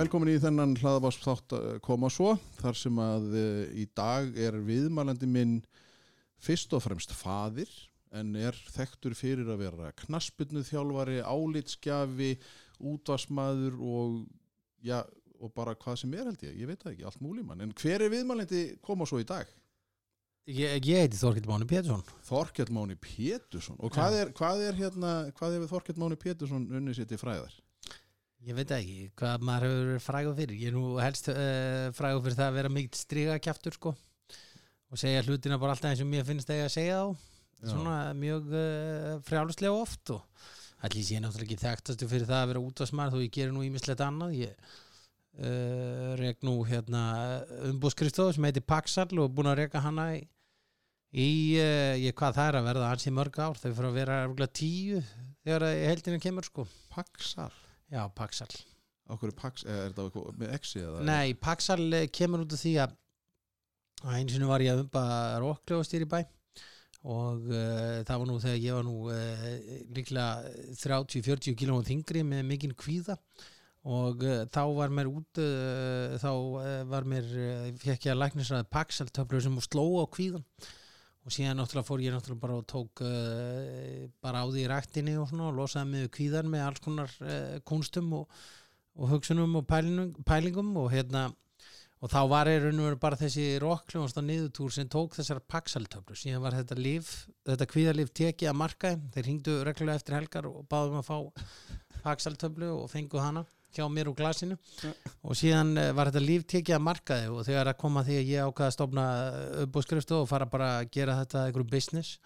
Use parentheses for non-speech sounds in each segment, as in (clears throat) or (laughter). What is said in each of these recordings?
Velkomin í þennan hlaðavarsþátt að koma svo þar sem að uh, í dag er viðmælandi minn fyrst og fremst fadir en er þekktur fyrir að vera knaspinu þjálfari, álitskjafi, útvarsmaður og, ja, og bara hvað sem er held ég, ég veit það ekki, allt múlimann. En hver er viðmælandi koma svo í dag? Ég, ég heiti Þorkild Máni Pétursson Þorkell Máni Pétursson. Og hvað er, hvað er hérna, hvað hefur Þorkell Máni Pétursson unnið sér til fræðar? Ég veit ekki hvað maður hefur verið frægur fyrir. Ég er nú helst uh, frægur fyrir það að vera mikið strigakjaftur sko og segja hlutina bara alltaf eins og mér finnst það að segja þá. Já. svona mjög uh, frjáluslega oft og allir sé náttúrulega ekki þekktastu fyrir það að vera útvarsmaður þó ég gerir nú ímislegt annað. Ég uh, reg nú hérna umbúðskristof sem heitir Paxal og er búin að rega hana í, í ég, hvað það er að verða ansi mörg ár. Þau fyrir að vera tíu þegar heldinu kemur sko. Paxal. Já, Paxal Okkur er Pax, eða er þetta eitthvað með exi eða? Nei, Paxal eh, kemur út af því að að einu sinni var ég að umba rockljóðastýr í bæ og uh, það var nú þegar ég var nú uh, líklega 30-40 kilóum þingri með mikinn kvíða og uh, þá var mér út þá var mér fekk ég að læknisraði Paxal töflur sem sló á kvíðan og síðan náttúrulega fór ég náttúrulega bara og tók uh, bara á því í ræktinni og svona og losaði við kvíðan með alls konar uh, kunstum og, og hugsunum og pælingum, pælingum og hérna og þá var ég raun og veru bara þessi rockljónasta niðurtúr sem tók þessar paksaltöflur síðan var þetta líf, þetta kvíðarlíf tekið að marka, þeir hringdu reglulega eftir helgar og báðum að fá paksaltöflu og fengu hana hjá mér úr glasinu. Og síðan eh, var þetta líf tekið að markaði og þegar að koma því að ég ákvaða að stofna uppbúðskrifstu og fara bara að gera þetta einhverju business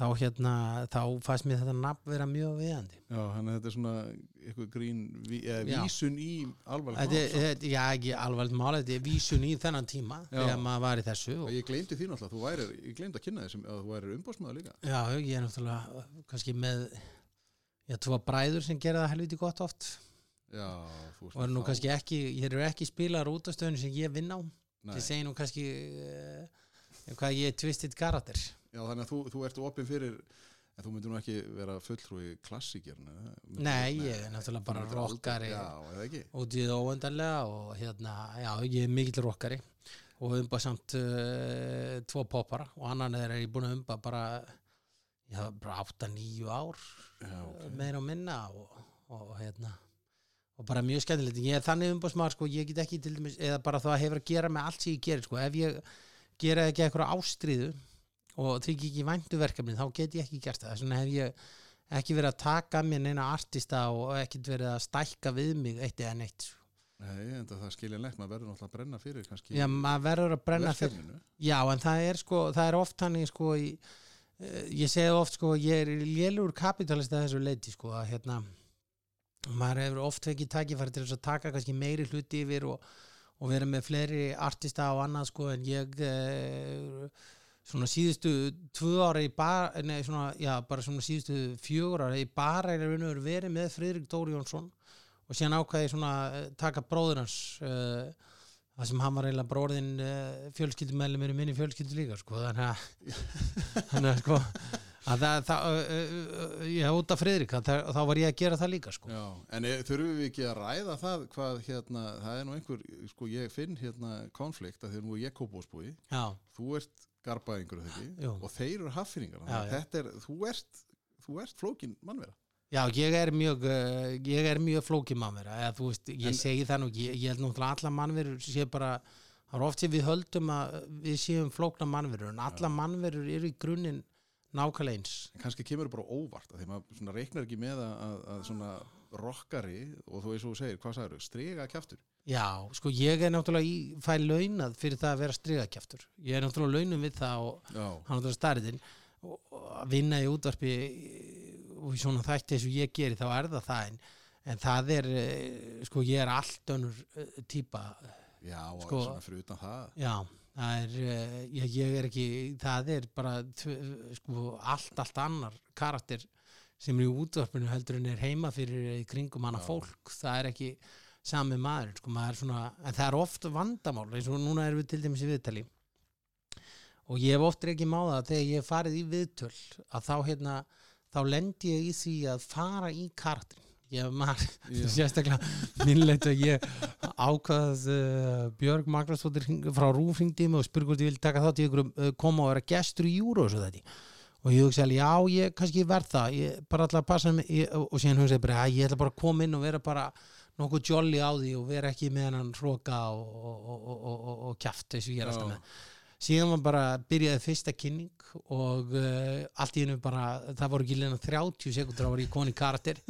þá hérna, þá fannst mér þetta nafn vera mjög viðandi Já, þannig að þetta er svona eitthvað grín, ví, eða vísun í alvarleg þetta, já, ekki alvarlega mála, þetta er vísun í þennan tíma Já. þegar maður var í þessu og, Ég gleymdi því náttúrulega, þú værir, ég gleymdi að kynna þessum að þú værir umbóðsmaður líka. Já, ég er náttúrulega kannski með já, tvo bræður sem gera það helviti gott oft Já, og er nú kannski ekki, ég eru ekki af stöðinu sem ég vinn á ég segi nú kannski uh, hvað ég er twisted karakter Já, þannig að þú, þú ert opinn fyrir, en þú myndir nú ekki vera fulltrúi klassíkjarna. Nei, ég er náttúrulega bara rockari. Út í það óendanlega og hérna, já, ég er mikill rockari og umba samt uh, tvo poppara og annan er ég búin að umba bara já, bara 8-9 ár Já, ok. meira og minna og, og hérna og bara mjög skemmtilegt ég er þannig umbásmaður sko, ég get ekki til dæmis eða bara það hefur að gera með allt sem ég gerir sko, ef ég gera ekki eitthvað ástríðu og þykir ekki væntu verkefni þá get ég ekki gert það, svona hef ég ekki verið að taka mér neina artista og ekkert verið að stækka við mig eitt eða neitt sko. Nei, en það er skiljanlegt, maður verður náttúrulega að brenna fyrir kannski já, maður verður að brenna fyrir verkefninu. já, en það er sko, það er oft hann sko í, uh, ég segi oft sko ég er lélur kapitalist að þessu leiti sko að hérna maður hefur oft fengið tækifæri til þess að taka kannski meiri hluti yfir og, og vera með fleiri artista og annað sko en ég uh, svona síðustu tvö ára í bara, nei svona, já bara svona síðustu fjögur ára í bara er verið með Friðrik Dóri Jónsson og síðan ákvæði svona eh, taka bróður hans uh, það sem hann var eiginlega bróðin uh, fjölskyldumæli í minni fjölskyldu líka sko þannig að (laughs) sko að það, það ég út af það, þá var ég að gera það líka sko. Já, en e, þurfum við ekki að ræða það hvað hérna, það er nú einhver, sko ég finn hérna konflikt að þegar nú ég kópósbúi, já, þú ert garbaðingur og þeir eru haffinningar, er, þú ert, þú ert flókin mannvera. já ég er mjög ég mjög flókið mannvera eða veist, ég En- segi það nú ég, ég held náttúrulega alla mannverur sé bara það er oft sem við höldum að við séum flókna mannverur en alla mannverur eru í grunninn nákvæmlega eins. En kannski kemur það bara óvart að því maður reiknar ekki með að, að, að svona rockari og þú veist þú segir, hvað sagður, strega kjaftur. Já, sko ég er náttúrulega í fæ launað fyrir það að vera strigakjaftur. Ég er náttúrulega launum við það og Já, hann náttúrulega starriðin og að vinna í útvarpi og í svona þætti eins og ég geri þá er það það en, en það er eh, sko ég er allt önnur uh, típa. Já, og Sko- svona fyrir utan það. já, það er uh, ég, ég er ekki, það er bara sko allt, allt annar karakter sem er í útvarpinu heldur en er heima fyrir kringum hana fólk, það er ekki sami maður, sko maður er svona en það er oft vandamál, eins og núna erum við til dæmis í viðtali. Og ég hef oft ekki máða þegar ég hef farið í viðtöl að þá hérna þá lendi ég í því að fara í karakterin ég maður, (laughs) sérstaklega minnlegt að ég ákvað uh, Björg Magnúsdóttir hring- frá Rúf hringdi í mig og spurði hvort ég vil taka þátt í ykkur uh, koma og vera gestur í júru og svo þetta. Og ég hugsa alveg, já, ég kannski verð það. Ég bara að passa mig ég, og síðan hugsa ég bara, "Æ, ég ætla bara að koma inn og vera bara nokkuð jolly á því og vera ekki með hennan hróka og, og, og, og, kjaft eins og ég er alltaf með. Síðan var bara, byrjaði fyrsta kynning og uh, allt í hennu bara það voru ekki leina 30 sekundur að voru í koni karakter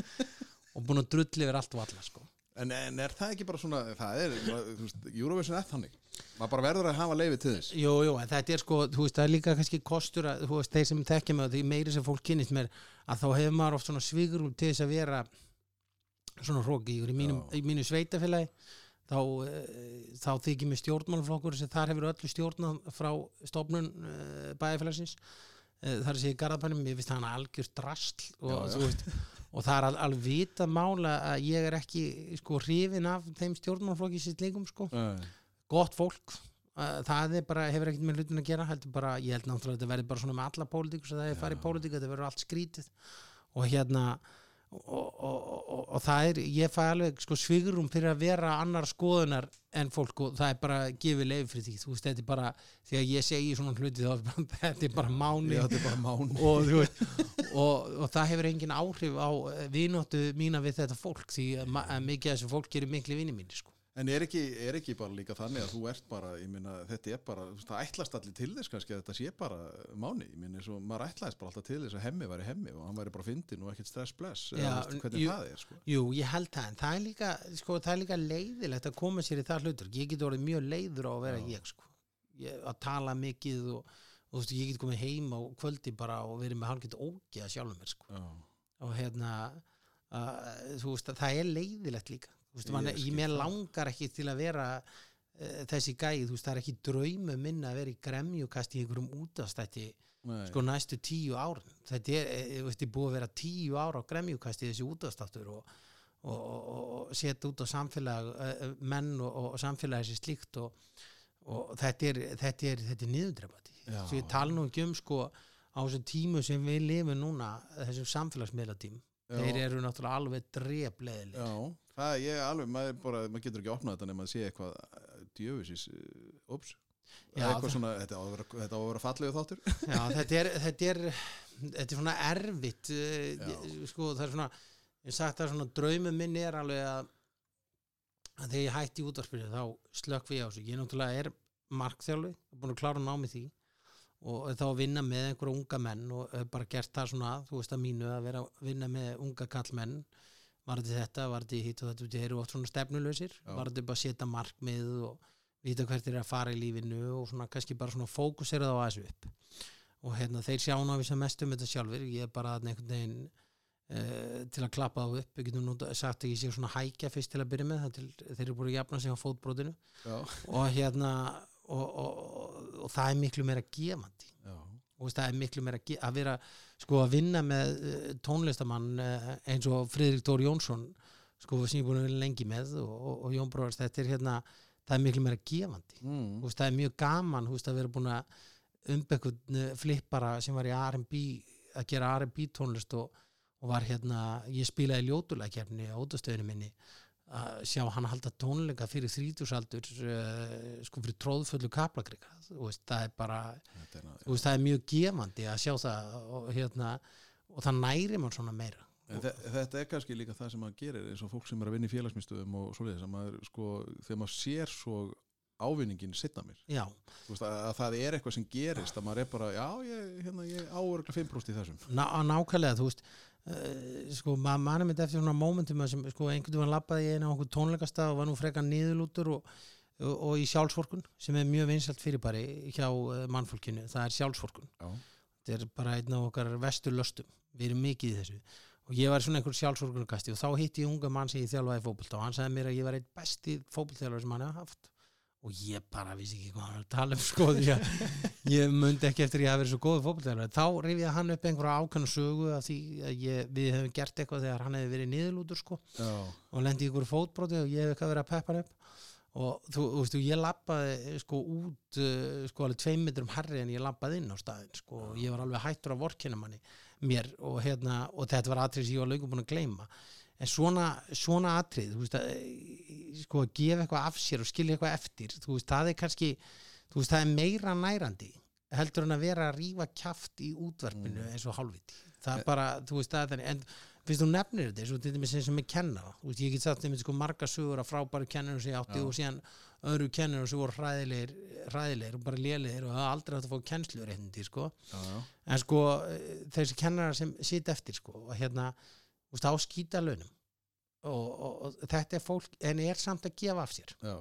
og búin að drulli yfir allt og alla sko. en, en er það ekki bara svona það er, þú veist, Eurovision er þannig. Maður bara verður að hafa leifi til þess. Jú, jú, en þetta er sko, þú veist, það er líka kannski kostur að, þú veist, þeir sem þekkja mig og því meiri sem fólk kynnist mér, að þá hefur maður oft svona svigurum til þess að vera svona hróki í mínum, mínu sveitafélagi þá, uh, þá þykir mér stjórnmálflokkur sem þar hefur öllu stjórnað frá stofnun uh, bæjarfélagsins. Uh, þar sér í Garðabænum, ég finnst hann algjör drastl og, Já, já. þú veist, og það er al, alveg vita mála að ég er ekki sko hrifin af þeim stjórnmálflokki sitt líkum sko. Nei. gott fólk. Það bara, hefur ekkert með hlutin að gera heldur bara, ég held náttúrulega að þetta verði bara svona með alla pólitíkus að það er farið pólitík þetta verður allt skrítið. Og hérna og, og, og, og það er ég fæ alveg sko svigurum fyrir að vera annar skoðunar en fólk og það er bara gefið leif fyrir því, þú veist, þetta er bara þegar ég segi svona hluti þá er bara, (laughs) þetta er bara máni Já, þetta er bara mán (laughs) og, það hefur engin áhrif á vinóttu mína við þetta fólk því að, að mikið af þessu fólk gerir miklu vinni mínu sko. En er ekki, er ekki bara líka þannig að þú ert bara, ég minna, þetta er bara, það ætlast allir til þess kannski að þetta sé bara máni, ég minna, og maður ætlaðist bara alltaf til þess að hemmi væri hemmi og hann væri bara fyndin og ekkert stress bless, Já, eða hvernig jú- það er, sko. Jú, ég held það, en það er líka, sko, það er líka leiðilegt að koma sér í það hlutur. Ég get orðið mjög leiður á að vera Já. ég, sko. Ég, að tala mikið og, og þú veist, ég get komið heim á kvöldi bara og verið með hálfgett ógeða sjálfum mér, sko. Já, Og hérna, uh, þú veist, það er leiðilegt líka. Veist, man, ég mér langar ekki til að vera uh, þessi gæði, þú veist, það er ekki draumu minna að vera í gremjukast í einhverjum útastætti sko næstu tíu ár þetta er, eh, þú veist, ég búið að vera tíu ár á gremjúkasti þessi útastáttur og, og, og, og setja út á samfélag eh, menn og, og samfélagi sér slíkt og, og þetta er þetta er, þetta er niðurdrefandi Já. svo ég tala nú ekki um sko á þessum tímu sem við lifum núna þessum samfélagsmiðlatím þeir eru náttúrulega alveg drefleðileg það er ég alveg, maður bara, maður getur ekki opnað þetta nema að sé eitthvað djöfisins, ups, Já, eitthvað svona, þetta á að vera, á að vera fallegu þáttur. Já, (laughs) þetta er, þetta er þetta er svona erfitt eh, Já. sko, það er svona ég sagt að svona draumum minn er alveg að, að þegar ég hætti í útvarspinu þá slökk við á þessu, ég náttúrulega er markþjálfi, búin að klára námi því og þá að vinna með einhverja unga menn og bara gert það svona þú veist að mínu að vera að vinna með unga kallmenn varði þetta, varði hitt og þetta þeir eru oft svona stefnulausir. Já. varði bara að setja markmið og vita hvert þeir eru að fara í lífinu og svona kannski bara svona fókusera það á þessu upp. Og hérna þeir sjá ná við sem mest um þetta sjálfur ég er bara einhvern veginn uh, til að klappa það upp. Við getum nú sagt að ég sé svona hækja fyrst til að byrja með það til þeir eru búin að jafna sig á fótbrotinu. Já, og hérna og, og, og, og það er miklu meira gefandi og veist, það er miklu meira að vera sko að vinna með uh, tónlistamann uh, eins og Friðrik Dór Jónsson sko sem ég er búin að vera lengi með og, og, og Jón Bróðars, þetta er hérna það er miklu meira gefandi mm. Veist, það er mjög gaman veist, að vera búin að umbekun flippara sem var í R&B að gera R&B tónlist og, og var hérna, ég spilaði ljótulækjefni á ótastöðinu minni að sjá hann halda tónleika fyrir þrítusaldur uh, sko fyrir tróðföllu kaplakrika. Það er bara, er, ná- veist, það er mjög gefandi að sjá það og hérna og það næri mann svona meira. Þe- þetta er kannski líka það sem maður gerir eins og fólk sem er að vinna í félagsmyndstöðum og svoleiðis að maður sko, þegar maður sér svo ávinningin sittna mér veist, að, að það er eitthvað sem gerist að maður er bara, já, ég, hérna, ég áuruglega 5% í þessum. Ná, nákvæmlega þú veist uh, sko, maður manna mitt eftir svona momentum að sem, sko, einhvern veginn lappaði ég inn á okkur tónleikastað og var nú frekar niðurlútur og, og, og í sjálfsvorkun sem er mjög vinsalt fyrirbæri hjá uh, mannfólkinu, það er sjálfsvorkun. Já, þetta er bara einn af okkar vesturlöstum við erum mikið í þessu. Og ég var svona einhver sjálfsorgunarkasti og þá hitti ég unga mann sem ég þjálfaði í fótbolta og hann sagði mér að ég var eitt besti fótboltþjálfari sem hann hefði haft og ég bara vissi ekki hvað hann að tala um sko því að ég myndi ekki eftir ég hafi verið svo góð fótboltþjálfari þá rifjaði hann upp einhverja ákvæmna sögu af því að ég, við hefum gert eitthvað þegar hann hefði verið niðurlútur sko Já, og lendi í ykkur fótbroti og ég hef eitthvað verið að peppa hann upp. Og þú, þú veist, ég lappaði sko út uh, sko alveg tveim metrum herri en ég lappaði inn á staðin sko og ég var alveg hættur að vorkenna manni mér og hérna og þetta var atrið sem ég var lögum búin að gleyma en svona, svona atrið þú veist að eh, sko að gefa eitthvað af sér og skilja eitthvað eftir þú veist, það er kannski þú veist, það er meira nærandi heldur en að vera að rífa kjaft í útvarpinu eins og hálfviti það er bara, þú veist, það er en fyrst þú nefnir þetta, eins og og með kennara þú veist, ég get sagt þeim sko marga sögur af frábæru kennarum sem ég átti Já. og síðan öðru kennarum sem voru hræðilegir, hræðilegir og bara lélegir og hafa aldrei átt að fá kennsluréttindi sko. já, en sko eh, þessi kennarar sem sita eftir sko, og hérna, veist, á skýta launum og, og, og þetta er fólk en er samt að gefa af sér. Já,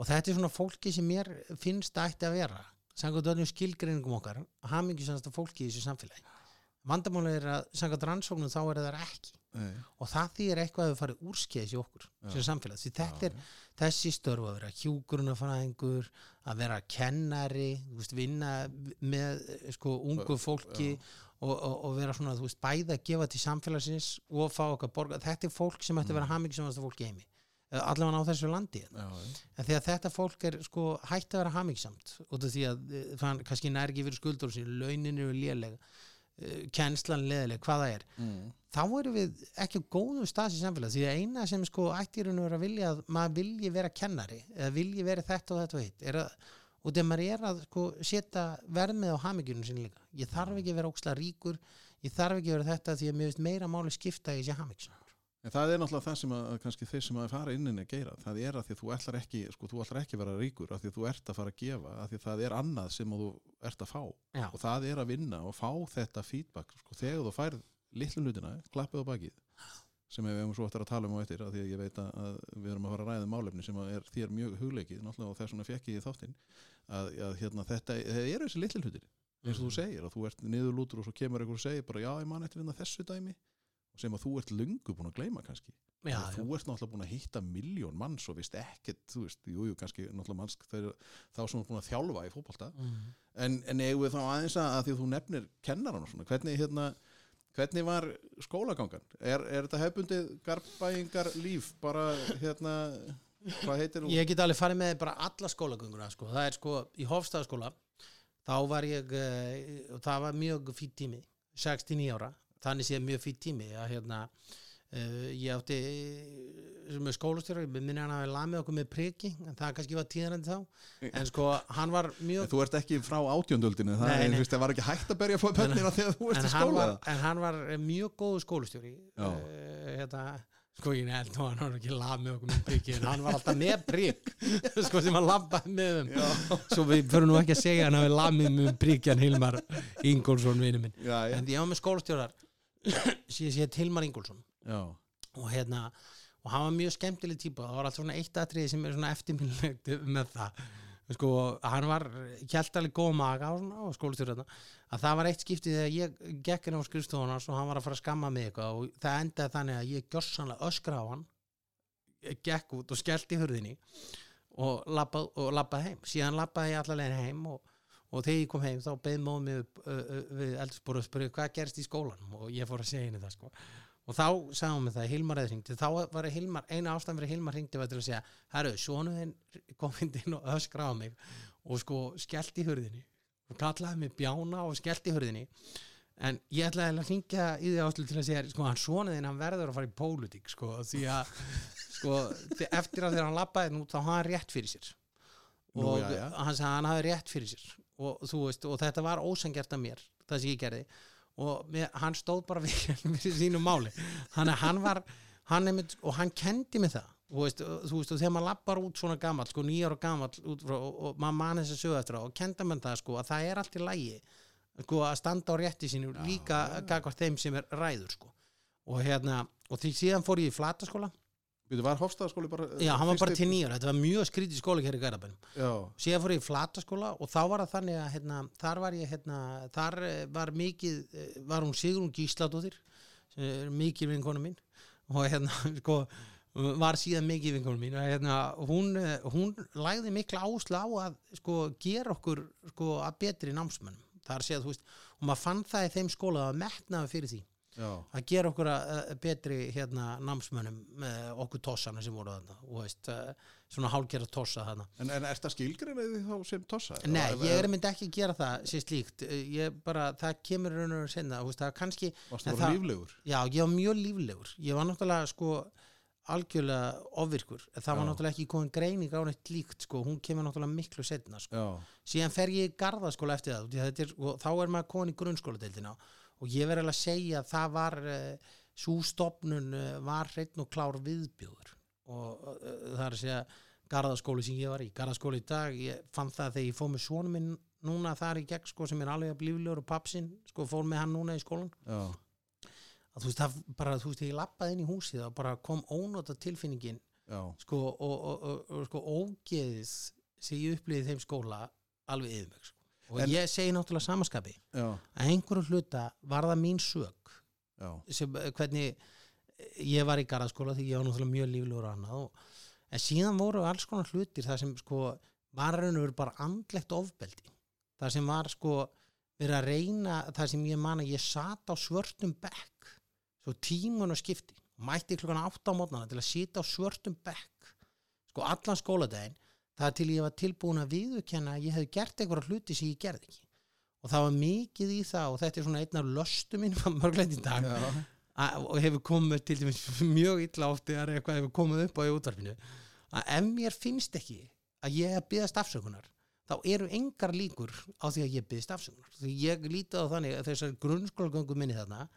og þetta er svona fólki sem mér finnst að ætti að vera samkvæmt öllum skilgreiningum okkar hamingjusannasta fólki í þessu samfélagi. Vandamáli er að samkvæmt rannsóknum þá er það ekki. Nei, og það þýr eitthvað að við farið úrskeiðis í okkur sem samfélag, því þetta Já, er þessi störf að vera hjúgrunafræðingur að vera kennari veist, vinna með sko ungu fólki og, og, og vera svona, þú veist, bæða að gefa til samfélagsins og fá okkar borga þetta er fólk sem ætti að vera hamingjusannasta fólki í heimi. Eh, allavega á þessu landi já, já, en að þetta fólk er sko hægt að vera hamingsamt út af því að eh, það kannski nær ekki fyrir skuldur sín, launin eru léleg eh, kennslan leðileg, hvað það er. Mm, þá erum við ekki á góðum stað sem samfélag, því að eina sem sko ætti í raun og vera að vilja að maður vilji vera kennari eða vilji vera þetta og þetta og hitt er að, og þegar maður er að sko setja verðmið á hamingjunum sinni líka. Ég þarf ekki að vera ókslega ríkur ég þarf ekki að vera þetta því að mér veist meira máli skipta í þessi hamingjum En það er náttúrulega það sem að, kannski þeir sem að fara inninni að gera, það er að því að þú ætlar ekki, sko, þú ætlar ekki að vera ríkur að því að þú ert að fara að gefa, að því að það er annað sem þú ert að fá. Já. og það er að vinna og fá þetta feedback, sko, þegar þú færð litlu hlutina, klappið á bakið sem við hefum svo eftir að tala um á eftir að því að ég veit að, við erum að fara að ræða um málefni sem er þér mjög hugleikið náttúrulega og þess vegna fekk ég þáttinn að, að hérna, þetta, eru þessi litlu hlutir eins og þú segir, að þú ert niðurlútur og svo kemur einhver og segir bara já, ég man eftir hérna þessu dæmi og sem að þú ert lungu búin að gleyma kannski. Já, og þú ert náttúrulega búin að hitta miljón manns og vist ekkert, þú veist, jú, jú, kannski náttúrulega manns þá sem ert búin að þjálfa í fótbolta. Mm. en, en eigum við þá aðeins að, að því að þú nefnir kennaran og svona, hvernig hérna hvernig var skólagangan? Er, er þetta hefbundið garbæingar líf bara hérna hvað heitir þú? Ég get alveg farið með bara alla skólagönguna sko. það er sko í Hofstæðaskóla þá var ég eh, og það var mjög fýtt tími 69 ára, þannig séð mjög fýtt tími að hérna Uh, ég átti sem er skólastjóra, ég minni hann að hafa lamið okkur með priki, en það kannski var tíðarandi þá. En sko, hann var mjög Þú ert ekki frá átjöndöldinu, það Nei, nei. var ekki hægt að berja fóð pönnina þegar þú ert en í skóla. var, en hann var mjög góðu skólastjóri. Já. uh, hérna, sko ég nefnd og hann var ekki lamið okkur með priki en hann var alltaf með prik (laughs) sko sem hann labbaði með um svo við förum nú ekki að segja hann hafi lamið með priki hann Hilmar Ingólfsson vinnu minn. Já, já, en ég var með skólastjórar (coughs) síðan sé Hilmar Ingólfsson já, og hérna og hann var mjög skemmtileg típa. Það var alltaf svona eitt atriði sem er svona eftirminnlegt með það. Sko, hann var kjæltaleg góð maga og, skólastjórna að það var eitt skipti þegar ég gekk inn á skrifstofuna og hann var að fara að skamma mig eitthvað og það endaði þannig að ég gjörsanlega öskra á hann gekk út og skellti hurðinni og labbað, og labbað heim. Síðan labbaði ég allavega heim og, og þegar ég kom heim þá beð móð mig upp uh, uh, við eldursporu og spurði hvað gerst í skólanum? Og ég fór að segja henni það sko og þá hún mig það, Hilmar eða hringdi þá var Hilmar, eina ástæðan fyrir Hilmar hringdi var til að segja, herru, svonu þinn kom inn og öskra á mig og sko skellt í hurðinni og kallaði mig bjána og skellt í hurðinni. En ég ætlaði að hringja í því áslu til að segja, sko, hann svonu þinn hann verður að fara í pólitík, sko, því að sko, eftir að þegar hann labbaði nú þá hann rétt fyrir sér. Nú, og já, já. hann sagði hann hafði rétt fyrir sér. Og veist, og þetta var ósangjart af mér það sem ég gerði og mér, hann stóð bara við, (laughs) við sínu máli. Hann, hann var hann einmitt, og hann kendi mig það. Og veist, og, þú veist, og þegar maður lappar út svona gamall sko nýjar og gamall út frá, og, og maður man þess að sögu eftir það og kenda mann það sko að það er allt í lægi sko að standa á rétti sínu líka gagvart þeim sem er ræður sko. Og hérna, og því síðan fór ég í flataskóla Býtu, var Hofstaðaskóli bara já, hann var bara til nýjar, þetta var mjög skrítið skóla hér í Garabænum Já, síðan fór ég í flataskóla og þá var það þannig að hérna, þar var ég hérna, þar eh, var mikið eh, var hún sem er mikil vinkonu mín. Og hérna (laughs) sko var síðan mikið vinkonu mín. Og hérna hún, eh, hún lagði mikla áherslu á að sko gera okkur sko að betri námsmönnum. Að segja þú veist og maður fann það í þeim skóla að metnaði fyrir því já, að gera okkur að, að betri hérna námsmönnum með okkur tossana sem voru þarna og veist uh, svona hálgera tossa þarna. En, en er þetta skilgreinið þá sem tossa? Nei, Eða- ég er myndi ekki að gera það sér slíkt, ég bara, það kemur raun og senna, þú veist, það er kannski Varstu en bara það- líflegur? Já, ég var mjög líflegur. Ég var náttúrulega sko algjörlega ofvirkur, það var Já. náttúrulega ekki komin greining á neitt líkt, sko, hún kemur náttúrulega miklu setna, sko, Já, síðan fer ég í garðaskóla eftir það, að er, og þá er maður komin í grunnskóladeildina. og ég verð alveg að segja að það var uh, svo stopnun uh, var hreinn og klár viðbjóður. Og uh, það er að segja garðaskóli sem ég var í, garðaskóli í dag ég fann það þegar ég fór með svonum minn núna þar í gegn, sko, sem er alveg að blíflegur og papsinn, sko, fór með hann núna í skólan já, að þú veist, það bara, þú veist, ég lappaði inn í húsið og bara kom ónóta tilfinningin já, sko, og, og, og, og sko, ógeðis sem ég upplýði þeim skóla alveg yfir mig, sko. Og En- ég segi náttúrulega samaskapi, já, að einhverju hluta var það mín sög sem, eh, hvernig ég var í garðaskóla því ég var náttúrulega mjög líflegur og annað og, en síðan voru alls konar hlutir það sem sko var raun og veru bara andlegt ofbeldi. Það sem var sko verið að reyna það sem ég man að ég sat á svörtum bekk svo tímun og skipti. Mætti klukkan átta á mótnana til að sita á svörtum bekk sko allan skóladaginn það til ég var tilbúin að viðurkenna að ég hef gert einhverja hluti sem ég gerði ekki. Og það var mikið í það og þetta er svona einn af löstu mín mörgleitt í dag og hefur komið til dæmis (laughs) mjög illa átti að eitthvað hefur komið upp á í útvarpinu að ef mér finnst ekki að ég hef byggðast afsökunar þá eru engar líkur á því að ég byggðist afsökunar. Því ég lítið á þannig að þessar grunnskólagöngu minni þarna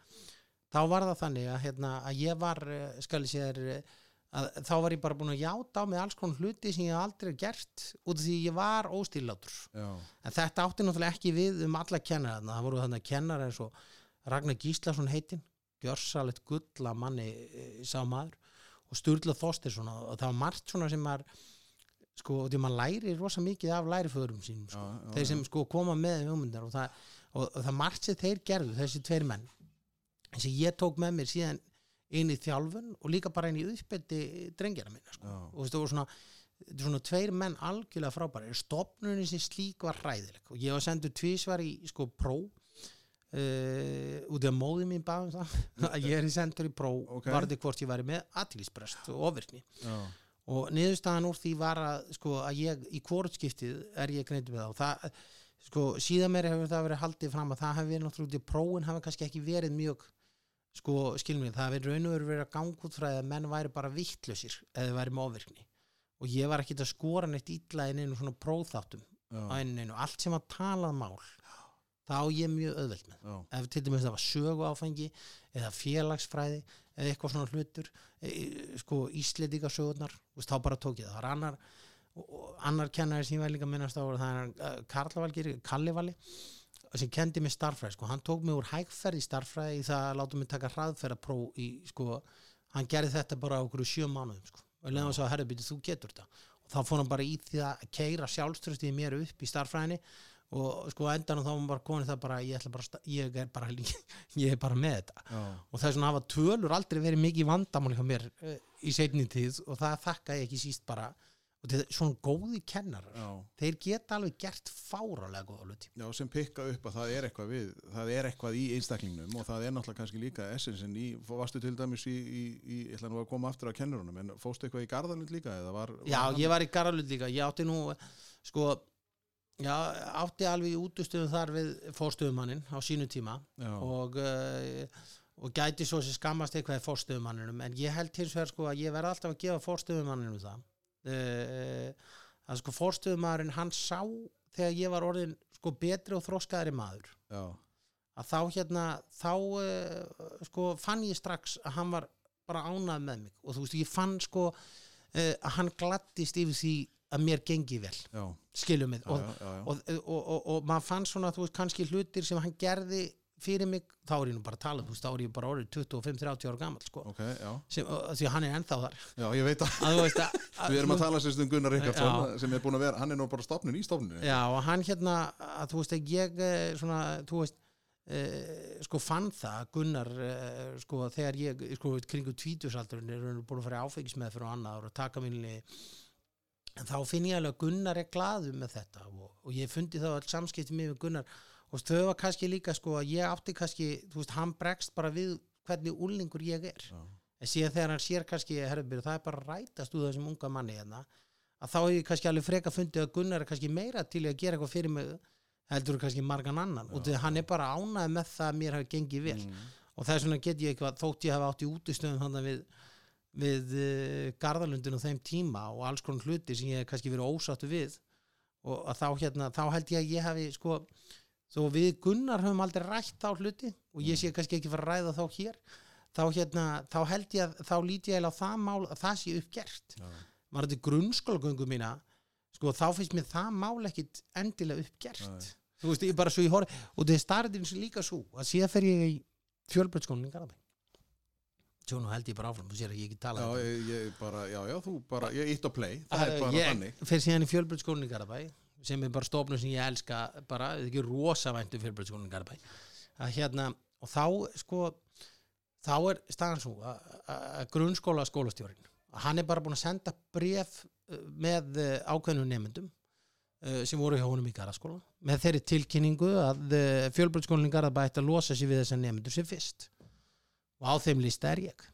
þá var það þannig að, hérna, að ég var eh, skal ég segja eh, að þá var ég bara búin að játa á mig alls konar hluti sem ég aldrei gert út af því ég var óstílátur en þetta átti náttúrulega ekki við um alla kennara það voru þannig kennar eins og Ragnar Gíslason heitinn gjörsalegt gulla manni e, sá maður og Sturla Þorstirsson og og það var margt svona sem maður sko, því maður læri rosa mikið af læriföðurum sínum sko. Já, já, þeir sem sko koma með hugmyndar og það, og, og það margt sem þeir gerðu þessi tveir menn sem ég tók með mér síðan inn í þjálfun og líka bara inn í uppbyrti drengjana minna sko. Og það voru svona þetta svona tveir menn algjörlega frábæri stopnunin sem slík var hræðileg. Og ég var sendur tvísvar í sko pró uh, út af móði mín baðum það (laughs) að ég er sendur í pró Ok. varði hvort ég væri með aðtilísbrest og ofirkni og niðurstaðan úr því var að sko að ég í hvort er ég greindu með það og það sko síðan meira hefur það verið haldið fram að það hefur verið náttúrulega prófin hafi kannski ekki verið mjög sko skilmið það hefur raun og veru verið að ganga út frá að menn væri bara vittlausir eða væri með ofvirkni. Og ég var ekkit að skora neitt illa inn einu svona á einu allt sem var talað mál þá ég mjög auðvelt með. Já, ef til dæmis það var sögu áfengi eða félagsfræði eða eitthvað svona hlutur e, sko íslendinga sögurnar veist, þá bara tók ég það, það var annar og- annar kennari sem ég var líka að minnast á það er uh, Karlavalgir, Kallivali sem kendi mig starffræði sko. hann tók mig úr hægferð í starffræði í það að láta mig taka hraðferðarpró í sko, hann gerði þetta bara á okkur sjö mánuðum sko. og leðum að svo að herðubíti þú getur þetta og þá fór hann bara í því að keira sjálfströstið mér upp í starffræðinni og sko á endanum þá var hann bara konið það bara ég, bara, ég er bara (laughs) ég er bara með þetta já, og það er svona að hafa tölur aldrei verið mikið vandamál hjá mér uh, í seinni tíð og það þakka ég ekki síst bara og þetta er svona góði kennarar já, þeir geta alveg gert fárálega góða hluti. Já, sem pikka upp að það er eitthvað við, það er eitthvað í einstaklingnum og það er náttúrulega kannski líka essensin í, varstu til dæmis í, í, í ég ætla nú að koma aftur á kennurunum, en fóstu eitthvað í garðalund líka var, var Já, hann- ég var í Garalund líka, ég átti nú sko, já, átti alveg í útustöðum þar við fórstöðumanninn á sínu tíma já, og, uh, og gæti svo sem skammast eitthvað í fórstöðumanninum en ég held hins vegar sko að ég verð alltaf að gefa fórstöðumanninum það að sko fórstöðumannin hann sá þegar ég var orðin sko betri og þroskaðari maður. Já, að þá hérna þá uh, sko fann ég strax að hann var bara ánað með mig. Og þú veist ég fann sko að hann glattist yfir því að mér gengi vel. Já, skilum mig. Og, og, og, og maður fann svona þú veist kannski hlutir sem hann gerði fyrir mig, þá er ég nú bara að tala þú veist, þá er ég bara orðið 25-30 ára gammal sko, ok, já, sem, því að hann er ennþá þar. Já, ég veit að að að, að við erum að tala sérst um Gunnar Ríkardsson Já. sem er búin að vera, hann er nú bara stofnun í stofnunni Já, og hann hérna að þú veist ég eh, svona, þú veist uh, sko fann það Gunnar uh, sko þegar ég sko kringu tvítusaldurinn er búin að fara áfengismið fyrir annar og taka minni en þá finn ég alveg að Gunnar er glaðu með þetta og, og ég fundi þá all samskipti við Gunnar og þau var kannski líka sko að ég átti kannski, þú veist, hann bregst bara við hvernig úlingur ég er. Já. en síðan þegar hann sér kannski herrbyrð, það er bara rætast úr þessum unga manni hérna, að þá hef ég kannski alveg freka fundið að Gunnar er kannski meira til að gera eitthvað fyrir mig heldur kannski margan annan. Og því hann er bara ánægð með það að mér hafi gengið vel. Mm. og þess vegna get ég eitthvað þótt ég hafi átt í útistöðum þannig við, við uh, Garðalundin og þeim tíma og alls konar hluti sem ég hef kannski verið ósáttu við. Og þá hérna, þá held ég að ég hafi sko, þó við Gunnar höfum aldrei rætt þá hluti og ég sé kannski ekki fara að ræða þá hér. Þá hérna, þá held ég að þá líti ég á það mál að það sé uppgert. Já. var þetta grunnskólagöngu mína? Sko þá finnst mér það mál ekkit endilega uppgert. Nei. þú veist, ég bara svo ég horf og það er starrið eins og líka svo að síðan fer ég í fjölbreytskónin í Garabæ svo nú held ég bara áfram þú sér að ég ekki tala Já, ég, ég bara, já, já, þú bara, ég ítt á play, það er Uh, bara ég þannig. fer síðan í fjölbreytskónin í Garabæ sem er bara stofnum sem ég elska bara, það er ekki rosa væntu fjölbreytskónin í Garabæ að hérna, og þá sko, þá er staðan svo að grunnskóla skólastjórin hann er bara búin að senda bref uh, með uh, ákveðnum nefndum uh, sem voru hjá honum í Garðaskóla með þeirri tilkynningu að fjölbreytskólinn í Garðabæ ætti að losa sér við þessar nefndur sem fyrst. Og á þeim lista er ég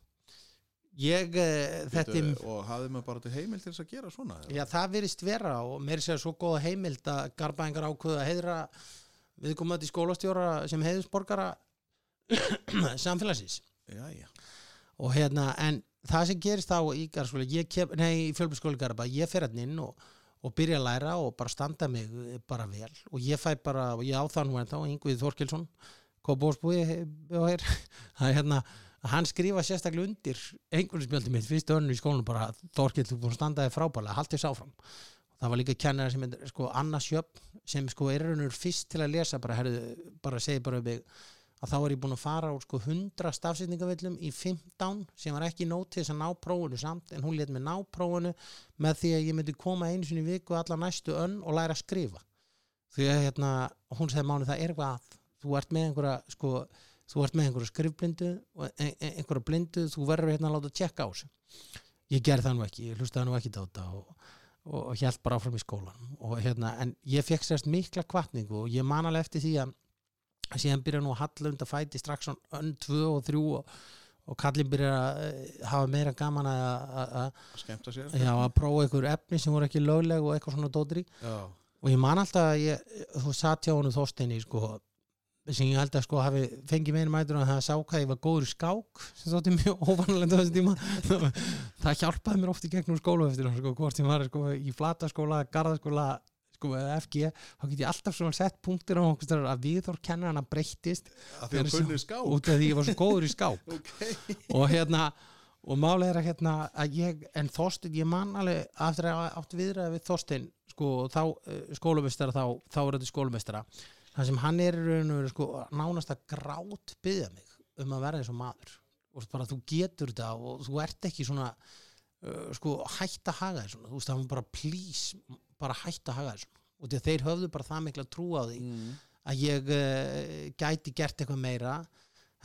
ég, uh, þetta Og hafði maður bara til heimil til þess að gera svona? Já, það virðist vera og mér sér svo góða heimild að Garbaðingar ákveða að heiðra viðkomandi skólastjóra sem heiðusborgara (coughs) samfélagsins Já, já. og hérna, en það sem gerist þá í Garðskóla, ég kem, nei, í fjölbjörnskóla Garba, ég fer hann inn og, og byrja að læra og bara standa mig bara vel og ég fæ bara, og ég á það nú en þá, Ingvið Þorkelsson Kópósbúi og hér (laughs) það er hérna, hann skrifa sérstaklega undir einhvern spjöldi mitt, fyrst önnu í skólanum bara, Þorkell, þú búin að standa þig frábælega haldið þess áfram. Það var líka kennara sem er sko Anna Sjöfn sem sko er raunur fyrst til að lesa bara, herðu, bara segi bara um að þá er ég búin að fara úr sko 100 stafsýtningavillum í 15 sem var ekki nót til þess að ná prófunu samt en hún let mig ná prófunu með því að ég myndi koma einu sinni í viku alla næstu önn og læra að skrifa. Því að hérna, hún segði mánu það er eitthvað að þú ert með einhverja sko, þú ert með einhverja skrifblindu og ein- ein- einhverja blindu, þú verður hérna að láta tjekka á þessu. Ég gerði það nú ekki, ég hlustaði nú ekki á þetta og, og, og hjælt bara áfram í skólan og hérna, en ég fekk sérst mikla kvartningu og ég man alveg eftir því að síðan byrja nú að halla undan fæti strax önn, tvö og þrjú og, og kallin byrja að eh, hafa meira gaman að, að, prófa einhver efni sem voru ekki lögleg og eitthvað svona dótri. Og ég man alltaf að ég, þú satt hjá honum Þorsteini sko, sem ég að sko hafi fengið meira mætur að það sá hvað ég var góður skák sem þótti mjög (laughs) óvanalegt á þessu tíma (laughs) það hjálpaði mér oft í gegnum skólu eftir sko, hvort ég var sko, í flataskóla, garðaskóla sko, eða FG, þá get ég alltaf svona sett punktir á að viðhór kennarana breyttist Að því að kunnir ská? út af því ég var svo góður í skák (laughs) Ok. og hérna og máli er að hérna að ég en Þorstein, ég man alveg aftur að átt viðræði við Þorstein sko, þá uh, skólumestara þá, þá er þetta skólumestara þar sem hann er í raun og veru sko nánast að grát byggja mig um að vera eins og maður og bara þú getur þetta og þú ert ekki svona uh, sko hætt að haga svona þú veist það var bara please bara hætt að haga svona og að þeir höfðu bara það mikla trú á því Mm. að ég uh, gæti gert eitthvað meira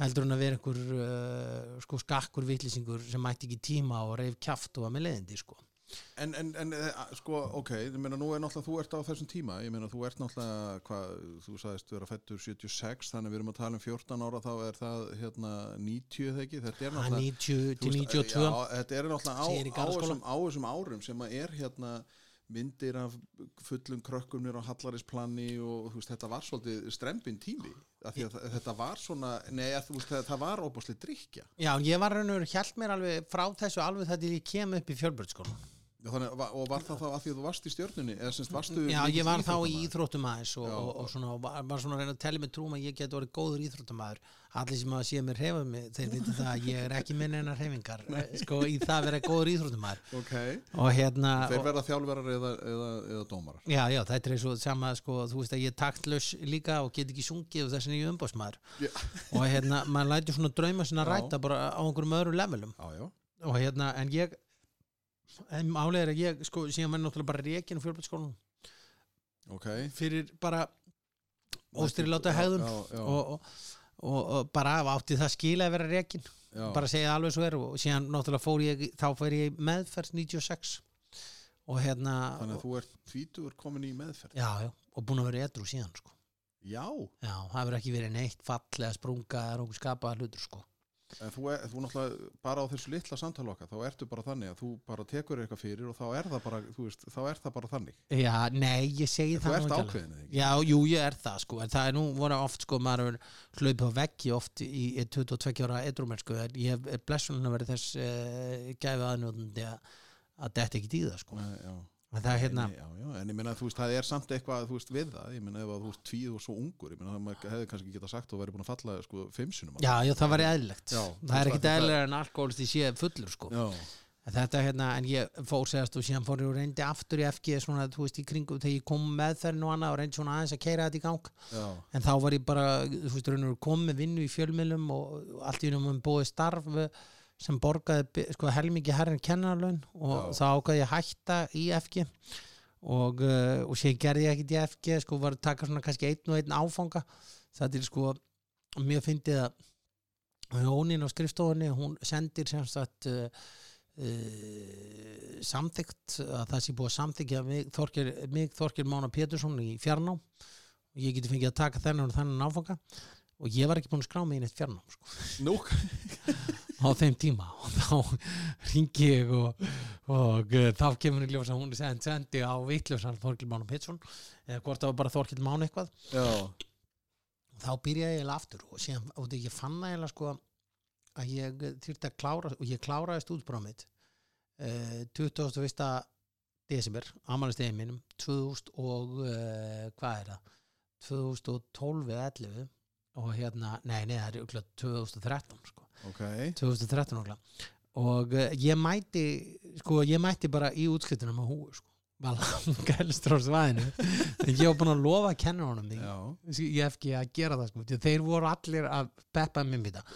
heldur en að vera einhver uh, sko skakkur vitlýsingur sem mætti ekki tíma og reyf kjaft og var með leiðindi sko. En, en, en eh, sko, ok, ég meina nú er náttúrulega þú ert á þessum tíma, ég meina þú ert náttúrulega hvað, þú sagðist vera fættur 76, þannig við erum að tala um 14 ára þá er það hérna 90 þegar ekki, þetta er náttúrulega 90 til þú veist, 92 já, þetta er náttúrulega á, þessum, á þessum árum sem að er hérna myndir af fullum krökkumnir á Hallarisplani og þú veist, þetta var svolítið strempin tími þetta var svona, nei, veist, það, var óbúslega drikja Já, ég var raun og veru hjælt mér alveg frá þessu alveg þetta ég kem upp í fjölbröðskólan Þannig, og var það þá að því að þú varst í stjörnunni eða semst varstu Já, ég var þá í íþróttamaður? íþróttum aðeins og, Já. og, og, svona, var, var svona að reyna að tella mig trúum að ég get orðið góður íþróttamæður allir sem að sé mér hefa mig þeir viti það að ég er ekki minn einar hefingar sko í það að vera góður íþróttamæður Ok, og hérna þeir og, verða þjálfarar eða, eða, eða dómarar? Já, já, þetta er og sama sko, þú veist að ég er taktlaus líka og get ekki sungið og þess að ég er umbásmaður Já, og hérna, maður lætur svona drauma sinna Já. ræta bara á einhverjum öðrum levelum. Já, já, og hérna, en ég en málega er að ég, sko, síðan ég náttúrulega bara reikin á fjölbætskólanum ok. Fyrir bara óstyrláta hegðun og, og, og, og bara átti það skila að vera já. bara segja alveg svo er og síðan náttúrulega fór ég þá fór ég meðferð 96 og hérna þannig að þú ert tvítur komin í meðferð? Já, já, og búin að vera edru síðan sko. já, já, það hefur ekki verið neitt fall eða sprunga eða okkur skapaða hlutur sko. En þú, er, þú náttúrulega bara á þessu litla samtala okkar, þá ertu bara þannig að þú bara tekur eitthvað fyrir og þá er það bara veist, þá er það bara þannig já, nei, ég segi En það þú ert ákveðin eða ekki? Já, jú, ég er það sko en það er nú voru oft sko maður hlaupið á veggi oft í í 22 ára edrumennsku en ég hef blessunlega verið þess uh, gæfið aðnjóðandi að þetta ekki það sko Nei, já. Það hérna, en, já, já, en ég meina þú veist, það er samt eitthvað þú veist, við það, ég meina ef að þú veist tvíð og svo ungur, ég meina það maður hefði kannski geta sagt og verið búin að falla sko fimm sinum já, já, það var eðlilegt. Það er þú ekki veist, eðlilega en alkoholist í sé fullur sko. Þetta hérna, en ég fór segast og síðan fór ég og reyndi aftur í FG svona, þú veist, í kringum þegar ég kom meðferðin og annað og reyndi svona aðeins að keira þetta í gang. Já, en þá var ég bara, þú veist, raun og veru kom með vinnu í fjölmiðlum og allt í hennum búið starf sem borgaði sko, helmingi herrin kennarlaun og Já. þá ákvaði ég að hætta í FG og, uh, og sér gerði ég ekkit í FG sko var að taka svona kannski einn og einn áfanga. Það er sko mjög fyndið að Jónín á skrifstofunni, hún sendir sem sagt uh, uh, samþygt að það sé búið að samþykja mig Þorkir, mig, Þorkir Mána Pétursson í fjarnám. Og ég geti fengið að taka þennan og þennan áfanga. Og ég var ekki búin að skrá mig inn eitt fjarnám sko, nú (laughs) á þeim tíma. Og (laughs) þá ringi ég og, og uh, þá kemur í ljós að hún er send, sendi á vitljósan Þorkil Mána Pétursson eða hvort það var bara Þorkil Mána eitthvað. Já, þá byrjaði ég eiginlega aftur og síðan, og ég fann eiginlega sko að ég þyrfti að klára og ég kláraði stúdsprófið mitt uh, 21. desember amalistegi mínum 2000 og uh, hvað er það? 2012 eða 11 og hérna, nei, nei, það er örugglega 2013 sko, ok. 2013 örugglega. og uh, ég mæti sko, ég mætti bara í útskiptuna með húi sko, var langa (laughs) elstur á svæðinu ég var búin að lofa að kenna honum því ég hef ekki að gera það sko. þeir voru allir að peppa mér við það.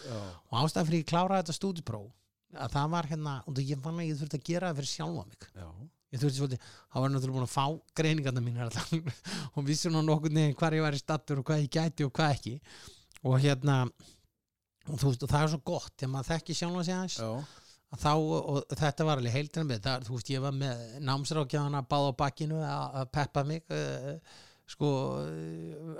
Og ástæðan fyrir ég kláraði þetta stúdipróf að það var hérna, og ég fann að ég þurfti að gera það fyrir sjálfa mig. Já, ég þurfti svolítið, það var náttúrulega búin að fá greiningarna allar. (laughs) Og vissi nú nokkuð neginn hvar ég var í stattur og hvað ég gæti og hvað ekki. Og hérna og, þú veist, og það er svo gott, þegar maður þekki sjálfa sig aðeins já, að þá, og þetta var alveg heildræn með það, þú veist, ég var með námsrákjáðana báð á bakkinu að peppa mig uh, sko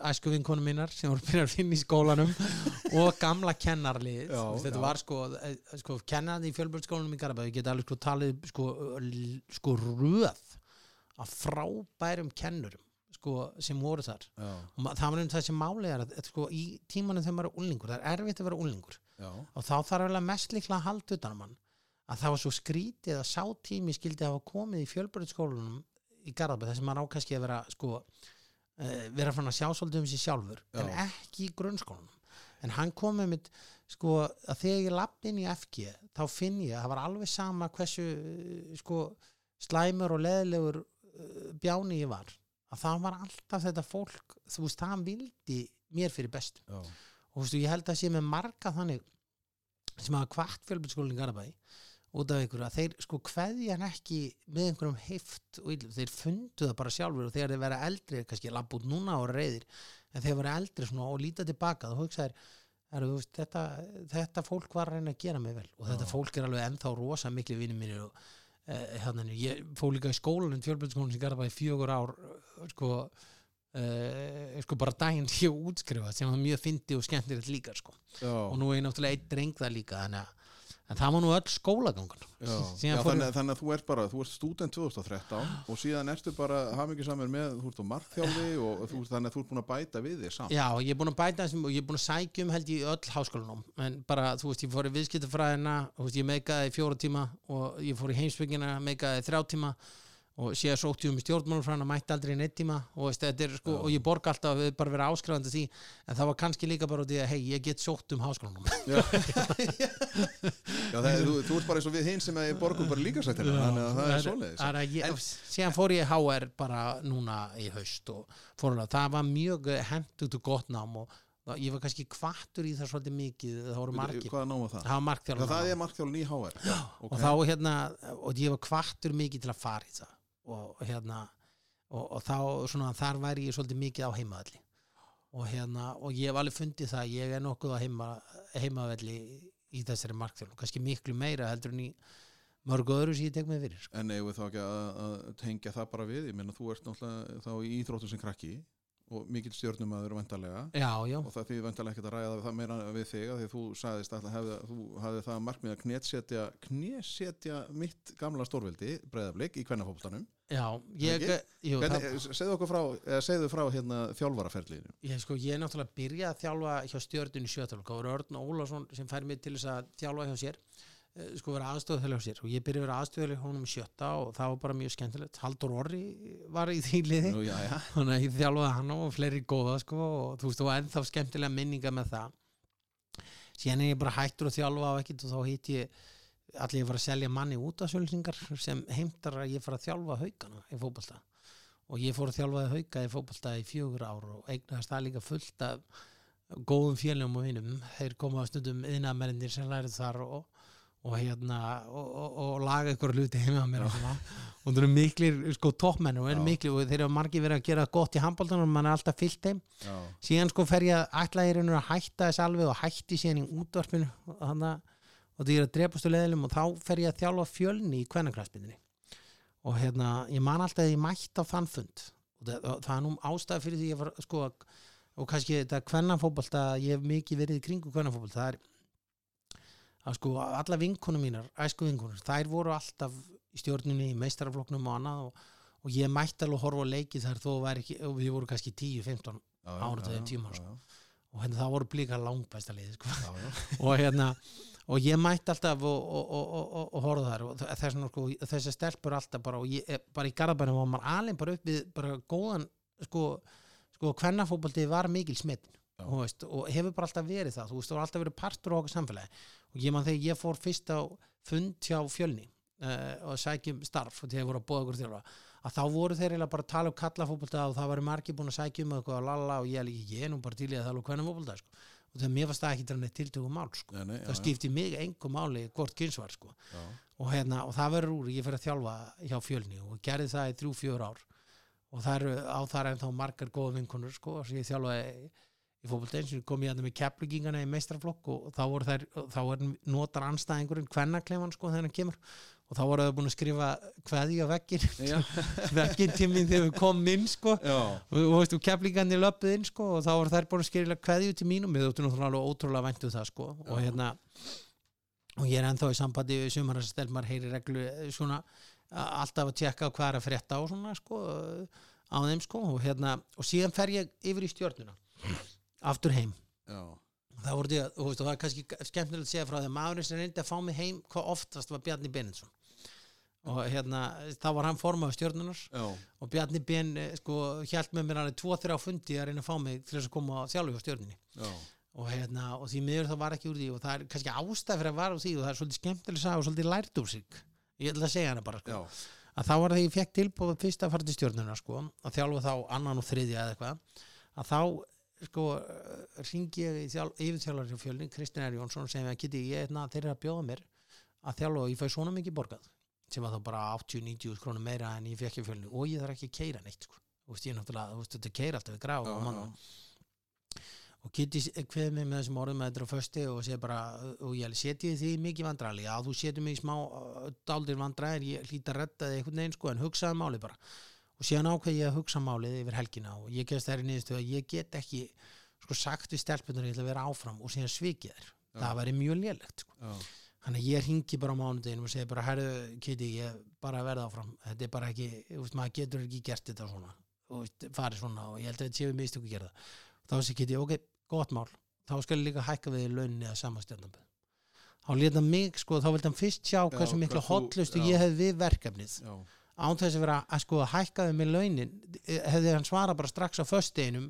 æsku vinkonu mínar sem voru byrjað að finna í skólanum (laughs) og gamla kennarlið Já, þetta já. var sko, eh, sko kennarði í fjölbjörnskólanum í Garabæði, ég get alveg sko talið sko, sko röð af frábærum kennurum sko, sem voru þar. Já, og það var um þessi máli er að, að sko, í tímanum þegar maður er úlingur, það er erfitt að vera úlingur já, og þá þarf eiginlega mest líklega að halda utan um hann. Að það var svo skrítið að sá tími skildi að hafa komið í fjölbjörnsskólanum í Garðabæð þess að maður á kannski að vera sko, uh, vera fann að sjá svolítið um sér sjálfur en Já. ekki í grunnskólanum. En hann kom með mitt sko að þegar ég lapp inn í FG þá finn ég að það var alveg sama hversu eh, sko slæmur og leðilegur uh, bjáni ég var að það var alltaf þetta fólk þú veist, það vildi mér fyrir bestu já, og veistu, ég held að sé með marga þannig sem hafa kvart fjölbyrðskólinn í Garabæ út af ykkur að þeir sko kveði hann ekki með einhverjum heift og illum, þeir fundu það bara sjálfur og þegar þeir vera eldri, kannski lapp út núna og reyðir, en þeir vera eldri svona og líta tilbaka, þá hugsa þeir er, veist, þetta, þetta fólk var að reyna að gera mig vel. Og þetta Já. fólk er alveg ennþá rosa miklu vinni mínir og uh, hérna, ég fór líka í skólanum fjölbyrðskólinn í Garabæ í fjögur ár eh, sko Uh, sko bara daginn (laughs) sé útskrifa sem var mjög fyndi og skemmtilegt líka sko. og nú er ég náttúrulega einn dreng það líka þannig að en það var nú öll skólagangun þannig, þannig að þú ert bara, þú ert stúdent 2013 og síðan ertu bara hamingisamur með, þú ert á markþjálfi og þú, þannig að þú ert búin að bæta við þig samt. Já, ég er búin að bæta þessum og ég er búin að sækja um held ég öll háskólanum en bara, þú veist, ég fór í viðskiptafræðina ég meikaði fjóra tíma og ég fór í heimsbyggina, meikaði þrjá tíma og síðan sótti um í stjórnmálumfræðina mætti aldrei neitt tíma. Og, veist, er, sko, og ég borga alltaf við bara vera áskrifandi því en það var kannski líka bara út í að hei, ég get sótt um háskólanum já, já það, þú, þú ert bara eins og við hinn sem er borgum bara líka sættina þannig að það er að ég, síðan fór ég HR bara núna í haust og fór alveg, það var mjög hendugt og gott nám og ég var kannski kvartur í það svolítið mikið, það voru náma það? það var er markþjálun í HR Já, og þá hérna, og ég var kvartur mikið til að fara í það og hérna og, og þá svona þar væri ég svolítið mikið á heimaðalli og hérna, og ég hef alveg fundið það ég er nokkuð á heima, heimavelli í þessari markþjálfun, kannski miklu meira heldur en í mörgu öðru sem ég tek með fyrir sko. En eigum við þá ekki að, að tengja það bara við, ég meina þú ert náttúrulega þá í íþróttum sem krakki og mikill stjórnum að eru vendarlega já, já, og það því vendarlega ekkert að ræða það meira við þig að því þú sagðist að þú hafði það markmið að knetsetja mitt gamla stórvildi breyðablík í kvennafólkstanum já ég, jú, það, segðu okkur frá, segðu frá hérna þjálfaraferlinu. Ég, sko, ég er náttúrulega að byrja að þjálfa hjá stjórninu sjötálka og Örn Ólason sem fær mig til þess að þjálfa hjá sér eh, sko vera aðstöðuðlega á sér. Og ég byrja að vera aðstöðuðlega honum í sjötta og það var bara mjög skemmtilegt. Haldur Orri var í því liði. Nú, já, já. þannig að ég þjálfaði hann og fleiri góða sko og þú veist og ennþá skemmtilega minninga með það. Síðan er ég bara hættur að þjálfa og ekkit og þá hitt ég allir ég var að selja manni út af sölsingar sem heimtar að ég fara að þjálfa haugana í fótbolta. Og ég fór að þjálfaði hauga í fótbolta í fjögur ár og eignast það líka fullt af góðum fjölum og vinum. Þeir koma á stundum innamerindir sem lærið þar og, og hérna og, og, laga ykkur hluti heima mér og, það eru miklir sko toppmenn og þeir eru margir verið að gera gott í handbóltan og mann er alltaf fyllt þeim. Já, síðan sko fer ég að ætla ég raunur að hætta þess alveg og hætti síðan í útvarpinu og þannig og ég er að drepastu leðilum og þá fer ég að þjálfa fjölni í kvennakraspindinni og hérna, ég man alltaf að ég mætti á þann fund og það, og það er nú ástæða fyrir því ég var sko og kannski þetta kvennafótbolta ég hef mikið verið í kringu kvennafótbolta það er að sko alla vinkonum mínar, æsku vinkonur þær voru alltaf í stjórnunni í meistarafloknum og annað og, og ég mætti alveg að horfa á leiki þar þó væri ekki, og við voru kannski 10-15 já, Árið já, þeim já, tíma, já, sko. og hérna það voru blíka langbæsta liði sko. (laughs) og hérna og ég mætti alltaf og, og, og, og, og horfða þar og þess, sko, þessi stelpur alltaf bara og ég, eh, bara í garðabænum var maður alveg bara upp við bara góðan sko, sko kvennafótbolti var mikil smittin veist, og hefur bara alltaf verið það þú veist, það var alltaf verið partur á okkur samfélagi og ég man þegar ég fór fyrst á fund hjá fjölni uh, og sækjum starf og þegar voru að bóða okkur þjálfa að þá voru þeir eiginlega bara að tala um kallafótbolta og það var margir búin að um eitthvað og lala og ég, ég er nú bara til í að tala um kvennafótbolta sko. Og þegar mér fannst það ekki til að tiltöku mál sko. Nei, nei, já, það skipti mig engum máli hvort kynsvar sko. já, og, hérna, og það verður úr, ég fyrir að þjálfa hjá fjölni og gerði það í þrjú, fjör ár. Og það eru á þar en þá margar góða vinkonur sko, sem ég þjálfaði í sem kom ég að með kepplugingana í meistraflokk og þá voru þær, þá er notar anstæðingurinn kvennakleifan sko þegar hann kemur og þá voru þau búin að skrifa á já, (laughs) veggin til mín þegar við komum inn sko. Og keflingarnir löpuð inn sko, og þá voru þær búin að skilja kveðju til mín og mér þóttu náttúrulega ótrúlega væntu það sko, og hérna og ég er ennþá í sambandi við sumar að stelmar heyri reglu eh, svona alltaf að tjekka hvað er að frétta og svona sko, á þeim sko. Og hérna, og síðan fer ég yfir í stjórnuna aftur heim. Já, það voru því að, og það er kannski skemmtilegt að segja frá því að maðurinn sem reyndi að fá mig heim hvað oftast var Bjarni Benensson og hérna, þá var hann formað stjórnunar já, og Bjarni Ben eh, sko hjælt með mér alveg 2-3 fundi að reyna að fá mig til þess að koma þjálfu hjá stjórninni. Já, og, hérna, og því miður það var ekki úr því og það er kannski ástæð fyrir að vara úr því og það er svolítið skemmtileg sag og svolítið lært úr sig. Ég ætla að segja hana bara sko. að þá var það ég fekk tilbúið fyrst að fara til stjórnuna sko, að þjálfa þá annan og þriðja eða eitthvað að þá sko ringi ég í þjálf, yfirþjálfar hjá fjölni Kristinn R. Jónsson og segja að geti ég hérna, þeir eru að bjóða mér að þjálfa og ég fæ svona mikið borgað sem var þá bara 80-90 krónum meira en ég fekk hjá fjölni. Og ég þarf ekki að keira neitt sko. Veist, ég er náttúrulega, þú veist, þetta keira alltaf við grá já, og mann og geti kveð mig með þessum orðum með þetta á fösti og segi bara, og ég seti því mikið vandræli, já þú setur mig í smá dáldir vandræðir, ég hlýta að redda þig einhvern veginn sko, en hugsaði málið bara. Og síðan ákveð ég að hugsa málið yfir helgina og ég gefst þær í niðurstöðu að ég get ekki sko sagt við stelpunar ég ætla að vera áfram og síðan svikið þær. Það væri mjög lélegt sko. Þannig að ég ringi bara á mánudeginum og segi bara, herðu Kitty, ég bara verða áfram. Þetta er bara ekki, veist, maður getur ekki gert þetta svona, veist, farið svona og ég held að þetta séu mistök að gera það. Þá segi Kitty, ok, gott mál. Þá skal ég líka hækka við launinni að samastjörnaböð þá leta mig, sko, þá vildi hann fyrst sjá hversu miklu hotlustu ég hef við verkefnið. Já, án þess að vera að sko hækka við með launin hefði hann svarað bara strax á föstudeginum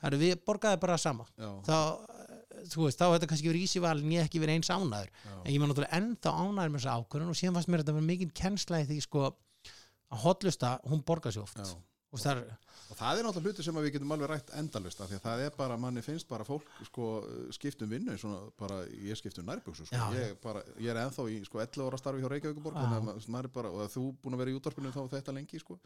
það við borgaði bara sama. Þá, eh, þú veist, þá hefði þetta kannski verið ísíval en ég ekki verið eins ánæður já, en ég var náttúrulega ennþá ánæður með þessa ákvörðun og síðan fannst mér þetta vera mikið kennsla í því sko að hotlusta, hún borgar sér oft já, og það er, og það er náttúrulega hluti sem við getum alveg rætt endalust af því að það er bara, manni finnst bara fólk sko, skiptum vinnu, svona bara ég skiptum nærbjöksu, sko. Ég, ég er ennþá í sko 11 ára starfi hjá Reykjavíkuborg þannig bara, og þú búin að vera í útvarpinu þá þetta lengi, sko.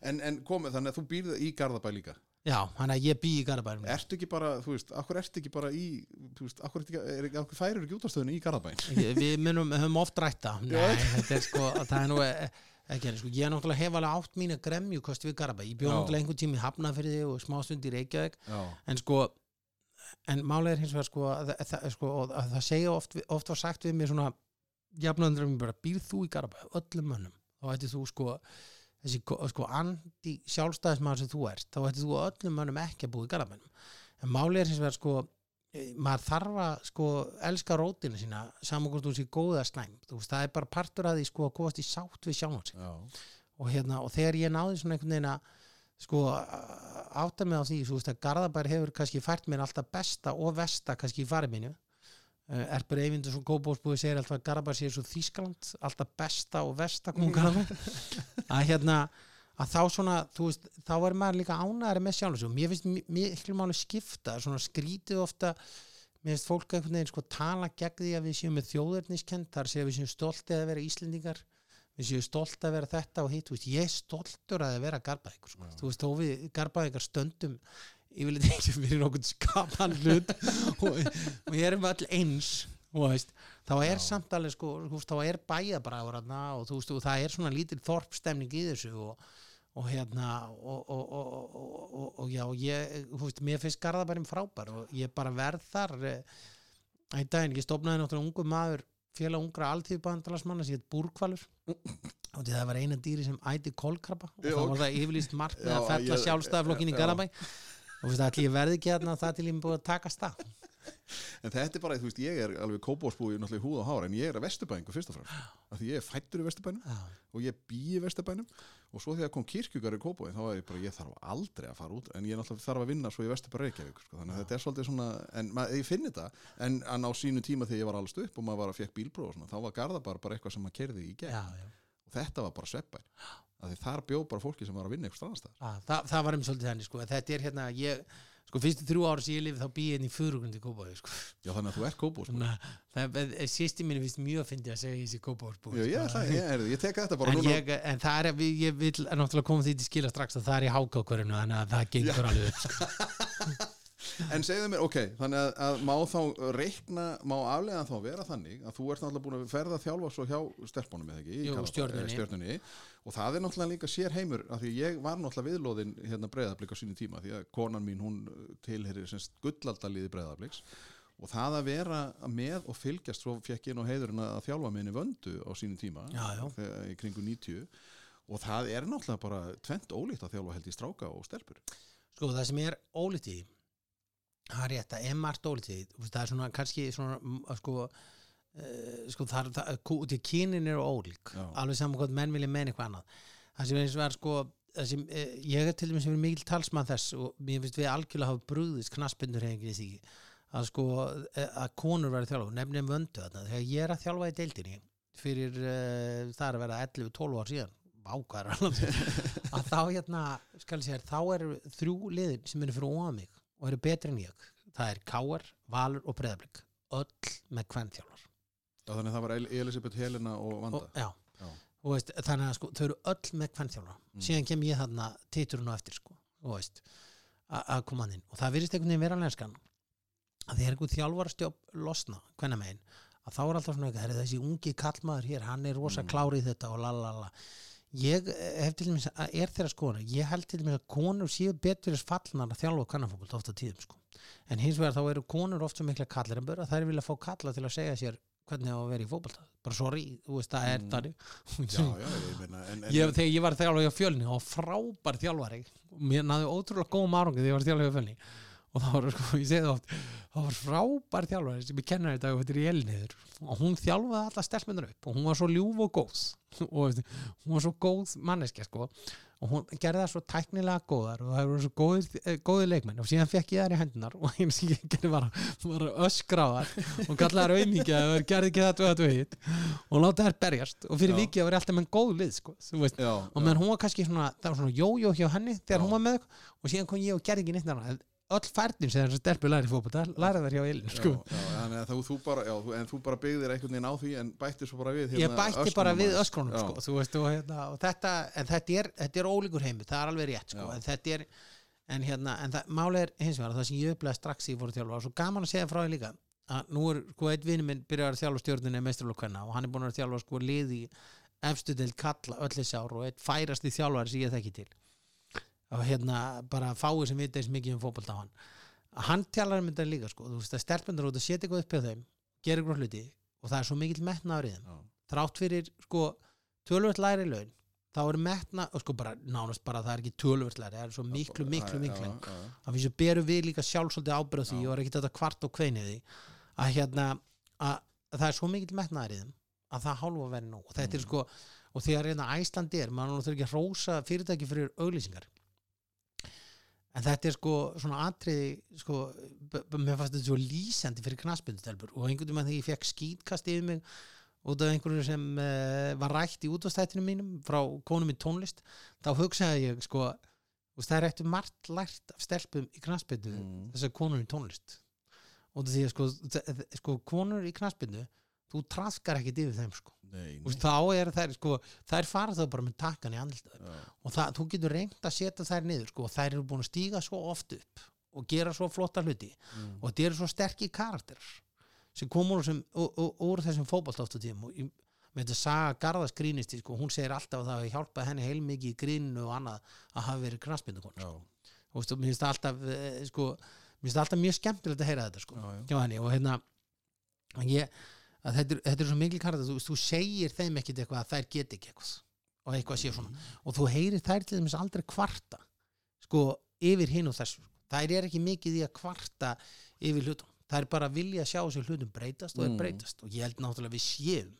En, en komið, þannig að þú býrð í Garðabæ líka? Já, hann að ég bý í Garabærum ertu ekki bara, þú veist, akkur ertu ekki bara í þú veist, akkur, ekki, er, akkur færir ekki útvarstöðinu í Garðabæn við munum, höfum oft rætt það. Nei, þetta er sko, það er nú e- ekki henni, sko, ég er náttúrulega hef alveg átt mína gremju kosti við Garabæ, ég bjóð náttúrulega einhvern tími hafnafyrði og smástund í Reykjavík. En sko en málega er hins vegar sko að, að, að, sko, að, að það segja oft, oft var sagt við mér svona jafnöndur um bara býrð þú í Garabæ? Öllum mönnum, þá ætti þú sko þessi ko- sko andi sjálfstæðismæður sem þú ert, þá ætti þú öllum mönnum ekki að búa í Garabænum. En málega er hins vegar sko maður þarf að sko elska rótina sína saman hvort þú sé góða slæm. Þú veist, það er bara partur að því sko að komast í sátt við sig. Já, og hérna, og þegar ég náði svona einhvern veginn að sko átta mig á því, þú veist að Garðabær hefur kannski fært mér alltaf besta og vesta kannski í farið mínu. Uh, Erpur Eyvindur svo góðbóðsbúið segir alltaf að Garðabær sé svo Þískaland alltaf besta og vesta komum Garðabær að hérna að þá svona, þú veist, þá er maður líka ánæðari með sjálf og mér finnst mi- miklu máli skipta, svona skrítið ofta mér finnst fólk einhvern veginn sko tala gegn því að við séum með þjóðurniskend þar séum við séum stoltið að vera Íslendingar við séum stolt að vera þetta og hitt þú veist, ég er stoltur að vera garbaðingur sko. þú veist, þó við garbaðingar stöndum yfirleitt ekki fyrir nokkuð skapan hlut og, og ég erum öll eins veist, þá er samt alveg sko, þá er bæjabræður og þú veist, og það er svona lítil þorpstemning í þessu og, og hérna og, og, og, og, og, og já, ég, þú veist, mér finnst Garðabærin frábær og ég bara verð þar eh, einn daginn, ég stofnaði náttúrulega ungu maður félag ungra alþýðbandalagsmanna sem hétt Búrkvalur og það var eina dýri sem æti kólkrabba og ok. var það yfirlýst margt með að fella sjálfstæðaflokkin í já. Garabæ og þú veist, allir verði ekki hérna það til ég er búið að taka stað en þetta er bara, þú veist, ég er alveg kópásbúi náttúrulega í húð og hár, en ég er að vesturbæðingu fyrst og fremst, af því ég er fættur í vesturbænum Já. og ég bý í vesturbænum. Og svo þegar kom kirkjugar í kópói þá er ég bara, ég þarf aldrei að fara út en ég náttúrulega þarf að vinna svo í vesturbæ Reykjavík sko. þannig að þetta er svolítið svona, en mað, ég finn þetta en, á sínu tíma þegar ég var allast upp og maður var að fekk bílbróð og svona, og þetta var bara því þar bjó bara fólki sem var að vinna eitthvað strannastæðar Að, það, það var um svolítið þannig sko. þetta er hérna, ég, sko fyrstu þrjú ára sem ég lifi þá bý ég inn í fyrugrundi Kópaví sko. já þannig að þú ert kópós Svona, það er sýsti mínu finnst mjög að fyndi að segja þessi Kópavísbúi já, ég, ætla, ég, ég, ég tek þetta bara en, núna ég, en það er, ég, ég vil náttúrulega koma því til skila strax að það er í hákákurinu þannig að það gengur alveg upp sko. (laughs) En segðu mér, ok, þannig að, að má þá reikna, má aflega þá vera þannig að þú ert náttúrulega búin að ferða að þjálfa svo hjá stelpunum eða ekki, Jú, Stjörnunni. eh, stjörnunni og það er náttúrulega líka sér heimur af því ég var náttúrulega viðlóðin hérna breyðablík á sínum tíma því að konan mín hún tilherir semst gullaldaliði breyðablíks og það að vera með og fylgjast svo fekk ég nú heiðurinn að þjálfa minni vöndu á sínum tíma Já, já. þegar- í kringu 90 og það er náttúrulega bara tvent ólíkt að þjálfa held í stráka og stelpur sko það sem er ólítið í, það er rétt, er í, þú veist, það er svona kannski svona að sko Uh, sko það, kú- því að kynin eru ólík Já. alveg saman hvort menn vilja meina eitthvað annað. Það sem er eins og er sko sem, eh, ég er til dæmis sem er mikil talsmann þess og mér finnst við algjörlega hafa brúðist knaspindur hengið í því að sko eh, að konur verið þjálfa. Nefnum vöndu þarna, þegar ég er að þjálfa í deildinni fyrir uh, það er að vera 11-12 ár síðan vákvæður (laughs) að þá hérna skal ég segja, þá eru þrjú liðin sem eru fyrir óa mig og eru betri en ég. Það er Káar, Valur og Breðablík öll með kvennþjálfar Já, þannig að það var El- Elisabeth Helena og Vanda. Og, já, Já. og veist, þannig að sko, þau eru öll með kvennþjálfara síðan kem ég þarna titurinn á eftir sko, og að koma hann inn. Og það virðist einhvern veginn vera lenskan að því er einhvern þjálfara stjóp losna hvenna megin, að þá er alltaf svona eitthvað, "Herri, þessi ungi kallmaður hér, hann er rosa klárið þetta og lalala ég eh, hef til dæmis að er þeirra skoðan ég held til dæmis að konur séu betur þess fallnar að þjálfa kannafókult ofta tíðum sko. en hins vegar þá eru konur oft svo mikla kallar en bara þær vilja fá kalla til að segja sér hvernig á að vera í fótbolta bara sorry, þú veist það er mm. Ég, þegar ég var þjálfari á fjölni og frábær þjálfari mér náði ótrúlega góðum árangi þegar ég var þjálfari á fjölni og það var, sko, ég segi það oft það var frábær þjálfari sem ég kennar þetta og þetta er í elniður og hún þjálfaði alla stelpunar upp og hún var svo ljúf og góð. Og hún var svo góð manneskja sko. Og hún gerði það svo tæknilega góðar og það voru svo góði, góði leikmenn. Og síðan fekk ég þær í hendunar og einu sem ég (laughs) gerði var, að- var að öskra á þær og kallaði þær auðmíkja og þær gerði ekki þetta og þetta og og láta þær berjast. Og fyrir vikið var ég alltaf með góð lið sko, já, og meðan hún var kannski svona, það var svona jójó hjá henni þegar Já. hún var með og síðan kom ég og gerði ekki neitt öll færnin sem þessar stelpur læri fótbolta læra þær hjá Elin sko. að þú, bara, já, þú, en þú bara byggðir einhvern veginn á því en bætti svo bara við ég hérna, bætti öskrunum bara við Já. sko, þú veist, og, hérna, og þetta, en þetta er, þetta er ólíkur heimi, það er alveg rétt sko, en þetta er en hérna, en það, máli er hins vegar það sem ég upplega strax í fóru þjálfa og svo gaman að segja frá því líka að nú er, sko, einn vinur minn byrjar að þjálfa stjórninni meisturlokkenna og hann er búin að þjálfa sko lið í efstu deild kalla öll þessi ár og einn færasti þjálfari sem ég þekki til og hérna bara fáið sem vita eins mikið um fótbolta á hann. Hann tjálar um þetta líka sko, þú veist að stelpundur út að setja eitthvað upp hjá þeim gera eitthvað hluti og það er svo mikill í þeim. Já. þrátt fyrir sko tölvöld læri laun þá er metna, og sko bara nánast bara það er ekki tölvöld læri, það er svo miklu, miklu, miklu já, já. að berum við líka sjálfsóldi ábyrð á því og er ekki þetta kvart og kveinið því að hérna að, að það er svo mikill metnaður í þeim að það hálfa verið nú og þetta er Mm. sko og þegar hérna Æslandi er, maður þurfi ekki að rósa fyrirtæki fyrir auglýsingar en þetta er sko svona atriði sko, mér fannst þetta svo lýsandi fyrir knaspindustelpur og einhvern veginn þegar ég fekk skítkast yfir mig út af einhverju sem uh, var rætt í útastættinu mínum frá konum í tónlist þá hugsaði ég sko það er eftir margt lært af stelpum í knaspindu Mm. þessar konur í tónlist og því að sko, sko konur í knaspindu þú traskar ekkit yfir þeim sko Nei, þá er þær sko þær fara þá bara með takkan í andlitaður Já. og það, þú getur reynt að setja þær niður sko, og þær eru búin að stíga svo oft upp og gera svo flotta hluti Mm. og þetta eru svo sterkir karakterar sem komur sem, úr, úr, úr þessum fótbolt ofta tíðum og með þetta saga Garðas grínisti sko, hún segir alltaf að það hafi hjálpað henni heilmikið í gríninu og annað að hafa verið knaspindukon Já. og og mér finnst það alltaf eh, sko, mér finnst það alltaf mjög skemmtilegt að heyra þetta sko, Já, já. hjá henni og hérna ég, að þetta, er, þetta er svo mikil karakter þú, þú segir þeim ekkit eitthvað að þær get ekki eitthvað og eitthvað sé svona. Og þú heyrir þær til þess aldrei kvarta sko yfir hinn og þessu. Þær er ekki mikið í að kvarta yfir hlutum, þær bara vilja sjá þessu hlutum breytast og er Mm. breytast. Og ég held náttúrulega við séum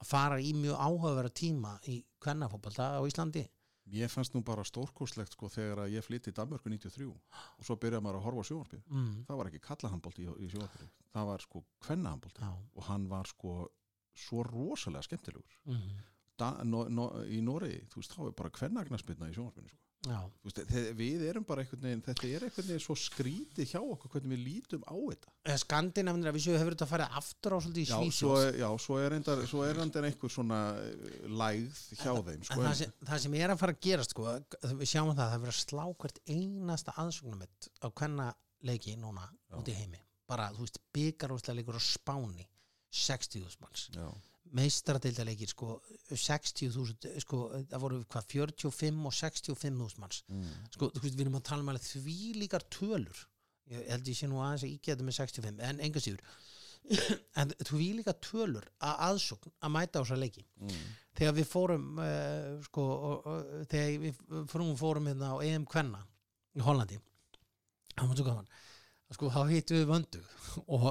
að fara í mjög áhugavera tíma í kvennafótbolta á Íslandi Mér fannst nú bara stórkostlegt sko þegar að ég flytti í Danmörku 93 og svo byrjaði maður að horfa á sjónvarpið mm. það var ekki kallahandbólti í, í sjónvarpið það var sko kvennahandbólti Já. og hann var sko svo rosalega skemmtilegur Mm. da, no, no, í Noregi, þú veist, þá er bara kvennagnarsbyrna í sjónvarpinu sko. Veist, við erum bara einhvern veginn þetta er einhvern veginn svo skrítið hjá okkur hvernig við lítum á þetta. Skandinavinir að við séu hefur þetta farið aftur á svolítið í já, svo, Svíþjóð já, svo er endar einhver svona eh, lægð hjá þeim sko, en það sem, það sem er að fara að gerast sko, við sjáum það, það er verið að slá hvert einasta aðsóknumett á hvenna leiki núna Já. út í heimi. Bara, þú veist, byggarúslega leikur á Spáni 60.000 manns. Já, meistaradeildaleikir sko 60.000 sko, það voru hvað 45 og 65.000 manns. Mm, sko, þú veist, við erum að tala um alveg því líkar tölur. Ég held ég sé nú aðeins að ígæta með 65 en enga síður. (coughs) En því líka tölur að aðsókn að mæta á þessa leiki. Mm, þegar við fórum uh, sko, og, og, þegar við fórum, fórum hérna á EM Kvenna í Hollandi það var svo gaman sko, þá hittum við vöndu. (laughs) Og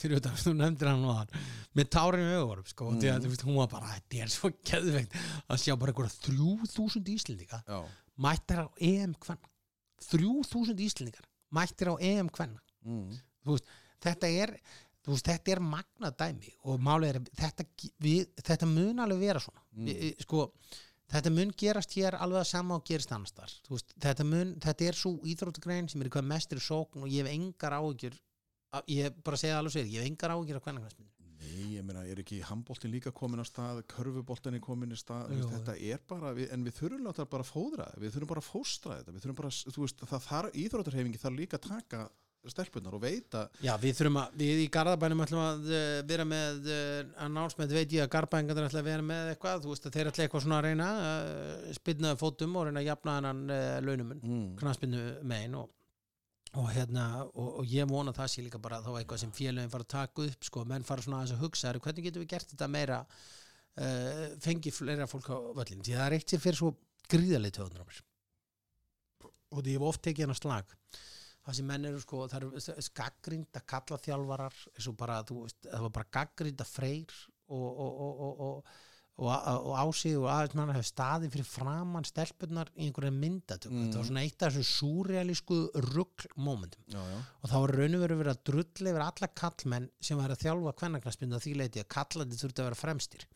fyrir þetta, þú nefndir hann og hann með tárin í augunum sko, mm. að þú veist, hún var bara, þetta er svo geðveikt að sjá bara einhverja 3000 íslendinga já, mættir á EM Kvenna. 3000 íslendingar mættir á EM Kvenna. Mm, þetta er veist, þetta er magnað dæmi og málið er þetta, við, þetta mun alveg vera svona. Mm. við, sko, þetta mun gerast hér alveg að sama og gerist annars þar þetta, þetta er svo íþróttugrein sem er hvað mestir sókn og ég hef engar áhyggjur ég bara segja alveg sér, ég hef engar áhyggjur af hvernakvæmsmynd Nei, ég meina, er ekki handbóltin líka komin á stað, körfuboltin er komin í stað, Jú. þetta er bara, við, en við þurfum láta bara að fóðra, við þurfum bara að fóstra þetta, við þurfum bara, þú veist, það þarf, íþróttarhefingi þarf líka að taka stelpunar og veita, Já, við þurfum að, við í Garðabænum ætlum að uh, vera með uh, announcement, veit ég að Garðabængar ætla að vera með eitthvað, þú veist að þeir ætla eitthvað svona að reyna uh, spynnaði fótum og reyna að jafna uh, launumun mm, knaspinu megin og, og hérna og, og ég vona það sé líka bara þá eitthvað sem félögin fara að taka upp sko, menn fara svona aðeins að hugsa "Herru, hvernig getum við gert þetta meira uh, fengi fleira fólk á völlin því það sem menn eru sko, það eru gaggrind að kalla þjálfarar eins og bara, þú veist, það var bara gaggrind að freyr og, og, og, og, og og, og ásig og aðeins mann hefur staðið fyrir framann stelpunar í einhverja myndatöku Mm. þetta var svona eitt af þessu súrealísku rugg momentum já, já, og þá var raun og veru verið að drull yfir alla kallmenn sem var að þjálfa kvennaknaspindu að því leiti að kallandi þurfti að vera fremstir.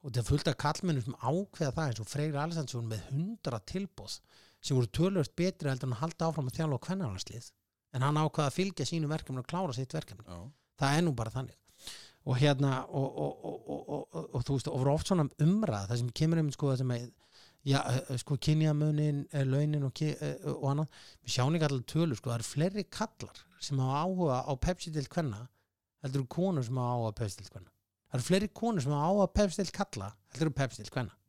Og þetta fullt af kallmennum sem ákveða það eins og Freyr Alessandsson með hundra tilbóð sem voru tölvöld betri heldur en að halda áfram að þjálfa kvennarlandslið en hann ákvaða að fylgja sínu verkefni og klára sitt verkefni. Já, það er nú bara þannig. Og hérna og, og, og, og, og, og, og þú veist og voru oft svona umræð það sem kemur um sko það sem er já, sko kynjamunin, eh, launin og, og annað, við sjáum ekki allir tölur sko, það eru fleiri kallar sem hafa áhuga á Pepsi til kvenna heldur eru konur sem hafa áhuga á Pepsi til kvenna. Það eru fleiri konur sem hafa áhuga á Pepsi til kalla heldur eru Pepsi til kvenna. Já.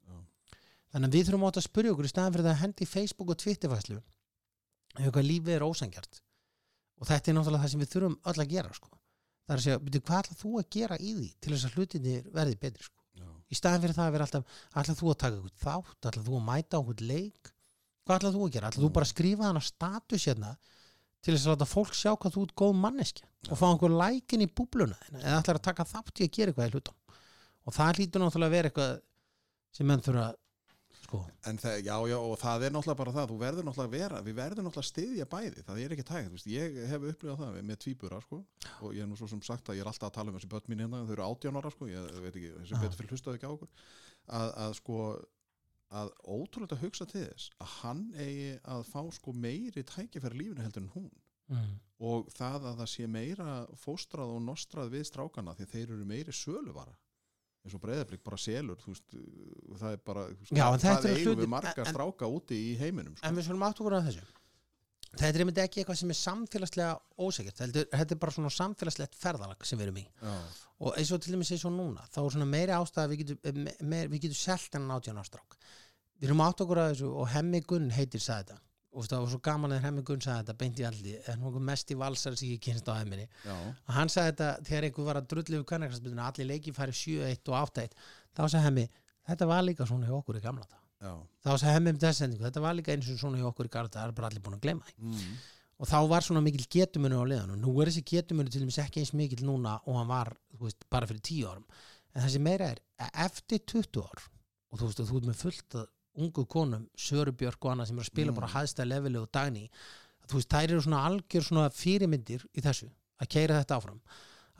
Þannig að við þurfum átt að spyrja okkur í staðan fyrir það að hendi Facebook og Twitterfæslu ef eitthvað lífið er ósangjart og þetta er náttúrulega það sem við þurfum öll að gera sko. það er að segja, byrju, hvað ætlað þú að gera í því til þess að hlutinir verði betri sko? í staðan fyrir það að vera alltaf ætlað þú að taka eitthvað þátt, ætlað þú að mæta eitthvað leik? Hvað ætlað þú að gera, ætlað þú bara að skrifa hana status hérna til þess að láta fólk sjá hvað þú ert góð manneskja? Og fá einhver lækin í búbluna eða ætlar að taka þátt í að gera eitthvað í hlutum og það hlýtur náttúrulega að vera eitthvað sem menn þurfa að sko, En það, já, já, og það er náttúrulega bara það, þú verður vera, við verður náttúrulega að styðja bæði, það er ekki tægt, þú veist, ég hef upplifað það með tvíbura, sko, og ég er nú svo sem sagt að ég er alltaf að tala um þessi börn mín hérna, þau eru 18 ára, sko, ég veit ekki, þessi betur fyrir hlustaðu ekki á okkur, að, að sko, að ótrúlega hugsa til þess að hann eigi að fá sko meiri tækifæri lífinu heldur en hún. Mm, og það að það sé meira fóstrað og nostrað við strákana því þeir eru meiri söluvara eins og breyðablík bara selur veist, uh, það er bara veist, Já, það eigum hlutir- við marga en- stráka úti í heiminum sko. en við svolum átt okkur að þessu. Þetta er ekki eitthvað sem er samfélagslega ósækjart, þetta, þetta er bara svona samfélagslegt ferðalag sem við erum í. Já, og eins og til dæmis eins og núna þá er svona meiri ástæða að við getum, við getum selt en átján ástrák við erum átt okkur að þessu og Hemmi Gunn heitir sagði þetta og það var svo gaman að Hemmi Gunn sagði þetta beint í aldi en hún mest í valsar sem ég kynst á Hemminni já, og hann sagði þetta þegar einhver var að drullu við kannarkastbyrðuna allir leiki færi 7-1 og 8-1 þá sagði Hemmi, þetta var líka svona hjá okkur í gamla já, þá sagði Hemmi um þessu sendingu, þetta var líka eins og svona hjá okkur í gamla það er bara allir búin að gleyma því. Mm, og þá var svona mikil getumunur á liðanum nú er þessi getumunur til dæmis ekki eins mikil núna og hann var, þú veist, bara fyrir 10 árum. En það sem meira er, að eftir 20 ár og þú veist, og þú ungu konum, Sörubjörk og annað sem er að spila Mm. bara hæðstæða leveli og dagni að þú veist, þær eru svona algjör svona fyrirmyndir í þessu, að keira þetta áfram.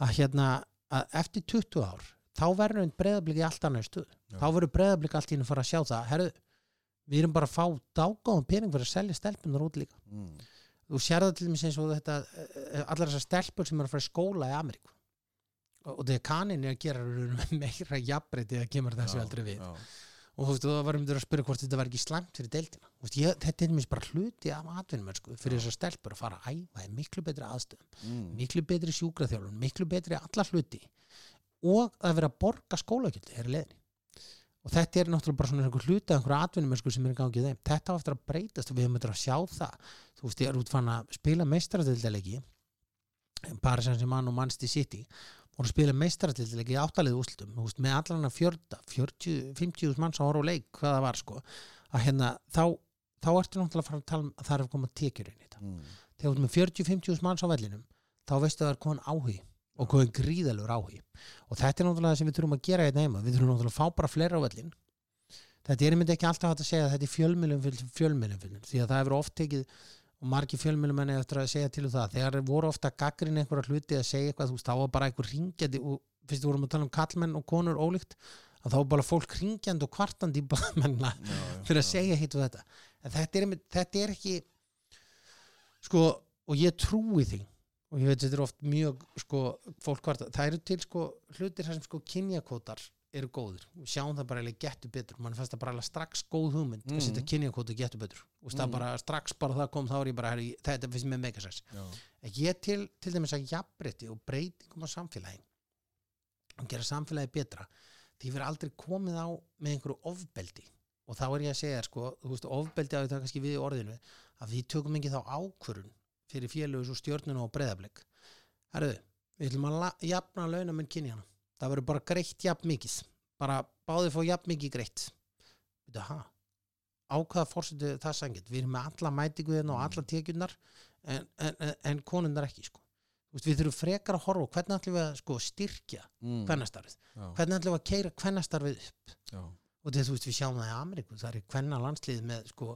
Að hérna, að eftir 20 ár, þá verður einn breyðablík í allt annað stuð, Já. þá verður breyðablík allt í henni fara að sjá það, herru við erum bara að fá dágáðum pening fyrir að selja stelpunar út líka. Mm, þú sér það til dæmis eins og þetta eh, allar þessar stelpur sem eru að fara í skóla í Ameríku. Og, og þegar kanin er að gera meira jafnbreytið að kemur þessu aldrei við. já, og þú veist, það varum við að spyrja hvort þetta var ekki slæmt fyrir deildina. Þú veist, ég, þetta er mér bara hluti af atvinnum sko, fyrir þessar stelpur að fara að æfa í miklu betri aðstöðum, mm, miklu betri sjúkraþjálfun miklu betri alla hluti og að vera að borga skólagjaldi er í leiðinni og þetta er náttúrulega bara svona einhver hluti af einhverju atvinnum sem er í gangi í þeim. Þetta á eftir að breytast og við höfum eftir að sjá það. Þú veist, ég er út fann að spila meistaradildalegi Voru að spila meistaradildalegi í áttalið veist, með allan að fjörda 40, 50 manns á og leik hvað það var sko. Að hérna, þá, þá ertu náttúrulega að fara að tala um að það er að koma tekjur inn í þetta. Mm, þegar þú ert með 40-50 manns á vellinum þá veistu að það er komin áhugi og komin gríðalur áhugi. Og þetta er náttúrulega það sem við þurfum að gera hérna heima. Við þurfum náttúrulega að fá bara fleira á vellin þetta er einmitt ekki alltaf að segja að þetta er fjölmjölum fjölmjölum og margir fjölmjölum enni eftir að segja til um það. Þegar voru ofta gaggrin einhverja hluti að segja eitthvað þú veist þá var bara einhver ringjandi og fyrst við vorum að tala um kallmenn og konur ólíkt að þá var bara fólk ringjandi og kvartandi í já, (laughs) fyrir að já, segja og þetta. En þetta er, þetta er ekki sko, og ég trúi því. Og ég veit þetta er oft mjög sko, fólk hvart, það eru til sko hlutir þar sem sko kynjakvotar eru góðir. Og sjáum það bara eiginlega getur betur. Mann fannst það bara strax góð hugmynd Mhm. að setja kynjakvotu getur betur og það Mhm. bara strax bara það kom þá er ég bara herri, þetta finnst mér megasess ég til, til dæmis að jafnbreytti og breytingum á samfélagi og gera samfélagi betra því við erum aldrei komið á með einhverju ofbeldi. Og þá er ég að segja sko, veist, ofbeldi á þetta kannski við í orðinu að við tökum ekki þá ákvörun fyrir félögus og stjórnuna og breyðablik Herðu, við ætlum að jafna launamenn kynjana það verður bara greitt jafn mikið. Bara báðið fá jafn mikið greitt. Veitu, ha? Á hvaða fórsetu það sangið við erum með alla mætingu hérna og alla tekjurnar en, en, en, konundar ekki sko. Við þurfum frekar að horfa hvernig ætlum við að sko, styrkja mm. kvennastarfið, já, hvernig ætlum við að keira kvennastarfið upp? Já, og þetta, þú veist, við sjáum það í Ameríku það er kvenna landslið með sko,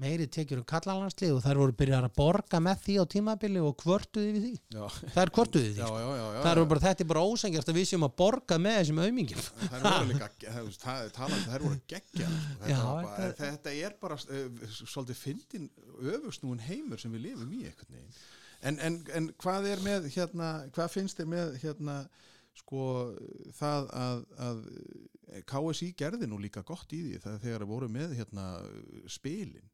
meiri tekjur um kalla landslið og þær voru byrjar að borga með því á tímabili og kvörtuði við því, já, það er kvörtuði því já, sko. já, já, já, það bara, þetta er bara ósengjast að við séum að borga með þessum aumingin Það voru líka, það, það, talandi, það voru geggja þetta, bara, þetta- þetta er bara uh, svolítið fyndin öfugsnúin heimur sem við lifum í en, en, en hvað er með hérna, hvað finnst þér með hérna sko það að, að KSI gerði nú líka gott í því það þegar voru með hérna spilin,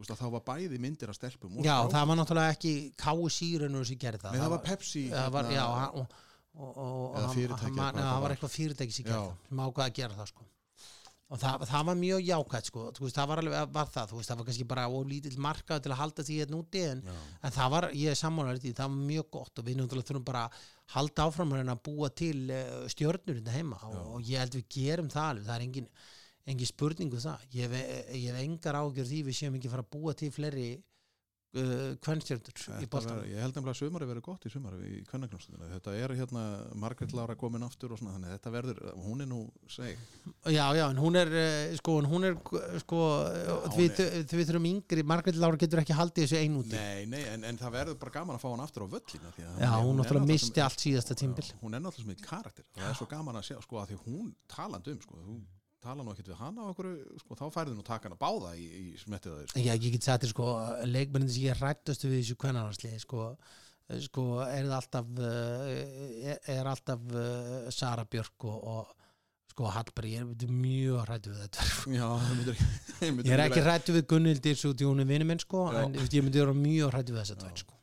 veist að þá var bæði myndir að stelpum já, strákum. það var náttúrulega ekki KSI-runur sem gerði það. Nei, það var Pepsi það var, hérna, já, og, og, og, hann- þetta það var eitthvað fyrirtæki sem gerði það sem ákvað að gera það sko. Og það, það var mjög jákvæmt sko. Það var alveg, var það, veist, það var kannski bara of lítill markað til að halda því hérna úti en, en það var, ég er sammálaður því, það var mjög gott og við náttúrulega þurfum bara að halda áfram að búa til uh, stjörnur hérna heima og, og ég held við gerum það alveg, það er engin, engin spurningu það, ég hef, ég hef engar ágjör því við séum ekki fara að búa til fleiri uh, kvennstjörnur í ver, ég held nefnilega að sumari verið gott í sumari í kvennaknústunum þetta er hérna Margrét Lára komin aftur og svona þannig þetta verður, hún er nú seg. Já, já, en hún er eh, sko, hún er sko, hún við, við þurfum yngri Margrét Lára getur ekki haldið þessu einn úti. Nei, nei, en, en það verður bara gaman að fá hann aftur á völlina Já, hún er náttúrulega misti allt síðasta tímbil Já, hún er náttúrulega sem í karakter. Það er svo gaman að sjá, sko, sko, tala nú ekkert við hana á okkur, sko, þá færðu nú taka hana báða í, í smettið það, sko. Já, ég get þér sko, leikmennin sem ég rættast við þessu kvennarhansliði sko, sko, er alltaf er, er alltaf uh, Sara Björk og, og sko Hallberg, ég er mjög rættu við þetta Já, það myndir ekki Ég er ekki rættu við Gunnildir svo því hún er vinnu minn sko, Já. en ég myndi vera mjög rættu við þessa tveir sko.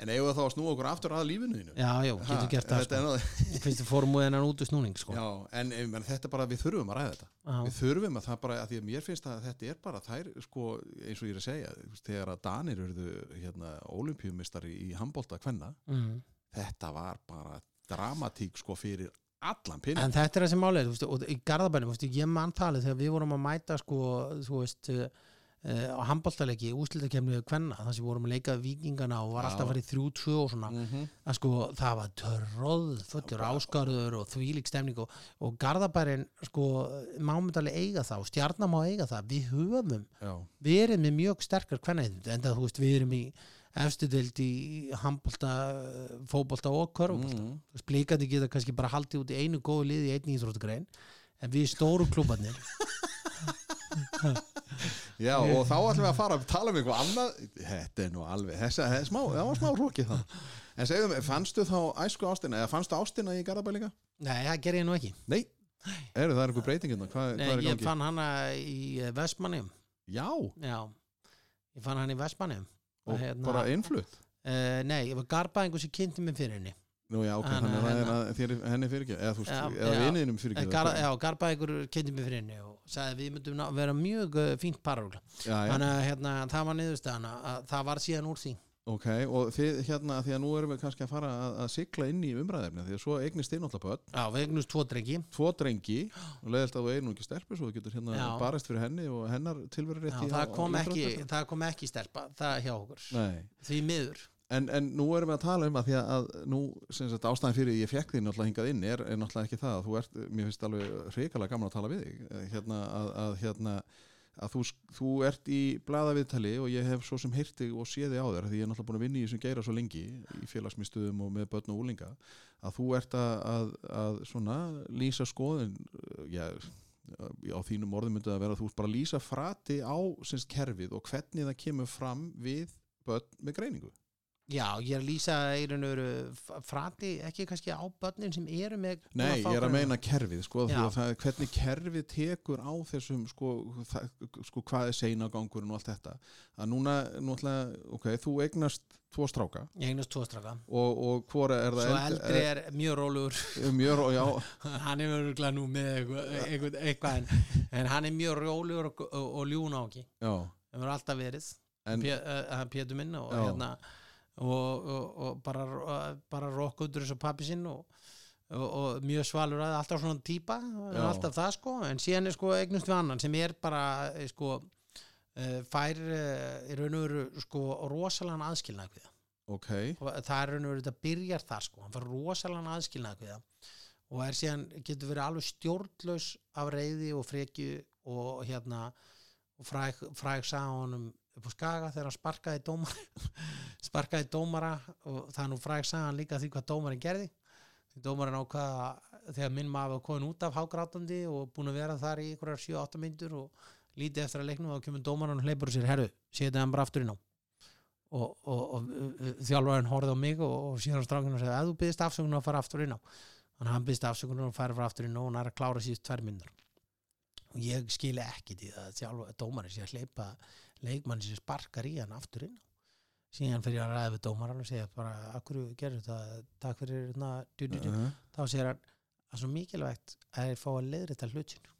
En eigum við þá að snúa okkur aftur að lífinu þínu Já, já, getur gert það sko. Ég finnst úr þennan út úr snúning sko. Já, en, en þetta er bara, við þurfum að ræða þetta Já. Við þurfum að það bara, að því að mér finnst að þetta er bara þær, sko, eins og ég er að segja þegar að Danir urðu hérna, olimpíumistari í handbólta kvenna mm. þetta var bara dramatík sko fyrir allan pinning En þetta er þessi málið, og í Garðabænum, ég mann talið þegar við vorum að mæta, sko, þú veist, á handbóltalegi, úslitakemni kvenna, þar sem við vorum að leika við vikingana og var alltaf að fara í þrjú, tvö og svona, Mhm. að sko, það var törróð, föllur áskarður og þvílík stemning og, og Garðabærin, sko, mámyndalega eiga það og stjarnar má eiga það, við höfum Já, við erum með mjög sterkar kvennaðið, en það, þú veist, við erum í efstu deild í handbólta, fótbólta og körfbólta mm. blíkandi geta kannski bara haldið út í einu góðu liði í einn íþróttugrein en við stóru klúbarnir (laughs) (laughs) Já og þá ætlum við að fara að tala um eitthvað annað. Þetta er nú alveg, þessa, þessa smá, það var smá hrókið það En segðu mig, fannstu þá æsku ástina eða fannstu ástina í Garðabæ líka? Nei, það ger ég nú ekki. Nei, eru það einhver breytingin hvað, Nei, ég gangi? fann hana í Vestmannum Já, Já, ég fann hana í Vestmannum og bara innflutt? Uh, Nei, ég var garbaðingur sem kynnti mig fyrir henni. Nú já, ok, Þannig að að það er þér, henni fyrirgjöf eða eða Eh, fyrirgjöf Gar, Já, garbaðingur kynnti mig fyrir henni og sagði við myndum vera mjög uh, fínt já, Þannig að hérna, það var niðurstaðan að það var síðan úr því. Ok, og þið hérna því að nú erum við kannski að fara að, að sigla inn í umræðefni því að svo eignist þið náttúrulega börn. Já, við eignust tvo drengi. Tvo drengi og leiðilt að þú eigin nú ekki stelpu svo þú getur hérna Já. barist fyrir henni og hennar tilveru rétt Já, í það, kom ekki, íþróttum. það kom ekki stelpa, það hjá okkur. Nei, Því miður en, en nú erum við að tala um að því að, nú, sem sagt, ástæðan fyrir ég fekk því náttúrulega hingað inn er, er náttúrulega ekki það að þú ert, mér finnst alveg hrikalega gaman að tala við þig. Eh, hérna að, að hérna að þú, þú ert í blaðaviðtali og ég hef svo sem heyrti og séði á þér því ég er náttúrulega búin að vinna í þessum geira svo lengi í félagsmyndstöðum og með börn og úlinga að þú ert að, að, að svona lýsa skoðin já, á þínum orðum myndi að vera að þú bara lýsa frati á sinns kerfið og hvernig það kemur fram við börn með greiningu Já, ég er að lýsa f- frati, ekki kannski á börnin sem eru með Nei, ég er að meina kerfið sko, það, hvernig kerfið tekur á þessum sko, það, sko hvað er seinagangurinn og allt þetta. Að núna, núna, ok, þú eignast tvo stráka. Ég eignast tvo straka og, og hvora er það Svo eldri er mjög rólugur er mjög, já, (laughs) Hann er örgulega nú með eitthvað, eitthvað, en, en hann er mjög rólugur og, og, og ljún á ekki. Já. Það verður alltaf verið. Uh, Pétur minn og Já. hérna og, og, og bara, bara rokk undur þessu pappi sinn og, og, og mjög svalur að alltaf svona típa Já. alltaf það sko. En síðan er sko eignust við annan sem er bara eh, sko uh, fær uh, í raun og veru sko rosalega aðskilnað við það. Ok, og það er raun og verið þetta byrjar það sko. Hann fær rosalega aðskilnað við og er síðan, getur verið alveg stjórnlaus af reyði og frekju og hérna fræg, fræg sagði honum upp á skaga þegar hann sparkaði dómara (laughs) sparkaði dómara og það nú fræg sagði hann líka því hvað dómarinn gerði. Því dómarinn ákvaða þegar minn maður komin út af hágrátandi og búin að vera þar í einhverjar 7-8 myndur og lítið eftir að leiknum og kemur dómarinn og hleypur sér, herru, setja hann bara aftur inn á. Og, og, og þjálfarinn horfði á mig og, og síðan strákinn og segði að þú byggðist afsökunar að fara aftur inn á. Þannig að hann byggðist afsökunar og fara aftur inn á og hann er að klára síðust tvær myndar og ég skili ekki til það að dómarinn sé að hleypa leikmann sem sparkar í hann aftur inn síðan fyrir að ræða við dómarann og segja bara, akkur gerur þetta takk fyrir na, du, du, du. uh þá segir hann að svo mikilvægt að þeir fá að leiðri þetta hlutin.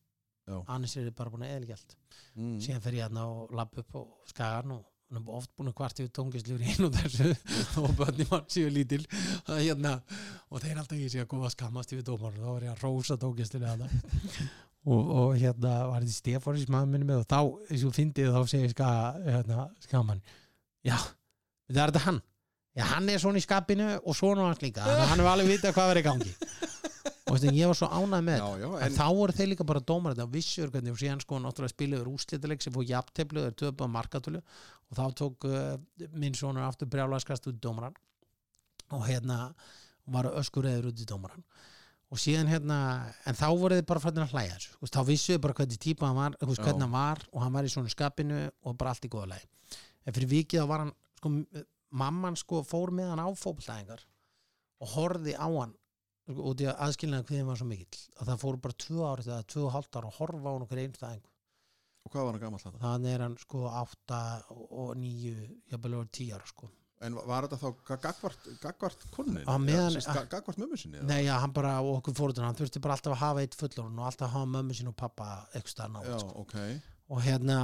Já. Annars er þið bara búin að eðlika allt. Mm. síðan fer ég hérna og lapp upp á skagan og hann er oft búin að kvart yfir tóngislur í einu og þessu (laughs) og bönni mann séu lítil. Hérna, og þeir alltaf ég sé að góða skammast yfir dómar og þá var ég að rósa tóngislur hana og, og hérna var þetta Stefánis maður minni með og þá, eins og fyndið þá segir ska, hérna, skaman já, það er þetta hann. Já, hann er svona í skapinu og svona hans líka hann hefur alveg vitað hvað verið í gangi. Og veist, ég var svo ánægð með já, já, en þá voru þeir líka bara dómar þetta vissur hvernig og síðan sko náttúrulega spilaður úrslitaleg sem fór jafnteflu þeir töpu á markatölu. Og þá tók uh, minn sonur aftur brjálaskast út dómaran og hérna var öskureður út í dómaran og síðan hérna, en þá voru þið bara fættin að hlæja þessu, Þú veist, þá vissuðu bara hvernig típa hann var, þú veist, hvernig hann var og hann var í svona skapinu og bara allt í góða lagi. En fyrir vikið þá var hann sko, mamman sko fór með hann á fótboltæðingar og horfði á hann sko, út í að aðskilnaði hvað var svo mikill að það fóru bara tvö árið eða tvö og hálft ára að horfa á hann okkur einstæðingu og hvað var hann gamall þetta? þannig er hann sko átta og níu, jafnvel over tíu ára sko En var þetta þá ga- gagvart, gagvart ga- Gagvart mömmu sinni? eða? Nei, já, hann bara og okkur fórhundur, hann þurfti bara alltaf að hafa eitt fullorinn og alltaf að hafa mömmu sín og pappa eitthvað Já, sko. ok og hérna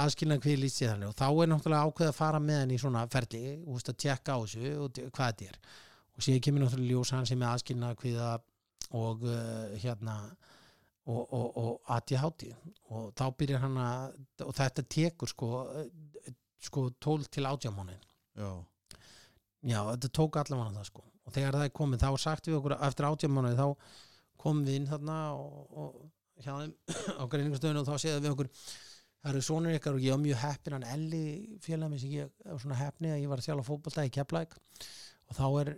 aðskilnaði hvað lýst sér þannig og þá er náttúrulega ákveð að fara með hann í svona ferli og veist, að tjekka á þessu og hvað þetta er og síðan kemur náttúrulega ljós hann sem er aðskilnaði kviða og uh, hérna og, og, og ADHD og þá byrjar hann að og þetta tekur sko eh, sko 12 til 18 mánuðin Já, Já, þetta tók allavega það sko. Og þegar það er komið, þá sagt við okkur eftir átján mánuði þá komum við inn þarna og, og hjá þeim (coughs) á greiningastöðinu og þá séðum við okkur það eru sonur ykkar og ég var mjög heppin hann Elli félagmi sem ég var svona heppni að ég var að þjála fótbolta í Keflæk og þá er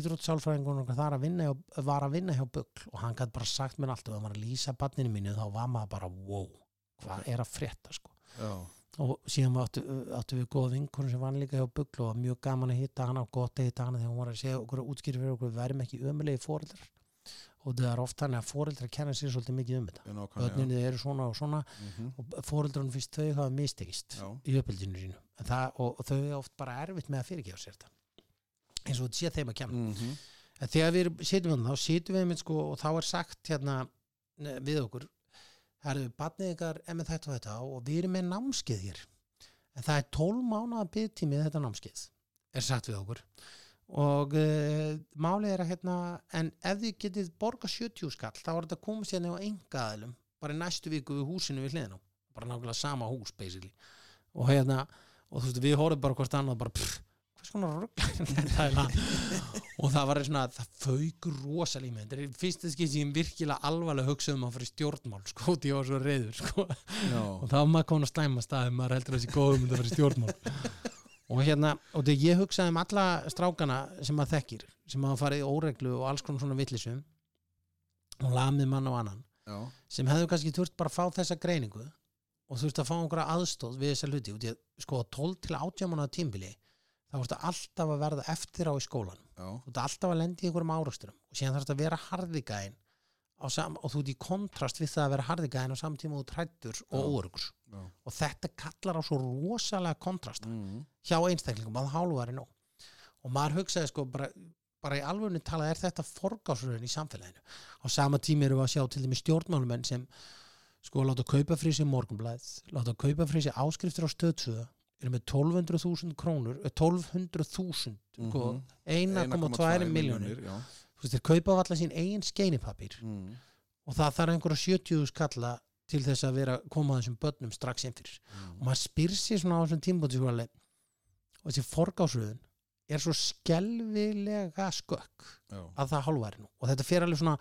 ídrúttsálfræðingun okkar þar að vinna hjá, var að vinna hjá Bugl og hann gæti bara sagt mér allt og það var að lýsa banninu mínu þá var maður bara wow, hvað er að frétta sko? Já, og síðan áttu, áttu við góða vinkur sem vann líka hjá Bugl og mjög gaman að hitta hana og gott að hitta hana þegar hún var að segja okkur að útskýra fyrir okkur við verðum ekki ömulegi fóreldrar og það er oft þannig að fóreldrar kenna sér svolítið mikið um þetta. Börninni eru svona og svona Mhm. og fóreldrarnir fyrst þau hafa mistekist í uppbyldinu sínu. Það, og, og þau er oft bara erfitt með að fyrirgefa sér þetta. Eins og þetta sé þeim að kenna. Mhm. en þegar við sitjum við þá sitjum við með sko og þá er sagt hérna við okkur eru barnið ykkar er með þetta og þetta og við erum með námskeið hér. En það er 12 mánuða byggtímið þetta námskeið er sagt við okkur. Og uh, málið er að hérna en ef þið getið borga 70 skall þá er þetta að koma sérna á engaðalum bara í næstu viku við húsinu við hliðinu bara nákvæmlega sama hús basically. Og hérna og þú veist við horfum bara hvort annað bara pff, (laughs) og það var svona það fauk mig. Þetta er fyrst þess að ég virkilega alvarlega hugsa um að fara í stjórnmál sko, því ég var svo reyður sko. Já, og þá var maður komin að slæma staðið maður heldur þessi góðum að fara í stjórnmál. Og hérna, og þegar ég hugsaði um alla strákana sem maður þekkir sem maður farið í óreglu og alls konar svona villisum og lamið mann og annan já, sem hefðu kannski þurft bara að fá þessa greiningu og þurft að fá einhverja aðstóð við þessa hluti og því að sko 12 til 18 mánuða tímbili þá ertu alltaf að verða eftir á í skólan já, þú ert alltaf að lendi í einhverjum árasturum og síðan þarf þetta að vera harðigæðin og þú ert í kontrast við það að vera harðigæðin á samtíma og þú trættur og já. og þetta kallar á svo rosalega kontrasta Mhm. hjá einstaklingum að hálfari nóg. Og maður hugsaði sko bara, bara í alvörinu talað er þetta forgásröðin í samfélaginu? Á sama tími erum við að sjá til dæmis stjórnmálumenn sem sko láta kaupa frí sér morgunblæð láta kaupa frí sér áskriftir á stöðsöðu eru með 1200.000 krónur eh, 1200.000 sko, Mhm. 1,2 miljónir þú veist þeir kaupa allar sín eigin skeinipapír Mm. og það þarf einhverja 70 skalla til þess að vera koma þessum börnum strax inn fyrir. Og maður spyr sér svona á þessum tímbóti sko og þessi forgásröðun er svo skelvilega skökk já, að það hálfæri nú. Og þetta fer alveg svona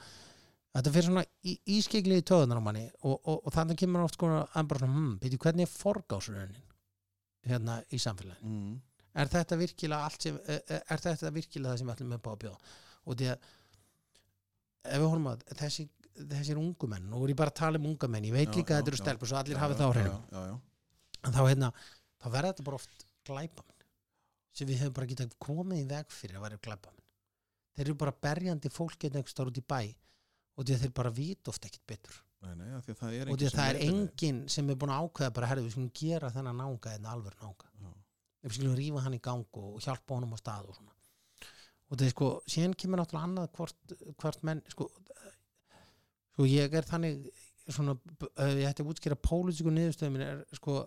þetta fer svona ískegli í töðunar á manni. Og, og, og þannig kemur oft sko að bara svona, hm, byrju, hvernig er forgásröðunin hérna í samfélaginu. Mm, er þetta virkilega sem er, þetta virkilega það sem við ætlum upp á að bjóða? Og því að ef við horfum að þessi, þessir ungu menn nú er ég bara tala um unga menn, ég veit Já, líka já, að þetta eru stelpur svo allir já, hafi já, það á já, hreinu. þá hérna, þá verða þetta bara oft glæpamenn sem við hefum bara getað komið í veg fyrir að vera glæpamenn. Þeir eru bara berjandi fólk hérna einhvers stór út í bæ og þeir bara vita oft ekkit betur Nei, nei, því að það er því það er enginn sem er búin að ákveða bara, herðu, við skulum gera þennan náunga en alveg náunga Já. við skulum rífa hann í gang og hjálpa honum á stað og svona. Og það er sko, síðan kemur náttúrulega annað hvort, hvort menn sko, sko ég er þannig svona, ég ætti að útskýra pólitíku niðurstöðum minn er sko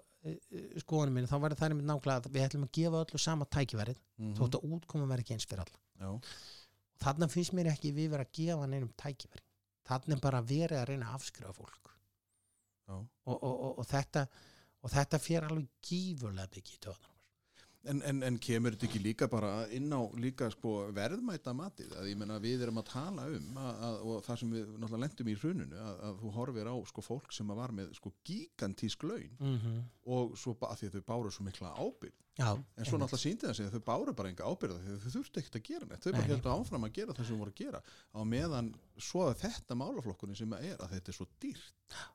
skoðanum minn, þá verður það einmitt nákvæmlega að við ætlum að gefa öllu sama tækifærið Mhm, þótt að útkoma verður ekki eins fyrir alla. Já, og þarna finnst mér ekki við vera að gefa er bara verið að reyna að afskrifa fólk. Og, og, og, og þetta og þetta fer alveg gífurlega byggja í töðunum En, en, en kemur þetta ekki líka bara inn á líka sko verðmæta matið? Að ég menna við erum að tala um að, að, og það sem við náttúrulega lendum í hrununu að, að þú horfir á sko fólk sem að var með sko gigantísk laun mm -hmm. og svo af því að þau báru svo mikla ábyrgð. Já, en svo náttúrulega síndi það sig að þau báru bara enga að þau þurftu ekkert að gera neitt. Þau bara heldur áfram að gera það sem voru að gera. Á meðan svo að þetta málaflokkunni sem að er að þetta er svo dýrt.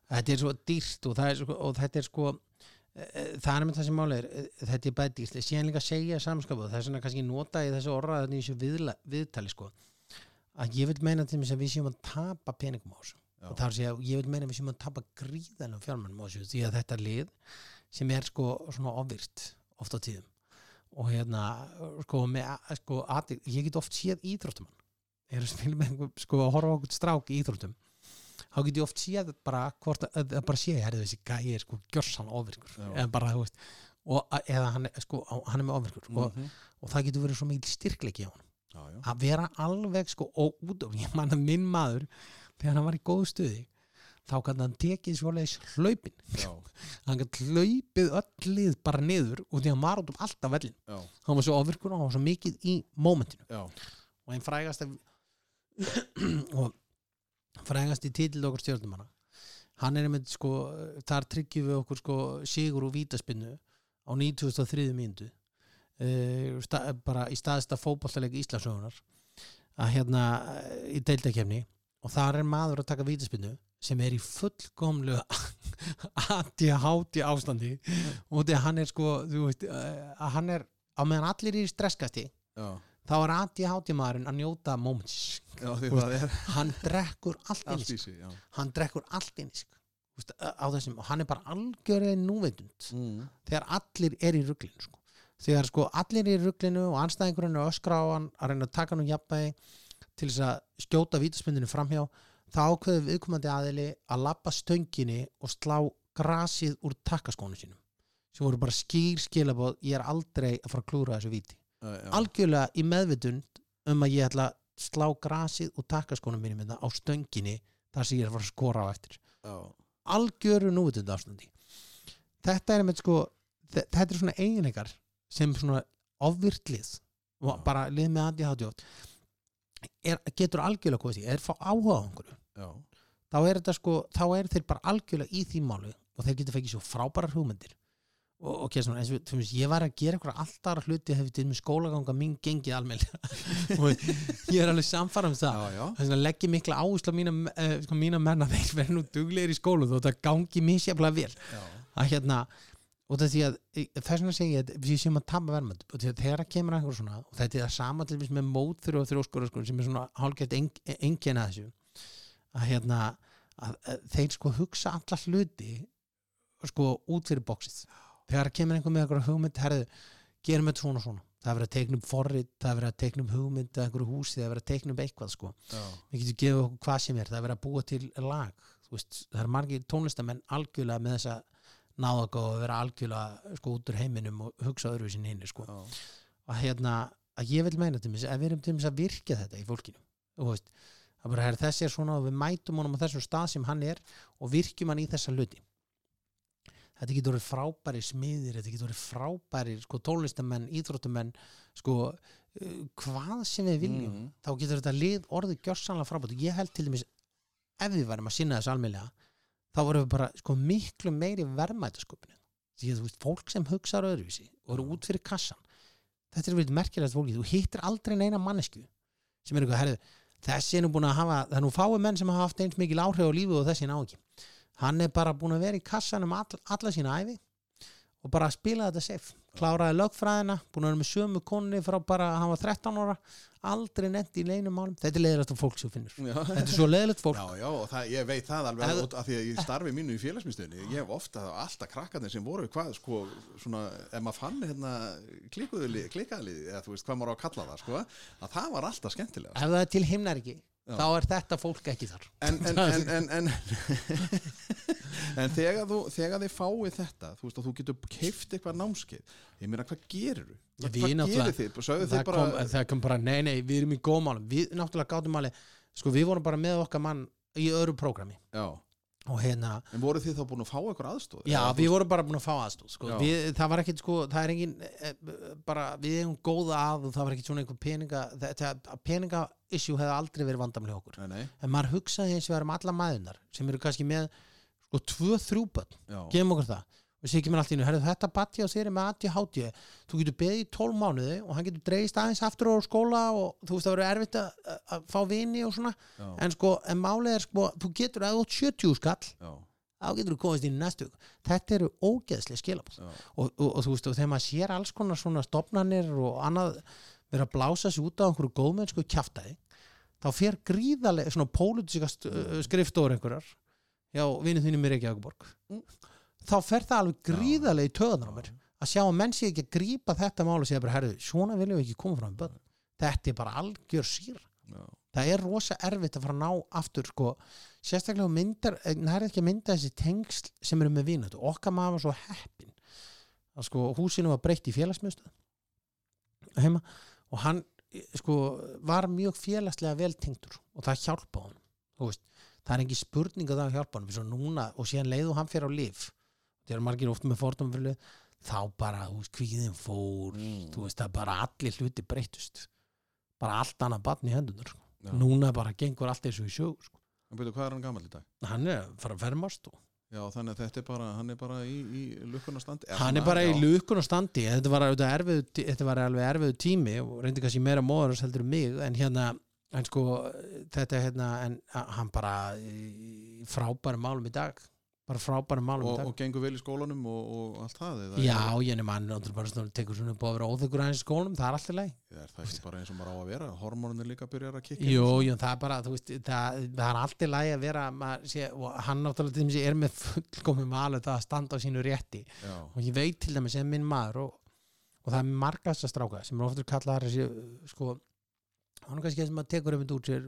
Þetta er svo dýrt og, er og þetta er sko það er með þessi máli er, e, þetta er bæði dýrt, síðan líka að segja samskapu það er svona kannski nota í þessu orðaðin í þessu viðla, viðtali sko að ég vil meina til þess að við séum að tapa peningum á þessu. Og það er að segja, ég vil meina að við séum að tapa gríðanum fjármennum á þessu því að þetta lið sem er sko svona ofvirt oft á tíðum og hérna sko, með, sko aðeig, ég get oft séð íþróttumann ég er að spila með sko að horfa okkur strák í íþróttum þá get ég oft séð bara hvort að, að bara sé, herrðu þessi gæi er sko gjörsan ofvirkur. Já. eða bara, þú veist og, eða hann, er, sko, hann er með ofvirkur og, Mhm. og það getur verið svo mikil styrkleiki á hann já, já. að vera alveg sko og út af, ég man að minn maður þegar hann var í góðu stuði þá kannan hann tekið svoleiðis hlaupin. (laughs) Hann gæti hlaupið öll lið bara niður og því hann var út um alltaf vellin hann var svo ofvirkur og hann var svo mikið í mómentinu. Og einn frægast (clears throat) og frægast í titill okkur stjórnumanna hann er einmitt sko þar tryggjum við okkur sko sigur og vítaspinnu á 93. mínútu uh, sta, bara í staðista fótballtaleg Íslandsögunar að hérna eh, í deildakefni og þar er maður að taka vítaspinnu sem er í fullkomlu (laughs) ADHD ástandi. Og því að hann er sko veist, eh, hann er á meðan allir er í stresskasti já, þá er ADHD maðurinn að njóta moments hann drekkur allt inni í sig, já hann drekkur allt sko. Þú veist, á þessum, og hann er bara algjörlega núveitund mm. þegar allir er í ruglinu sko. þegar sko allir er í ruglinu og anstæðingurinn er öskra á hann að reyna að taka hann úr jafnvægi til þess að skjóta vítaspindinu framhjá þá ákveður viðkomandi aðili að lappa stönginni og slá grasið úr takkaskónu sínum sem voru bara skýr skilabóð ég er aldrei að fara að klúra þessu víti. Algjörlega í meðvitund um að ég ætla að slá grasið og takkaskónum mínum hérna á stönginni þar sem ég er að fara að skora á eftir. Já, algjöru núvitund ástandi. Þetta er með sko þe- þetta er svona eiginleikar sem svona ofvirtlið bara lið með ADHD er, getur algjörlega hvað því, er fá áhuga á einhverju. Já, þá er þetta sko, þá er þeir bara algjörlega í því málu og þeir getur fengið svo frábærar hugmyndir og, og okay, svona, eins og þú veist, ég var að gera eitthvað alltaf hluti hefði til með skólaganga mín gengið almennilega. (laughs) Og ég er alveg samfara um það. Þess að leggja mikla áherslu á mína, uh, sko, mína menna þeir verða nú duglegir í skólu þó þetta gangi misjaflega vel. Að hérna og það er því að þess vegna segi ég við séum að tapa verðmönd og því að þegar það kemur einhver svona og þetta er það sama til þess með mótþur og þrjóskur sko, sem er svona hálfgætt engin að þessu að hérna að, að þeir sko hugsa alla hluti sko út fyrir bóksið þegar það kemur einhver með einhverja hugmynd herðu, gerum þetta svona og svona. Það er verið að teikna um forrit, það er verið að teikna um hugmynd eða einhverju húsi, það er verið að teikna um eitthvað sko. Við getum gefið okkur hvað sem er það er verið að búa til lag. Veist, það er margir tónlistamenn algjörlega með þessa náðaga og vera algjörlega sko út úr heiminum og hugsa öðru sinni hinn sko. að hérna, að ég vil meina til þess að við erum til þess að virka þetta í fólkinu og veist, að bara her, þessi er svona og við mætum honum á þessum stað sem hann er og virkjum hann í þessa hluti þetta getur orðið frábæri smiðir þetta getur orðið frábæri sko, tólistamenn, íþróttamenn sko, uh, hvað sem við viljum Mhm. þá getur þetta lið orðið gjörsanlega frábært. Og ég held til dæmis ef við værum að sinna þessu almennlega þá vorum við bara sko, miklu meiri verðmætasköpun því að þú veist, fólk sem hugsaður öðruvísi og eru út fyrir kassan þetta er verið merkilegt fólki, þú hittir aldrei neina mannesku sem er eitthvað, herðu, þessi er nú búin að hafa það er nú fáið menn sem hafa haft eins mikil áhrif á lífið og þessi ná ekki hann er bara búin að vera í kassanum all, alla sína æfi og bara að spila þetta safe. Kláraði lögfræðina, búin að vera með sömu konni frá bara að hann var 13 ára. Aldrei nefnt í leinum málum. Þetta er leiðilegt af fólk sem þú finnur. Já. þetta er svo leiðilegt fólk. Já, já, og það, ég veit það alveg út af því að ég starfi mínu í félagsmyndstöðinni ég hef ofta alltaf krakkarnir sem voru hvað, sko, svona, ef maður fann hérna klikaðlið eða þú veist hvað maður á að kalla það, sko að það var alltaf skemmtilega ef það er til himnaríki Já. Þá er þetta fólk ekki þar. En, en, en, en, en, (laughs) en þegar, þú, þegar þið fáið þetta þú veist að þú getur keift eitthvað námskeið ég meina hvað? Við Hvað, gerir þið? Það, bara kom, það kom bara, nei, nei, við erum í góðmálum við náttúrulega gátum máli sko, við vorum bara með okkar mann í öðru prógrami. Já, og hérna, en voru þið þá búin að fá eitthvað aðstóð? já, við vorum bara búin að fá aðstóð sko. Við, það var ekkit, sko, það er engin e, bara, við hefum góða að og það var ekkit svona einhver peninga þetta peninga issue hefði aldrei verið vandamli okkur. Nei, nei, en maður hugsaði eins og við erum alla maðunar sem eru kannski með sko, tvö, þrjú börn. Já, gefum okkur það og sér ekki mér allt í nú, herrðu þetta batti á er með ADHD, þú getur beðið í 12 mánuði og hann getur dreigist aðeins aftur á skóla og þú veist það verður erfitt að, að fá vini og svona, já, en sko en málið er sko, þú getur að átt 70 skall já, þá getur þú komast inn í næstu þetta eru ógeðslega skilabóð og, og, og þú veist, og þegar maður sér alls konar svona stopnarnir og annað vera að blása sig út á einhverju góðmennsku kjaftaði, þá fer gríðarlega svona pólitíska skrifstóður einhverjar já, vinnu þínum er ekki Mm. Þá fer það alveg gríðarlega í töðunar á mér. Að sjá að menn sé ekki að grípa þetta mál og segja bara, herðu, svona viljum við ekki koma fram með börn. Þetta er bara algjör sír já. það er rosa erfitt að fara að ná aftur sko, sérstaklega myndar það er ekki að mynda þessi tengsl sem eru með og okkar maður var svo heppin að sko húsinu var breytt í félagsmyndstöð heima og hann sko var mjög félagslega vel tengdur og það hjálpa hann það er ekki spurning að það hjálpa hann og síðan leiðu hann fyrir á lif það eru margir oft með fordómafylu þá bara, þú veist, kvíðin fór Mm. þú veist, það bara allir hluti breytust bara allt annað batn í hendunar sko. Já. núna bara gengur allt eins og í sög sko. En byrju, hvað er hann gammal í dag? hann er fara að fermast og Já, þannig að þetta er bara, hann er bara í, í lukkunastandi hann er bara í lukun og standi þetta var, tí- þetta var alveg erfiðu tími og reyndi kannski meira móður heldur um mig en hérna en sko, þetta er hérna en hann bara í frábærum málum í dag bara frábærum málum og, og gengur vel í skólanum og, og allt það já, ég nefnir mann bara tekur svona upp á að vera óþökkur aðeins í skónum, það er alltaf leið er, er það ekki bara eins og maður á að vera? Hormónunir líka byrjar að kikka Jú, jú, það er bara, þú veist, það, það er alltaf lægi að vera, maður sé, og hann náttúrulega til dæmis er með fullkomi maður það að standa á sínu rétti. Já, og ég veit til dæmis sem minn maður og, og það er margast að stráka sem er oftur kallað þessi, sko hann er kannski það sem að tekur um þetta út sér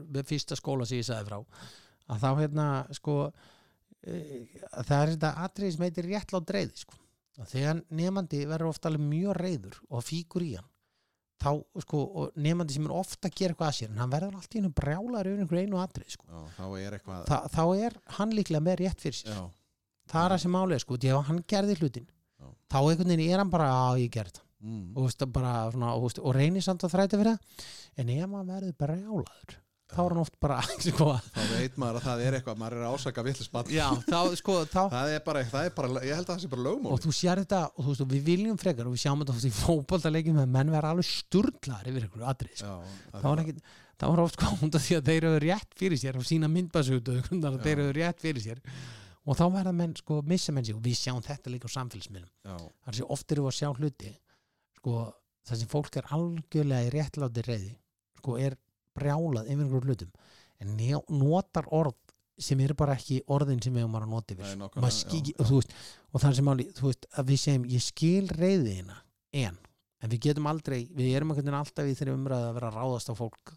það er þetta atriði sem heitir réttlátt reyði, sko. Að þegar nefandi verður ofta alveg mjög reyður og fíkur í hann þá, sko, nefandi sem er ofta að gera eitthvað að sér en hann verður allt í hennu brjálar yfir einhverju einu atrið, sko. Já, þá er eitthvað Þa, þá er hann líklega með rétt fyrir sér. Já, það er það sem er, sko, því að hann gerði hlutin Já. þá einhvern veginn er hann bara að ég gerði það mm, og, veist, bara, svona, og, reynir samt að þræta fyrir það. En ef maður verður brjálaður þá er hann oft bara (laughs) sko, þá veit maður að það er eitthvað maður er ásaka villismann sko, það er bara, það er bara, ég held að það sé bara lögmál. Og þú sér þetta og þú veist, og við viljum frekar og við sjáum þetta í fótboltaleikjum að menn vera alveg sturglar yfir einhverju atrið sko. það var ekki, það var oft af því að þeir eru rétt fyrir sér og sína að Já. þeir eru rétt fyrir sér. Og þá verða menn, sko, missa menn sig og við sjáum þetta líka á samfélagsmiðlum. Já, þar sem oft eru að sjá hluti sko, það sem fólk er algjörlega í réttláti reyði sko, er brjálað yfir einhverjum hlutum. En notar orð sem eru bara ekki orðin sem við erum að nota yfir. Nei, Maður skil- já, og, þú veist, og það sem veist, að við segjum ég skil reyðina en en við getum aldrei, við erum alltaf í þeirri umræðu að vera ráðast á fólk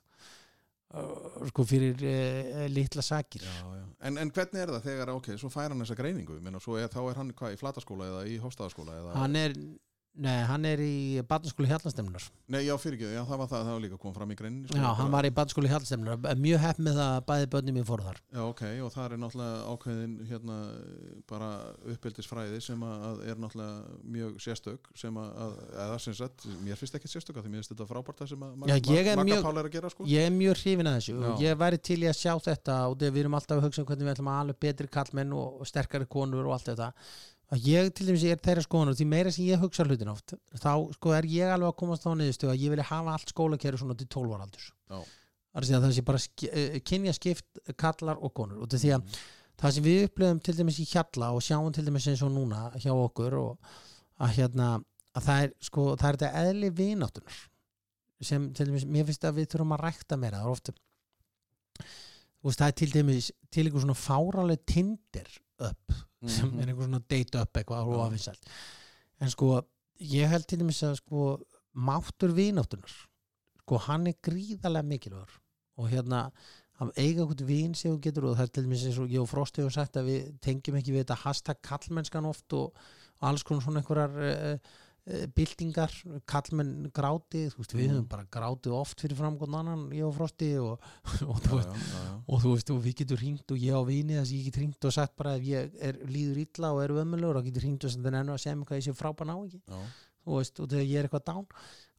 uh, sko fyrir uh, litla sakir. Já, já. En, en hvernig er það þegar, ok, svo fær hann þessa greiningu? Minna, svo er, þá er hann hvað í flataskóla eða í hóstaðaskóla hann er Nei, hann er í barnaskóli hjallastemnar Nei, já, fyrir ekki, já, það var það, það var líka komið fram í greininni sko, Já, hann var í barnaskóli hjallastemnar Mjög hepp með það að bæði börnum mín fóru þar. Já, ok, og það er náttúrulega ákveðin hérna bara uppeldisfræði sem að er náttúrulega mjög sérstök sem að, eða sem sagt, mér finnst ekki sérstök að því mér finnst þetta frábært það sem að Já, ég Magga Pála er að gera sko. Ég er mjög hrifin að þessu Já. og ég væri til í að sjá þetta og við erum alltaf að hugsa um hvernig við ætlum að alveg betri kallmenn og sterkari konur og allt þetta að ég til dæmis er þeirra skoðan og því meira sem ég hugsa hlutin oft þá sko er ég alveg að komast á niðurstu að ég vilja hafa allt skólakerfi svona til 12 ára aldurs. Það sé bara sk- eh, kynja skipt kallar og konur. Og því að Mhm. það sem við upplöfum til dæmis í hjalla og sjáum til dæmis eins og núna hjá okkur og að hérna að það er sko það er þetta eðli vináttunar sem til dæmis mér finnst að við þurfum að rækta meira. Það er ofta það er til dæmis til einhver svona fáraleg tindir upp sem Mhm. er einhver svona date up eitthvað og afinsælt en sko ég held til dæmis að sko máttur vináttunar sko hann er gríðarlega mikilvægur. Og hérna að eiga eitthvað vin sem þú getur og það er til dæmis eins og ég og Frosti hefur sagt að við tengjum ekki við þetta hashtag kallmennskan oft og, og alls konar svona einhverjar uh, byltingar, kallmenn gráti veist við Mm. höfum bara grátið oft fyrir framgóðan annan, ég og Frosti og, (laughs) og þú já, já, já, og þú veist, og við getum hringt og ég á vini þess að ég get hringt og sagt bara ef ég er, líður illa og er ömulegur og getur hringt og en enn að segja mig hvað ég sé frábæn á ekki já. þú veist, og þegar ég er eitthvað dán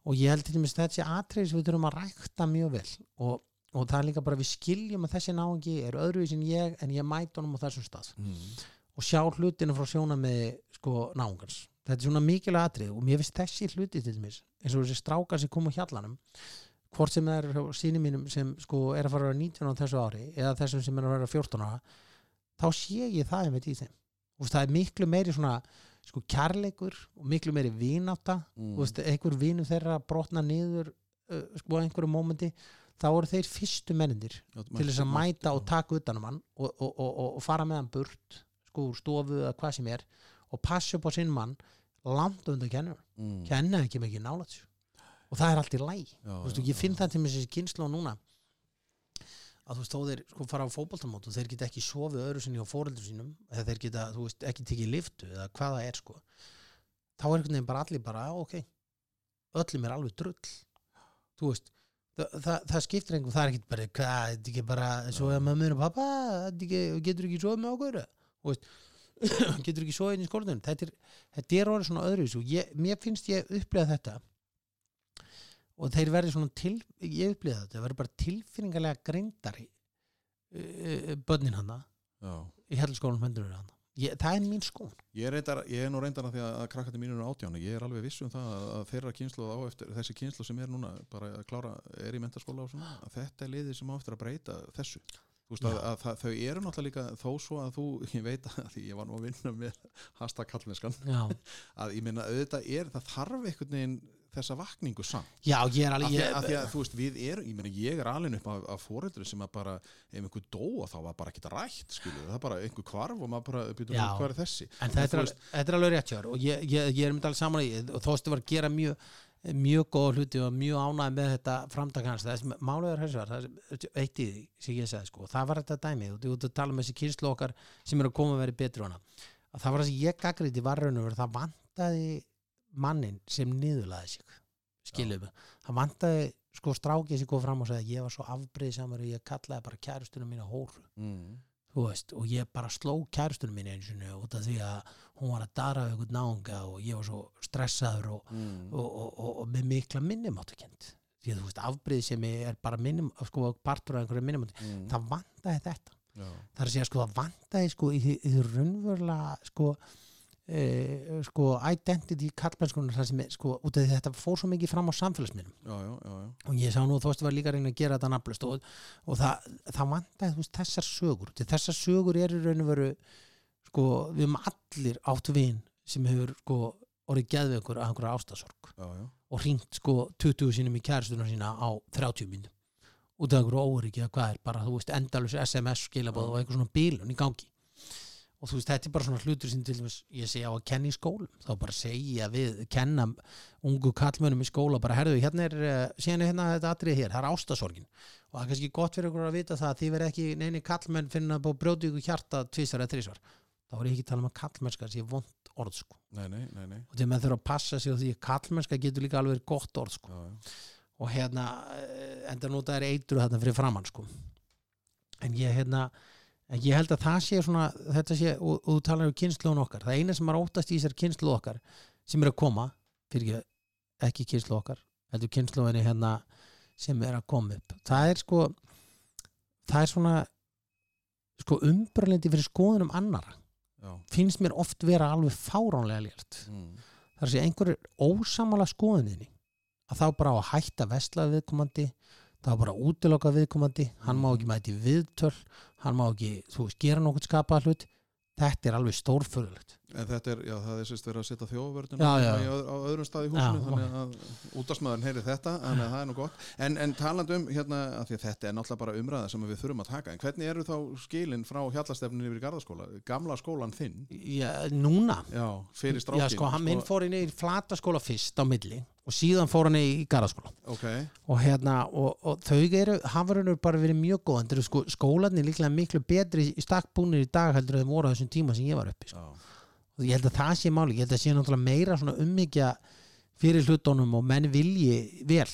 og ég held til dæmis þetta sé atriði sem við þurfum að rækta mjög vel og, og það er líka bara við skiljum að þessi náungi er öðruvísi en ég en ég mæt honum á þessum stað Mm. og sjá hlutinu frá sjóna með sko náungans þetta er svona mikilvæg atrið og mér finnst þessi hluti til dæmis eins og þessi strákar sem kom á hjallanum hvort sem það er síni mínum sem sko er að fara að vera 19 á þessu ári eða þessum sem er að vera 14 ára þá sé ég það einmitt í þeim. Og það er miklu meiri svona sko kærleikur og miklu meiri vináta Mm. þú veist, einhver vinu þeirra brotna niður uh, sko á einhverju mómenti þá eru þeir fyrstu mennindir til þess að mæta og taka utan um hann og, og, og, og, og fara með hann burt sko úr stofu eða hvað sem er og passa upp á sinn mann langt undan kennur Mm. kenna ekki mikið sér. Og það er allt í þú veist, og ég finn það til með þessi kynslu núna að þú veist, þó þeir sko fara á fótboltamót og þeir geta ekki sofið öðru sinni á fóreldur sínum eða þeir geta, þú veist, ekki tekið liftu eða hvað það er sko. Þá er einhvern veginn bara allir bara, á, ok öllum er alveg drull. Þú veist, það, það, það skiptir einhvern, það er ekki bara, hvað, þetta er ekki bara svo að maður og pappa, þetta getur ekki sofið með okkur? Þú veist (laughs) getur ekki sofið inn í skólanum þetta er, þetta er orðið svona öðru ég, mér finnst ég upplega þetta og þeir verði svona til ég upplýða þetta, þeir verði bara tilfinningarlega greindari uh, börnin hana Já. í helskólanum hendur hana ég, það er mín skón Ég ég er nú reyndar að því að krakkandi mínur er átjáni, ég er alveg viss um það að, að þeirra kynslu á eftir, þessi kynslu sem er núna bara að klára, er í mentaskóla og svona, þetta er liðið sem á eftir að breyta þessu. Þú veist að, að, það, þau eru náttúrulega líka þó svo að þú, (laughs) ég veit að því ég var nú að vinna með hashtag kallmennskan, (laughs) að ég minna auðvitað er, það þarf einhvern veginn þessa vakningu samt. já ég er alveg ég, að, að þú veist, við erum, ég meina ég er alveg upp af, af foreldri sem að bara, ef einhver dóa þá var bara ekkert rætt, skilju, það bara einhver kvarf og maður bara, byrjum, Já. hvað er þessi? en þetta er, alveg, þetta er alveg rétt hjá þér og ég, ég, ég er myndið alveg saman í og þóstu var að gera mjög mjög góða hluti og mjög ánægð með þetta framtak hans, þess málega er þessu var það eitt í því sem ég sagði sko. Það var þetta dæmi, þú ert að tala um þessi kynslu okkar sem er að koma að vera betri hana að það var það sem ég gagriði var raun og veru það vantaði mannin sem niðurlaði sig skilum, það vantaði sko strákið sem kom fram og sagði ég var svo afbreyðsamur og ég kallaði bara kærustunum mína hóru. Mm. Þú veist, og ég bara sló kærustunum mín eins og af því að hún var að dara við einhvern náunga og ég var svo stressaður og, Mm. og, og, og, með mikla minnumáttakend því að þú veist, afbrið sem er bara minnum, sko, partur af einhverju minnumáttu Mm. það vantaði þetta Já. það er að segja, sko, það vantaði sko, í því raunverulega sko, e, sko identity kallmennskunar það sem er, sko, út af því að þetta fór svo mikið fram á já. og ég sá nú að þóstu var líka að reyna að gera þetta nafnlust og, og það, það vantaði þú veist, þessar sögur, til þessar sögur eru raun og veru sko, við höfum allir átt vin sem hefur sko, orðið geðveikur að einhverja ástasorg. Já, já. og hringt sko 20 sinum í kæristuna sína á 30 minnum út af einhverju óryggi eða hvað er bara, þú veist, endalus SMS skilabóð og einhver svona bílun í gangi og þú veist, þetta er bara svona hlutur sem til dæmis ég segja á að kenna í skólum þá bara segja við, kenna ungu kallmönnum í skóla, bara herðu, hérna er uh, síðan er hérna þetta atrið hér, það er ástasorgin og það er kannski gott fyrir ykkur að vita það að þið verð ekki neini kallmenn finna búið brjóti ykkur hjarta tvisar eða þrísvar þá er ekki að tala um að kallmennska sé vond orð sko. nei, nei, nei, nei. og þegar maður þurfa að passa sig á því að kallmennska getur líka alveg gott orð sko. Og hérna en ég held að það sé svona þetta sé, og, og þú talar um kynsluðun okkar það eina sem er óttast í þessar kynsluð okkar sem er að koma, fyrir ekki kynsluð okkar, heldur kynsluðinni hérna sem er að koma upp það er sko það er svona sko umbröðlendi fyrir skoðunum annara já. finnst mér oft vera alveg fáránlega lélt Mm. þar að segja einhver er ósamála skoðuninni að þá bara á að hætta vesla viðkomandi þá bara að útiloka viðkomandi hann má ekki mæti viðtöl hann má ekki, þú veist, gera nokkuð skapað hlut. Þetta er alveg stórfurðulegt En þetta er, já, það er sérst verið að setja þjóðvörðuna Já, já. á öðrum stað í húsinu Já, þannig að útastmaðurinn heyri þetta að það er nú gott. En, en talandi um hérna, að því að þetta er náttúrulega bara umræða sem við þurfum að taka, en hvernig eru þá skilin frá hjallastefninu yfir gardaskóla? Gamla skólan þinn? Já, núna Já, fyrir Já, strákin. sko, hann minn fór inn í flataskóla fyrst á milli og síðan fór hann í garðaskóla Ok, og hérna, og, og þau eru hafa raunur bara verið mjög góð en sko, skólanir líklega miklu betri í stakkbúnir í dag heldur en þeim voru á þessum tíma sem ég var uppi sko. já, og ég held að það sé máli, ég held að sé náttúrulega meira svona ummyggja fyrir hlutunum og menn vilji vel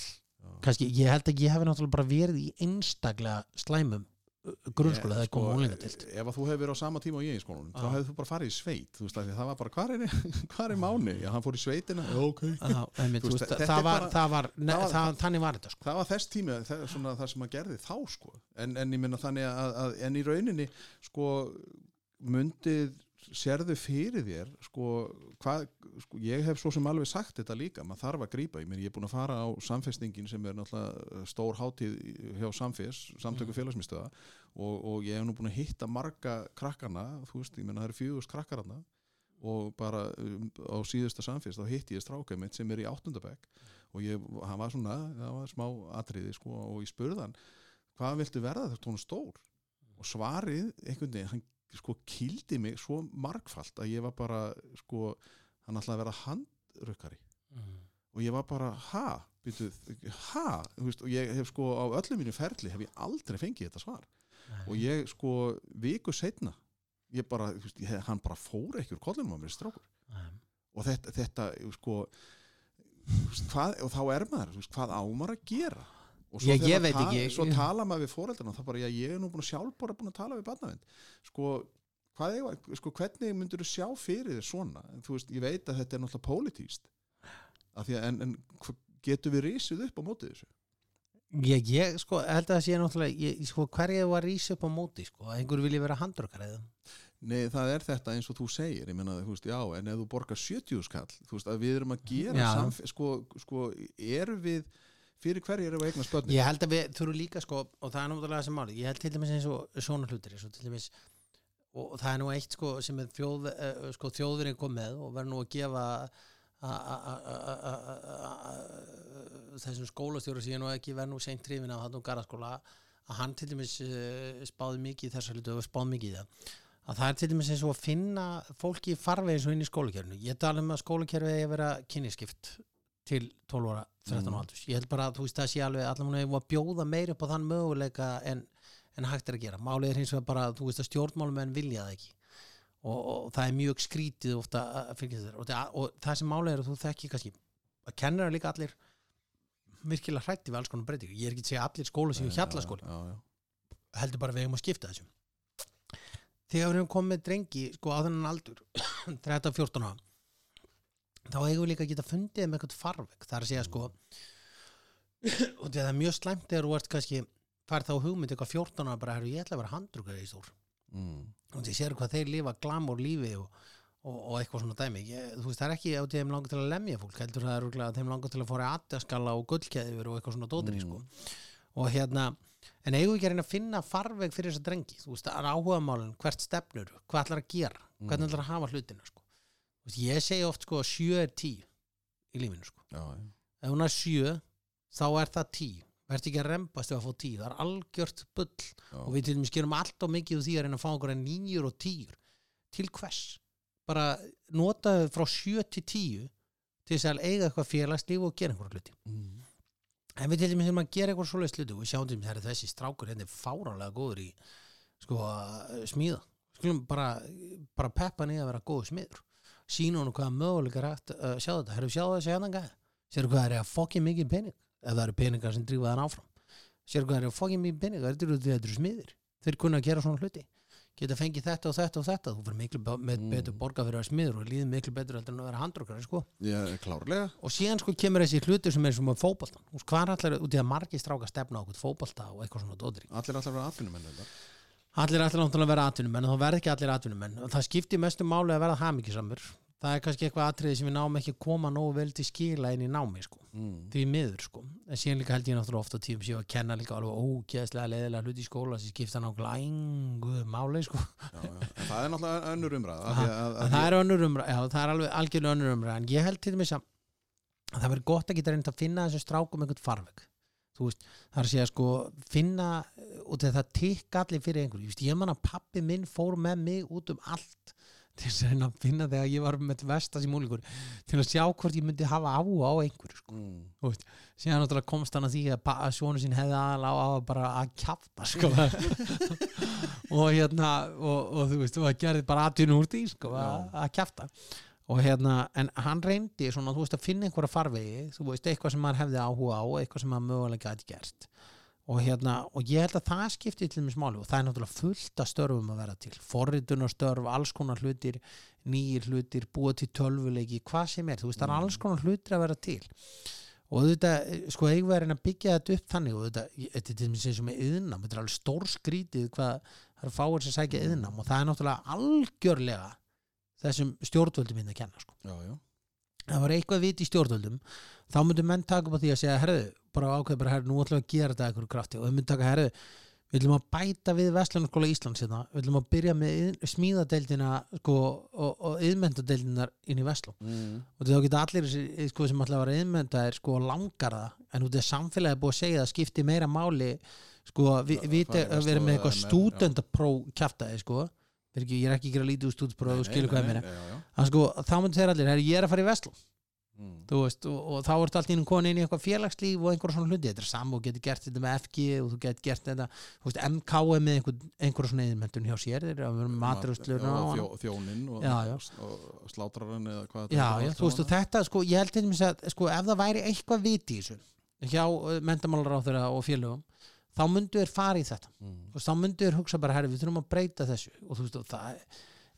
kannski, ég held að ég hef náttúrulega bara verið í einstaklega slæmum uh, grunnskóla þegar kom úlinga til Ef að þú hefur verið á sama tíma og ég í skólanum, þá Já. hefur þú bara farið í sveit, veist, það var bara, hvar er, (laughs) hvar er Máni? Já, hann fór í sveitina, já, ok. einmitt, veist, það er var, bara- það var, ne, það var- það, þannig var þetta sko. það var þess tími það, svona, það sem að gerði þá sko en, en að, að en í rauninni sko mundið sérðu fyrir þér sko, hvað, sko ég hef svo sem alveg sagt þetta líka, maður þarf að grípa ég, ég er búin að fara á samfestingin sem er náttúrulega stór hátíð hjá samfés samtöku félagsmyndstöða og, og ég hef nú búin að hitta marga krakkana, þú veist, ég menna það eru fjögust krakkar hana og bara um, á síðusta samfés þá hitti ég stráka mitt sem er í áttundabæk og ég, hann var svona, það var smá atriði sko og ég spurði hann hvað viltu verða þetta hún stór? Og svarið einhvern veginn, hann sko kildi mig svo margfalt að ég var bara sko, hann ætlaði að vera handrukkari. Og ég var bara, ha, byrju, ha? Þú veist, og ég hef sko á öllum mínu ferli hef ég aldrei fengið þetta svar. Og ég sko viku setna ég bara, veist, ég, hann bara fór ekki úr kollinum á mér strákur. Og þetta, þetta sko hvað, og þá er maður, hvað á maður að gera og svo, Ég- ég ta- ekki. svo tala maður við fóreldrana þá bara, já, ég er nú búin að sjálf bara búin að tala við barnavind sko, er, sko, hvernig myndur þú sjá fyrir þér svona? Þú veist, ég veit að þetta er náttúrulega pólitíst að, en, en getum við risið upp á mótið þessu? Ég, ég sko, held að það sé náttúrulega ég, sko, hverju var rísi upp á móti sko, að einhver vilji vera handrukkar eða? Nei, það er þetta eins og þú segir ég meina, þú veist, já, en ef þú borgar 70 skall þú veist, að við erum að gera samf sko, sko, erum við fyrir hverju erum við eignar spötni ég held að við þurfum líka sko, og það er náttúrulega sem máli ég held til dæmis eins og svona hlutir eins og til dæmis og það er nú eitt sko sem er þjóð, uh, sko, þjóðurinn kom með og verður nú að gefa þessum skólastjóru sem ég nú ekki verð nú seint trifin af hann og garðaskóla að hann til dæmis uh, spáði mikið í þessa hlutu og spáði mikið í það. Að það er til dæmis eins og að finna fólki í farvegi eins og inn í skólakerfinu. Ég tala um að skólakerfið er að vera kynniskipt til 12 ára 13 Mm. ára aldurs. Ég held bara að þú veist það sé alveg allan múin að bjóða meir upp á þann möguleika en, en hægt er að gera. Málið er hins vegar bara að þú veist að stjórnmálumenn vilja það ekki. Og, og það er mjög skrítið ofta að fylgja þér og, það- og það sem málið er að þú þekki kannski að kennara líka allir virkilega hrætti við alls konar breytingu. Ég er ekki að segja að allir skóla séu hjallaskóli. heldur bara við eigum að skipta þessu. Þegar við erum komið drengi sko á þennan aldur (coughs) 13-14 ára þá eigum við líka að geta fundið með eitthvað farveg það er að segja sko (coughs) og það er mjög slæmt þegar þú ert kannski fær þá hugmynd eitthvað 14 ára bara "Herru, ég ætla að vera handrukar í stór Mm. og því sér hvað þeir lifa glamur lífi og, og, og eitthvað svona dæmi ég, þú veist það er ekki á þeim langar til að lemja fólk heldur það er að þeim langar til að fóra aðdaskala og gullkeðjur og eitthvað svona dótri Mm. sko. og hérna en eigum við ekki að reyna að finna farveg fyrir þessa drengi þú veist það er áhuga málun, hvert stefnur hvað ætlar að gera, ég segi oft sko að sjö er tí í lífinu sko. Já, já. ef hún er sjö þá er það tí verður ekki að rembast ef að fá tí það er algjört bull. Já. og við til dæmis gerum allt og mikið úr því að reyna að fá okkur nýjur og tíur. Til hvers? Bara notaðu frá sjö til tíu til þess að eiga eitthvað félagslíf og gera einhverja hluti. Mm. en við til dæmis erum að gera eitthvað svoleiðis hluti. Og við sjáum til dæmis að þessi strákur hérna er fáránlega góður í sko smíða. Skulum bara, bara peppa niður að vera góður smiður sína honum hvaða möguleikar hægt að sjá þetta, herru sjá þessi hérna gæði sérðu hvað er að fokkin mikið pening? Ef það eru peningar sem drífa þann áfram. Sérðu hvað er að fokkin mikið pening? Þetta eru þetta eru smiðir, þeir kunna að gera svona hluti. Geta fengið þetta og þetta og þetta. Þú fyrir miklu Mm. betur borga fyrir að smiður og líður miklu betur heldur en að vera handrukkari sko. og síðan sko kemur þessi hluti sem er að Þú veist, hvað er allir, út í að margir stráka stefna á fótbolta og eitthvað svona dótri allir allir vera atvinnumenn allir að vera atvinnumenn þá verð ekki allir atvinnumenn. Það skiptir mestu máli að verða hamingisamur það er kannski eitthvað atriði sem við náum ekki að koma nógu vel til skila inn í námi sko. mm. því miður sko en síðan líka held ég náttúrulega ofta tíum séu að kenna líka alveg ógeðslega leðilega hluti í skóla sem skipta náttúrulega engu máli sko já, já. Það er náttúrulega önnur en það er önnur umræð já, það er alveg algjörlega önnur umræð en ég held til dæmis að að það verður gott að geta reynd að finna þessu strákum einhvern farveg þú veist, það er að segja sko finna, og það tikka allir fyrir einhverju, ég man að pappi minn fór með mig út um allt til að finna þegar ég var með vestas í múlíkur til að sjá hvort ég myndi hafa áhuga á einhverju sko. mm. Síðan náttúrulega komst hann að því að, að sjónu sín hefði aðal á að bara að kjafta sko. (laughs) og hérna og, og þú veist, og það gerði bara aðtun úr því sko, að, kjafta og hérna, en hann reyndi svona, þú veist, að finna einhverja farvegi, þú veist, eitthvað sem maður hefði áhuga á, eitthvað sem maður mögulega gæti gert og hérna, og ég held að það skipti til mér smáli og það er náttúrulega fullt af störfum að vera til, forritunarstörf alls konar hlutir, nýjir hlutir búa til tölvuleiki, hvað sem er. Þú veist, það er alls konar hlutir að vera til. Og þetta, sko, eigum við að að byggja þetta upp þannig og þetta, þetta er til eins og með yðnam, þetta er alveg stór skrítið hvað það er fáir sem sækja yðnam og það er náttúrulega algjörlega þessum stjórnvöldum inn að kenna sko. já, já það var eitthvað vit í stjórnvöldum. Þá myndum menn taka upp á því að segja herðu, bara ákveð bara herðu, nú ætlum við að gera þetta eitthvað krafti. Og þau myndum taka herðu við ætlum að bæta við Vestlunarskóla Íslands hérna. við ætlum að byrja með smíðadeildina sko, og, yðmyndadeildinar inn í Vestlun mm. og þá geta allir þessi, sko, sem ætla að vera yðmyndaðir sko, langar það. En út af samfélagi er búið að segja að skipti meira máli sko, vi, Það- viti það er að vera með eitthvað veist ekki, ég er ekki að gera lítið úr stúdspróf og skilur hvað já. að sko, þá myndir þeir allir, ég er að fara í Vestlun Mm. veist, og, og þá ertu allt í einu konin í eitthvað félagslíf og einhverja svona hluti. Þetta er saman og getur gert þetta með FG og þú getur gert þetta, þú veist, MK er með einhver, einhverja svona yðinmentun hjá sér. Þeir eru að vera maturustlur og og, og, og, slátrarinn eða hvað já, já, þú veist, þetta, sko, ég held til dæmis að, sko, ef það væri eitthvað viti í þessu hjá mentamálar á þeirra og félögum þá myndu þeir fara í þetta. Mm. veist, þá myndu þeir hugsa bara, herri, við þurfum að breyta þessu. Og þú veist, og það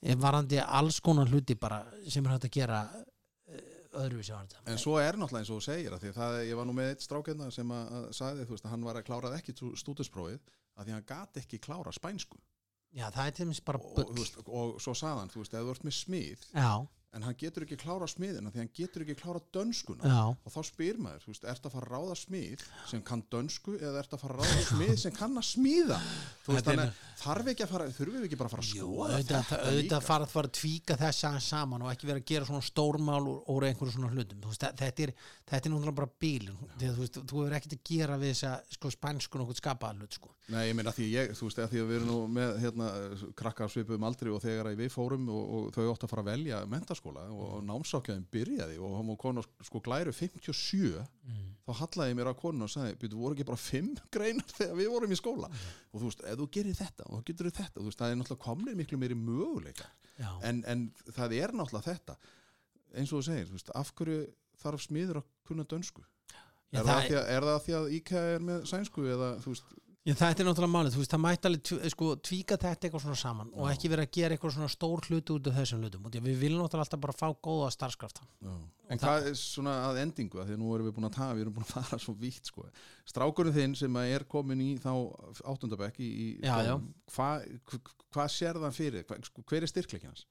er varandi alls konar hluti bara sem er hægt að gera eh, öðruvísi var þetta En svo er náttúrulega eins og þú segir að því að það, ég var nú með eitt strákenda sem að, að sagði þú veist að hann var að klárað ekki stúdinsprófið að því hann gat ekki klára spænsku. Já, það er til dæmis bara og, bull. veist, og svo sagði hann, þú veist, ef þú ert með smið já, en hann getur ekki klára smiðina því hann getur ekki klára dönskuna. Já, og þá spyr maður, þú veist, ert að fara að ráða smið sem kann dönsku eða ert að fara að ráða smið sem kann að smíða? Þú veist, þannig að þarf ekki að fara þurfum við ekki bara að fara að Jú, skoða auðvitað, þetta auðvitað fara, fara að tvíka þess aðeins saman og ekki vera að gera svona stórmál úr, einhverju svona hlutum. Veist, þetta er, þetta er náttúrulega bara að þú veist, þú hefur ekkert að gera við þess að sko spænskun okkur skapaða hlut sko. Nei, ég meina því ég, þú veist, að því að við erum nú með hérna, krakkar svipuðum aldri og þegar að við fórum og, og þau ótt að fara að velja mentaskóla og námsákjaðin byrjaði og hann og konu sko glæru 57 þá hallaði mér á konun og sagði byrju, voru ekki bara 5 (laughs) greinar þegar við vorum í skóla? Og þú veist, ef þú gerir þetta og þú getur þetta, þú veist, það er náttúrulega komnir miklu meiri möguleikar. Já, en, en það er náttúrulega þetta. Eins og þú segir, þú veist, af hverju þarf smiður að kunna dönsku? Já, er, það það því að, er það því að IKEA er með sænsku eða þú veist, Já, þetta er náttúrulega málið, þú veist, það mætti alveg sko, tvíka þetta eitthvað svona saman og ekki vera að gera eitthvað svona stór hluti út af þessum hlutum og við viljum náttúrulega alltaf bara fá góða starfskrafta En hvað er svona að endingu að því að nú erum við búin að tafa, við erum búin að fara svo vítt sko. Strákurinn þinn sem er komin í þá áttundabekk í, í Já, já. hvað hva, hva sér það fyrir? Hva, sko, hver er styrkleikin hans?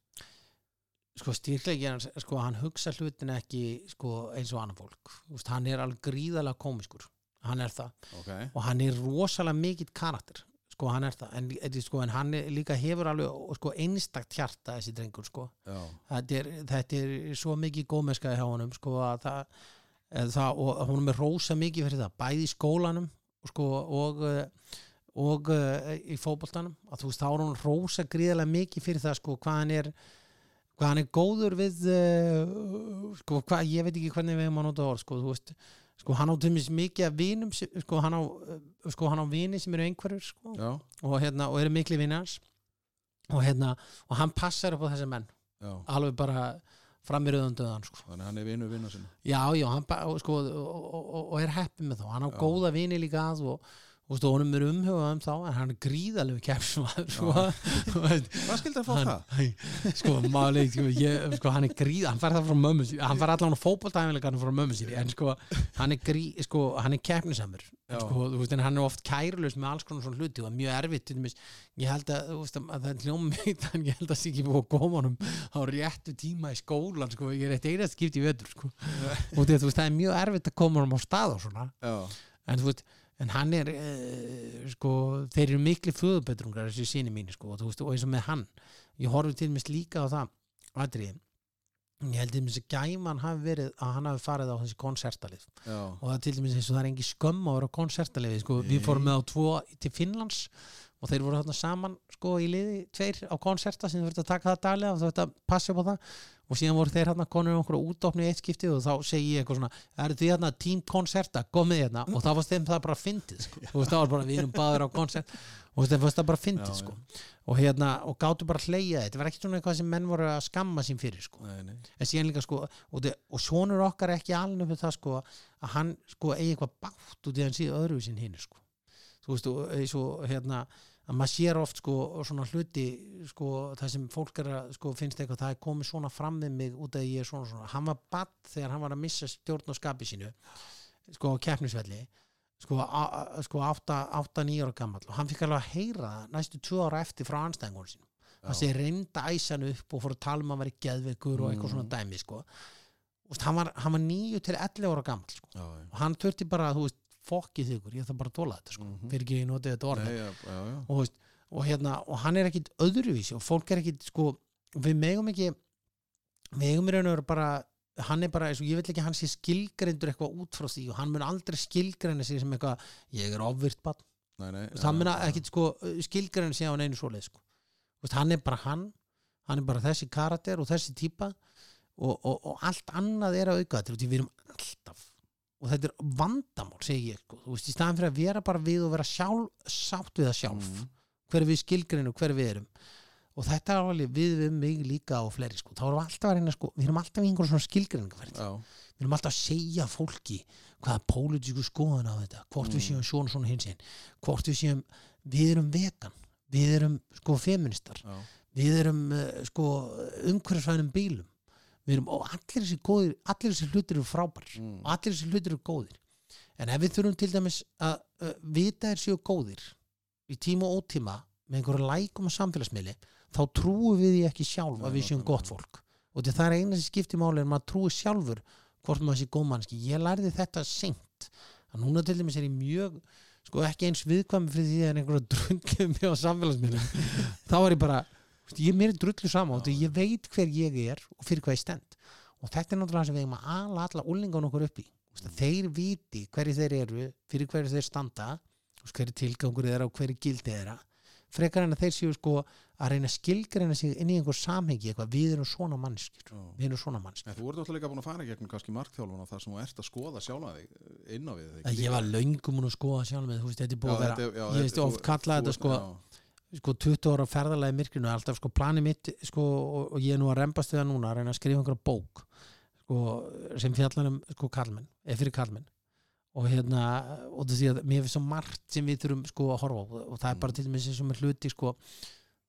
sko styrklegi hans, sko hann hugsa hlutin ekki sko eins og annan fólk hann er alveg gríðalega komiskur hann er það. Okay. og hann er rosalega mikill karakter. Sko hann er það. En, sko, en hann er, líka hefur alveg sko, einstakt hjarta þessi drengur sko. Þetta er, þetta er svo mikið góðmennska hjá honum sko að það, það og hún er rosa mikið fyrir það bæði í skólanum sko, og og uh, í fótboltanum. Að þú veist þá er hún rosa gríðalega mikið fyrir það sko hvað hann er hvað hann er góður við uh, sko hvað, ég veit ekki hvernig við erum að nota orð sko, þú veist, sko hann á tumis mikið af vinum, sko hann á uh, sko á vini sem eru einhverjur sko. Og hérna, og eru mikli vinni hans. Og hérna, og hann passar upp á þessi menn. Já, alveg bara fram í rauðan döðan sko. þannig að hann er vinu vinna sinna. Já, já, hann sko, og, og, og er heppið með þá. Hann á Já. góða vini líka að og, og stu, honum er umhugað um þá en hann er gríðalegu keppsmaður sko. (laughs) Hvað skildi að fá hann, það? sko, máli, sko, ég, sko, hann er gríð hann fær það frá mömmu hann fær allan á fótboltæfinleikarnir frá mömmu sín en sko, hann er grí, sko, hann er keppnisamur Já. sko, en hann er oft kærulaus með alls konar svona hluti og er mjög erfitt dæmis, ég held að, að það er hljómið en ég held að það sé ekki búið að koma honum á réttu tíma í skólan sko, ég er eitt einast skipt í sko. og það er mjög erfitt að koma honum á stað og svona já, en þú veist, en hann er uh, sko, þeir eru mikli föðubetrungar þessi síni mínu, sko, og þú veist, og eins og með hann. Ég horfi til mér líka á það atriði, ég held til mér að gæman hafi verið að hann hafi farið á þessi konsertalið. Og það til dæmis eins og það er engi skömm að vera á konsertaliði, sko, Nei. við fórum með á tvo til Finnlands og þeir voru þarna saman sko í liði tveir á konserta sem þurfti að taka það daglega og þurfti að passa upp á það og síðan voru þeir hérna konur okkur útofni í eitt skipti og þá segi ég eitthvað svona eru því hérna tím konserta, komið hérna. Og það var þeim það bara fyndið sko. veist það var bara við erum baður á konsert og þeim fannst það bara fyndið sko. og hérna og gátu bara hleyja þetta. Var ekki svona eitthvað sem menn voru að skamma sín fyrir sko. Nei, nei. En síðan líka sko og, og sonur okkar er ekki alveg með það sko að hann sko eigi eitthvað bátt út í hann síða öðru sín hinn sko. Þú veist og eins og hérna að maður sér oft sko svona hluti sko það sem fólk er að sko finnst eitthvað það er komið svona fram við mig út að ég er svona svona hann var badd þegar hann var að missa stjórn og skapi sínu sko á keppnisvelli sko, sko 8-9 ára gammal og hann fikk alveg að heyra næstu 2 ára eftir frá anstæðingunum sínum hann sé reynda æsan upp og fór að tala um að vera geðveikur og eitthvað svona dæmi sko. Úst, hann, var, hann var 9 til 11 ára gammal sko. og hann þurfti bara þú veist, fokkið þig ég þarf bara að tóla þetta sko. Mhm. fyrir ekki ég notið þetta orð já, já, já. og, og, hérna, og hann er ekkit öðruvísi og fólk er ekkit sko, við megum ekki við megum í raun og veru bara hann er bara, ég vil ekki að hann sé skilgreindur eitthvað út frá því og hann mun aldrei skilgreina sig sem eitthvað, ég er ofvirt bann hann mun ekkit sko, skilgreina sig á neinu svoleið sko. Þú veist, hann er bara hann hann er bara þessi karakter og þessi típa og, og, og allt annað er að auka þetta, við erum alltaf og þetta er vandamál, segi ég sko. þú veist, í staðan fyrir að vera bara við og vera sjálf, sátt við það sjálf Mhm. hver við skilgreinu, hver við erum og þetta er alveg við við mig líka og fleiri sko, þá erum við alltaf að reyna sko, við erum alltaf í einhverjum svona skilgreiningaferð já, við erum alltaf að segja fólki hvaða pólitíku skoðan á þetta hvort við Mm. séum svona svona hins einn hvort við séum, við erum vegan við erum sko feministar já, við erum uh, sko umhverfisvænum bílum við erum, og allir þessi góðir allir þessi hlutir eru frábær Mm. og allir þessi hlutir eru góðir. En ef við þurfum til dæmis að uh, vita þeir séu góðir í tíma og ótíma með einhverju lækum á samfélagsmiðli þá trúum við því ekki sjálf að við séum gott fólk. Og þetta er eina sem skiptir máli er að maður trúi sjálfur hvort maður sé góð mannski ég lærði þetta seint að núna til dæmis er ég mjög sko ekki eins viðkvæmi fyrir því að einhverja drullið mig á samfélagsmiðlum. (laughs) Þá er ég bara, ég er mér drullu saman og ég veit hver ég er og fyrir hvað ég stend. Og þetta er náttúrulega sem við eigum að ala alla úlingan okkur upp í. Þeir viti hverju þeir eru fyrir hverju þeir standa hverju tilgangur þeirra og hverju gildi þeirra. Frekar en að þeir séu sko að reyna skilgreina sig inn í einhver samhengi eitthvað, við erum svona mannskjur já. við erum svona mannskjur En þú ert alltaf líka búin að fara gegnum kannski markþjálfun og það sem þú ert að skoða eh, inn á við ég var löngum hún að skoða sjálf með þetta er búið að vera ég veist oft þú þetta sko, sko 20 ára ferðalagi myrkrinu er alltaf sko planið mitt sko, og, ég er nú að rembast við það núna að reyna að skrifa einhverja bók sko, sem fjallar um sko kallmenn eða fyrir kallmenn og hérna og það sé að mér finnst svo margt sem við þurfum sko að horfa á. Og það er bara Mm. til dæmis eins og með hluti sko,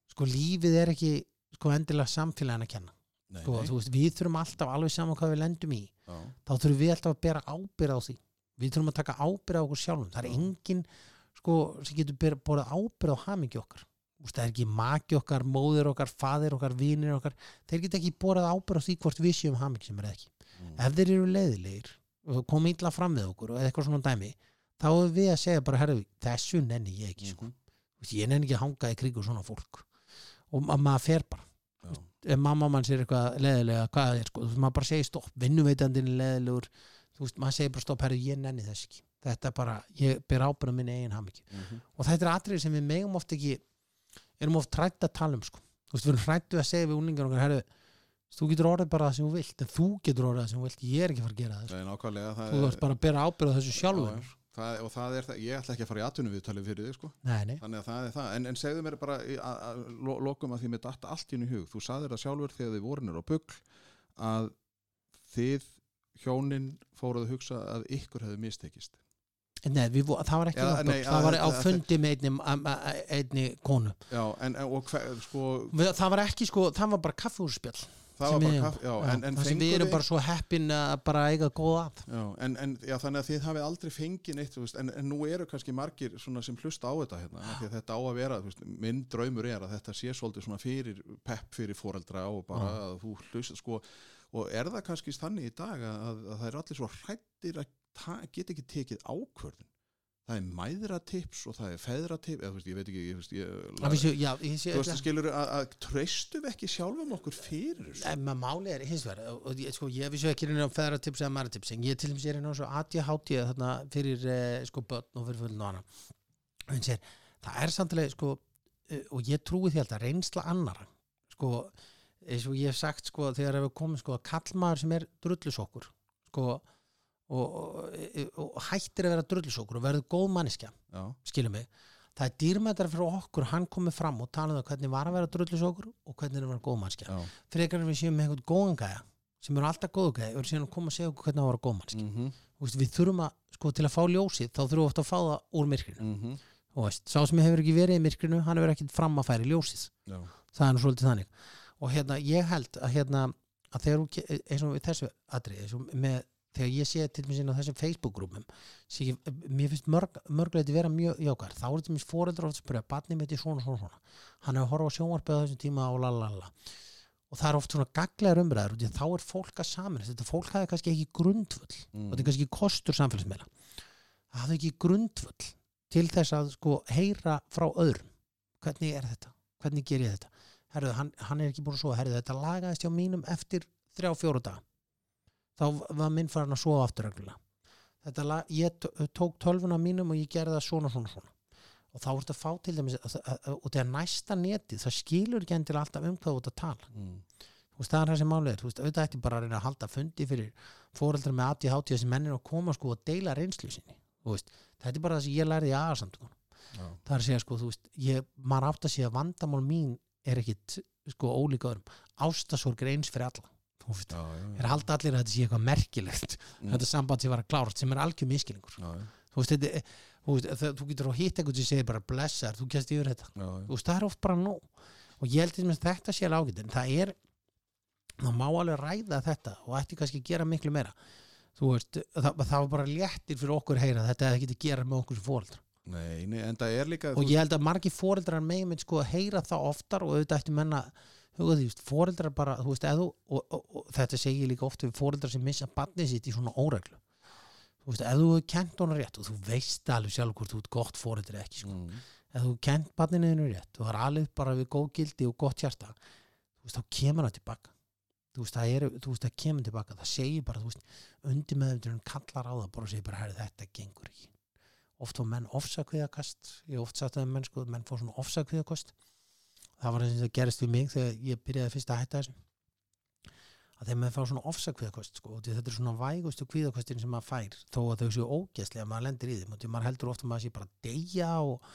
sko lífið er ekki sko endilega samfélagin að kenna. Nei, sko, nei, þú veist, við þurfum alltaf alveg saman hvað við lendum í. Já, þá þurfum við alltaf að bera ábyrð á því. Við þurfum að taka ábyrð á okkur sjálfum. Það er enginn sko, sem getur borðað ábyrð á hamingi okkar. Þú það er ekki maki okkar, móðir okkar faðir okkar, vinir okkar þeir geta ekki borðað ábyrð á því hvort við séum hamingi sem er ekki Mm. ef þeir eru leiðilegir og koma illa fram með okkur og eitthvað svona dæmi þá er við að segja bara herru, þessu nenni ég ekki sko. Veist, ég nenni ekki að hanga í kringu svona fólk og ma maður fer bara Já. ef mamma mann sér eitthvað leðilega hvað er sko, maður bara segir stopp vinnuveitandinn er leðilegur þú veist, maður segir bara stopp, herru, ég nenni þess ekki þetta er bara, ég ber ábyrða minni eigin hamingju Mhm. og þetta er atrið sem við megum oft ekki erum oft hrætt að tala um sko. þú veist, við erum hrættu að segja við úlingar okkar, herru, þú getur orðið bara það sem þú vilt en þú getur orðið það sem þú vilt, ég er ekki að fara að gera það. Nei, það þú er- veist bara að bera ábyrða þessu Já, sjálfur já. það, og það er það, ég ætla ekki að fara í atvinnu viðtalið fyrir þig sko nei, nei, þannig að það er það, en, en segðu mér bara í- að- að lo- lokum að því með datta allt í hennu hug, þú saðir það sjálfur þegar þið vorinir á bugl að þið hjónin fóruð að hugsa að ykkur hefði mistekist Nei, við, vo- það var ekki ja, nei, það að- var á fundi með einni, einni konu. Já, en, og hver, sko það var ekki sko, það var bara kaffehússpjall það var bara við- kaff, já, en, en það sem við erum bara svo heppin að bara eiga góð að Já, en, en já, þannig að þið hafið aldrei fengið neitt, þú veist, en, nú eru kannski margir svona sem hlusta á þetta hérna, þetta á að vera, þú veist, minn draumur er að þetta sé svolítið svona fyrir pepp fyrir foreldra og bara að þú hlust sko, og er það kannski þannig í dag að, að, að það er allir svo hrættir að ta, geta ekki tekið ákvörðun? Það er mæðratips og það er feðratips eða ég veit ekki, ég, ég, Að já, ég sé þú veist, skilur að, að treystum við ekki sjálfum okkur fyrir En maður máli er hins vegar og sko, ég vissu ekki reyna á feðratips eða maratips en ég til dæmis er hérna á svo þarna fyrir eh, sko börn og fyrir fullin og er, það er samtilega sko, eh, og ég trúi því alltaf reynsla annara sko, eins og ég hef sagt sko, þegar hefur komið sko að kallmaður sem er drullusokkur sko og, og, og hættir að vera drullusokkur og verður góð manneskja Já, skilum mig það er dýrmættar fyrir okkur, hann komið fram og talað um hvernig var að vera drullusokkur og hvernig er að vera góð mannskja já, frekar en við séum með einhvern góðan gæja sem eru alltaf góðu gæja og eru síðan að koma að segja okkur hvernig að góð mannski mhm, mm. við þurfum að, sko til að fá ljósið þá þurfum við ofta að fá það úr myrkrinu. Mhm. Og veist, sá sem hefur ekki verið í myrkrinu hann hefur ekkert fram að færi ljósið. Já, það er nú svolítið þannig og hérna, ég held að hérna að þegar ge- eins og þessu atrið eins og með, þegar ég sé til mér sín á þessum ég, mér finnst mörg, mörgleiti vera mjög jákar þá er þetta mér fóreldra oft að spyrja barnið mitt er svona, svona, svona. Hann er að horfa á sjónvarpið á þessum tíma og lalala og það er oft svona gaglegar umræður og þá er fólk að saman þetta fólk hafi kannski ekki grundvöll Mm. og þetta er kannski kostur samfélagsmeila það hafi ekki grundvöll til þess að sko heyra frá öðrum. Hvernig er þetta, hvernig ger ég þetta herruðu, hann, hann er ekki búin að sofa. Herruðu, þetta lagaðist hjá mínum eftir þrjá fjóru dag þá var minn farin að sofa aftur reglulega. Lag- ég tók tölvuna mínum og ég gerði það svona svona svona. Og þá ertu að fá til dæmis og þegar næsta netið, það skilur ekki endilega alltaf um hvað þú ert að tala. Mm. veist, það er það sem málið er, auðvitað ætti bara að reyna að halda fundi fyrir fóreldrar með ADHD þessi mennir að koma sko og deila reynslu sinni, þetta er bara það sem ég aðarsamtökunum, Já, það er að segja sko, veist, ég, maður átt að segja vandamál mín er ekkit sko ólíka öðrum, ástasorg eins fyrir alla, já, já, er að halda allir að þetta sé eitthvað merkilegt Mm. þetta samband sem var að klárast, sem er algjör miskilingur þú veist, þetta, þú, veist það, þú getur að hitta eitthvað sem segir bara blessar, þú kemst yfir þetta. Þú veist, það er oft bara nóg. Og ég held að þetta sé alveg ágætt en það er, það má alveg ræða þetta og ætti kannski að gera miklu meira. Þú veist, það, það var bara léttir fyrir okkur að heyra að þetta hefði ekki að gera með okkur sem fóreldra Nei, nei, en það er líka og ég held að margi fóreldrar megin með sko að heyra það oftar og auðvitað ætti menna fóreldrar bara, þú veist, eða og, og, og þetta segir líka oft við fóreldrar sem missa barnið sitt í svona óreglu. Þú veist, ef þú hefur kent honum rétt og þú veist alveg sjálf hvort þú ert gott fóreldri ekki, sko. Mm. ef þú kent barninu þínu rétt og það er alveg bara við góð gildi og gott hjarta þú veist, þá kemur það tilbaka. Þú veist, það, er, þú veist, það kemur tilbaka. Það segir bara, þú veist, oft fór menn ofsakviðakast. Ég oft sagt að menn, sko, menn fór svona ofsakviðakost. Það var eins og það gerist við mig þegar ég byrjaði fyrst að hætta þessu. Að þegar maður fá svona ofsakviðakost sko, þetta er svona vægustu kviðakostin sem maður fær þó að þau séu ógæslega maður lendir í þeim. Og maður heldur ofta að maður sé bara deyja og,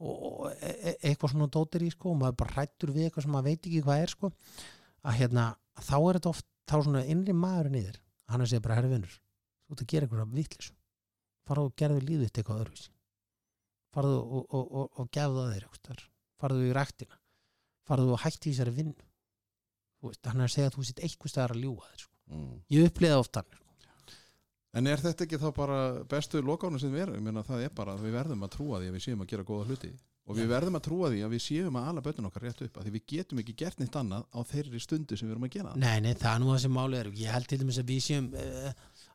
og, og e e eitthvað svona dótir í sko og maður bara hrættur við eitthvað sem maður veit ekki hvað er sko. Að hérna, þá er þetta oft þá svona innri maðurinn í þér hann er að segja bara herri vinnur, þú ert að gera eitthvað vitlis farðu og gerðu lífið þitt eitthvað öðruvísi farðu og, og, og, og gefðu þér einhvers staðar. farðu í ræktina farðu og hætti í þessari vinn hann er að segja að þú sitt eitthvað staðar að ljúga þér sko. Mm. ég uppliða ofta hann sko. En er þetta ekki þá bara bestu lokánu sem við erum? Það er bara að við verðum að trúa því að við séum að gera góða hluti og við verðum að trúa því að við séum að ala bötun okkar rétt upp að því við getum ekki gert neitt annað á þeirri stundu sem við erum að gera nei, nei, það er nú það sem máli er ég held til dæmis að við séum uh,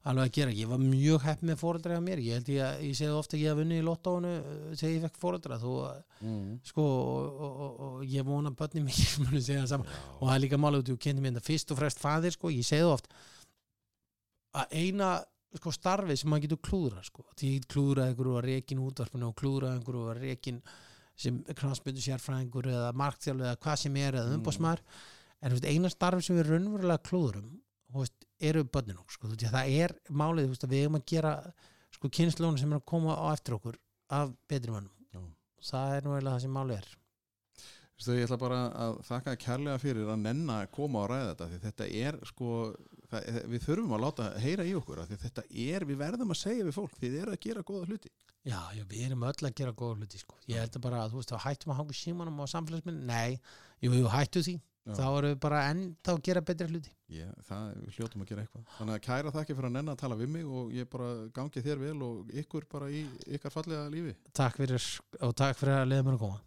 alveg að gera, ég var mjög hepp með fóreldra á mér, ég held ég að, ég segði ofta að ég haf vunni í lottónu uh, þegar ég fekk fóreldra þú, mm. sko, og, og, og, og ég vona að (laughs) það saman og það er líka máli út í kynnti mér þetta fyrst og fremst faðir sko, ég segði oft að eina sko starfið sem maður getur klúðra sko, því ég klúðra einhverju að rekin útvarpinu og klúðra einhverju að rekin sem knastmyndu sérfræðingur eða markþjálf eða hvað sem er eða Mm. umbásmaður en þú veist, eina starfið sem við raunverulega klúðurum þú veist, eru börnin okkur sko, það er málið veist, við eigum að gera sko kynnslónu sem er að koma á eftir okkur af betri mönnum Já. það er nú eiginlega það sem málið er Vistu, ég ætla bara að þakka kærlega fyrir að nenna að koma og ræða þetta því þetta er sko það, við þurfum að láta heyra í okkur þetta er, við verðum að segja við fólk þið eru að gera góða hluti Já, já, við erum öll að gera góða hluti sko. Ég held að bara að þú veist, þá hættum að hanga símanum á samfélagsminn, nei, jú, jú, hættu því. Þá erum við bara ennþá að gera betri hluti. Ég, það, hljótum að gera eitthvað. Þannig að kæra þakki fyrir að nenna að tala við mig og ég bara gangi þér vel og ykkur bara í ykkar fallega lífi. Takk fyrir og takk fyrir að leiða mér að koma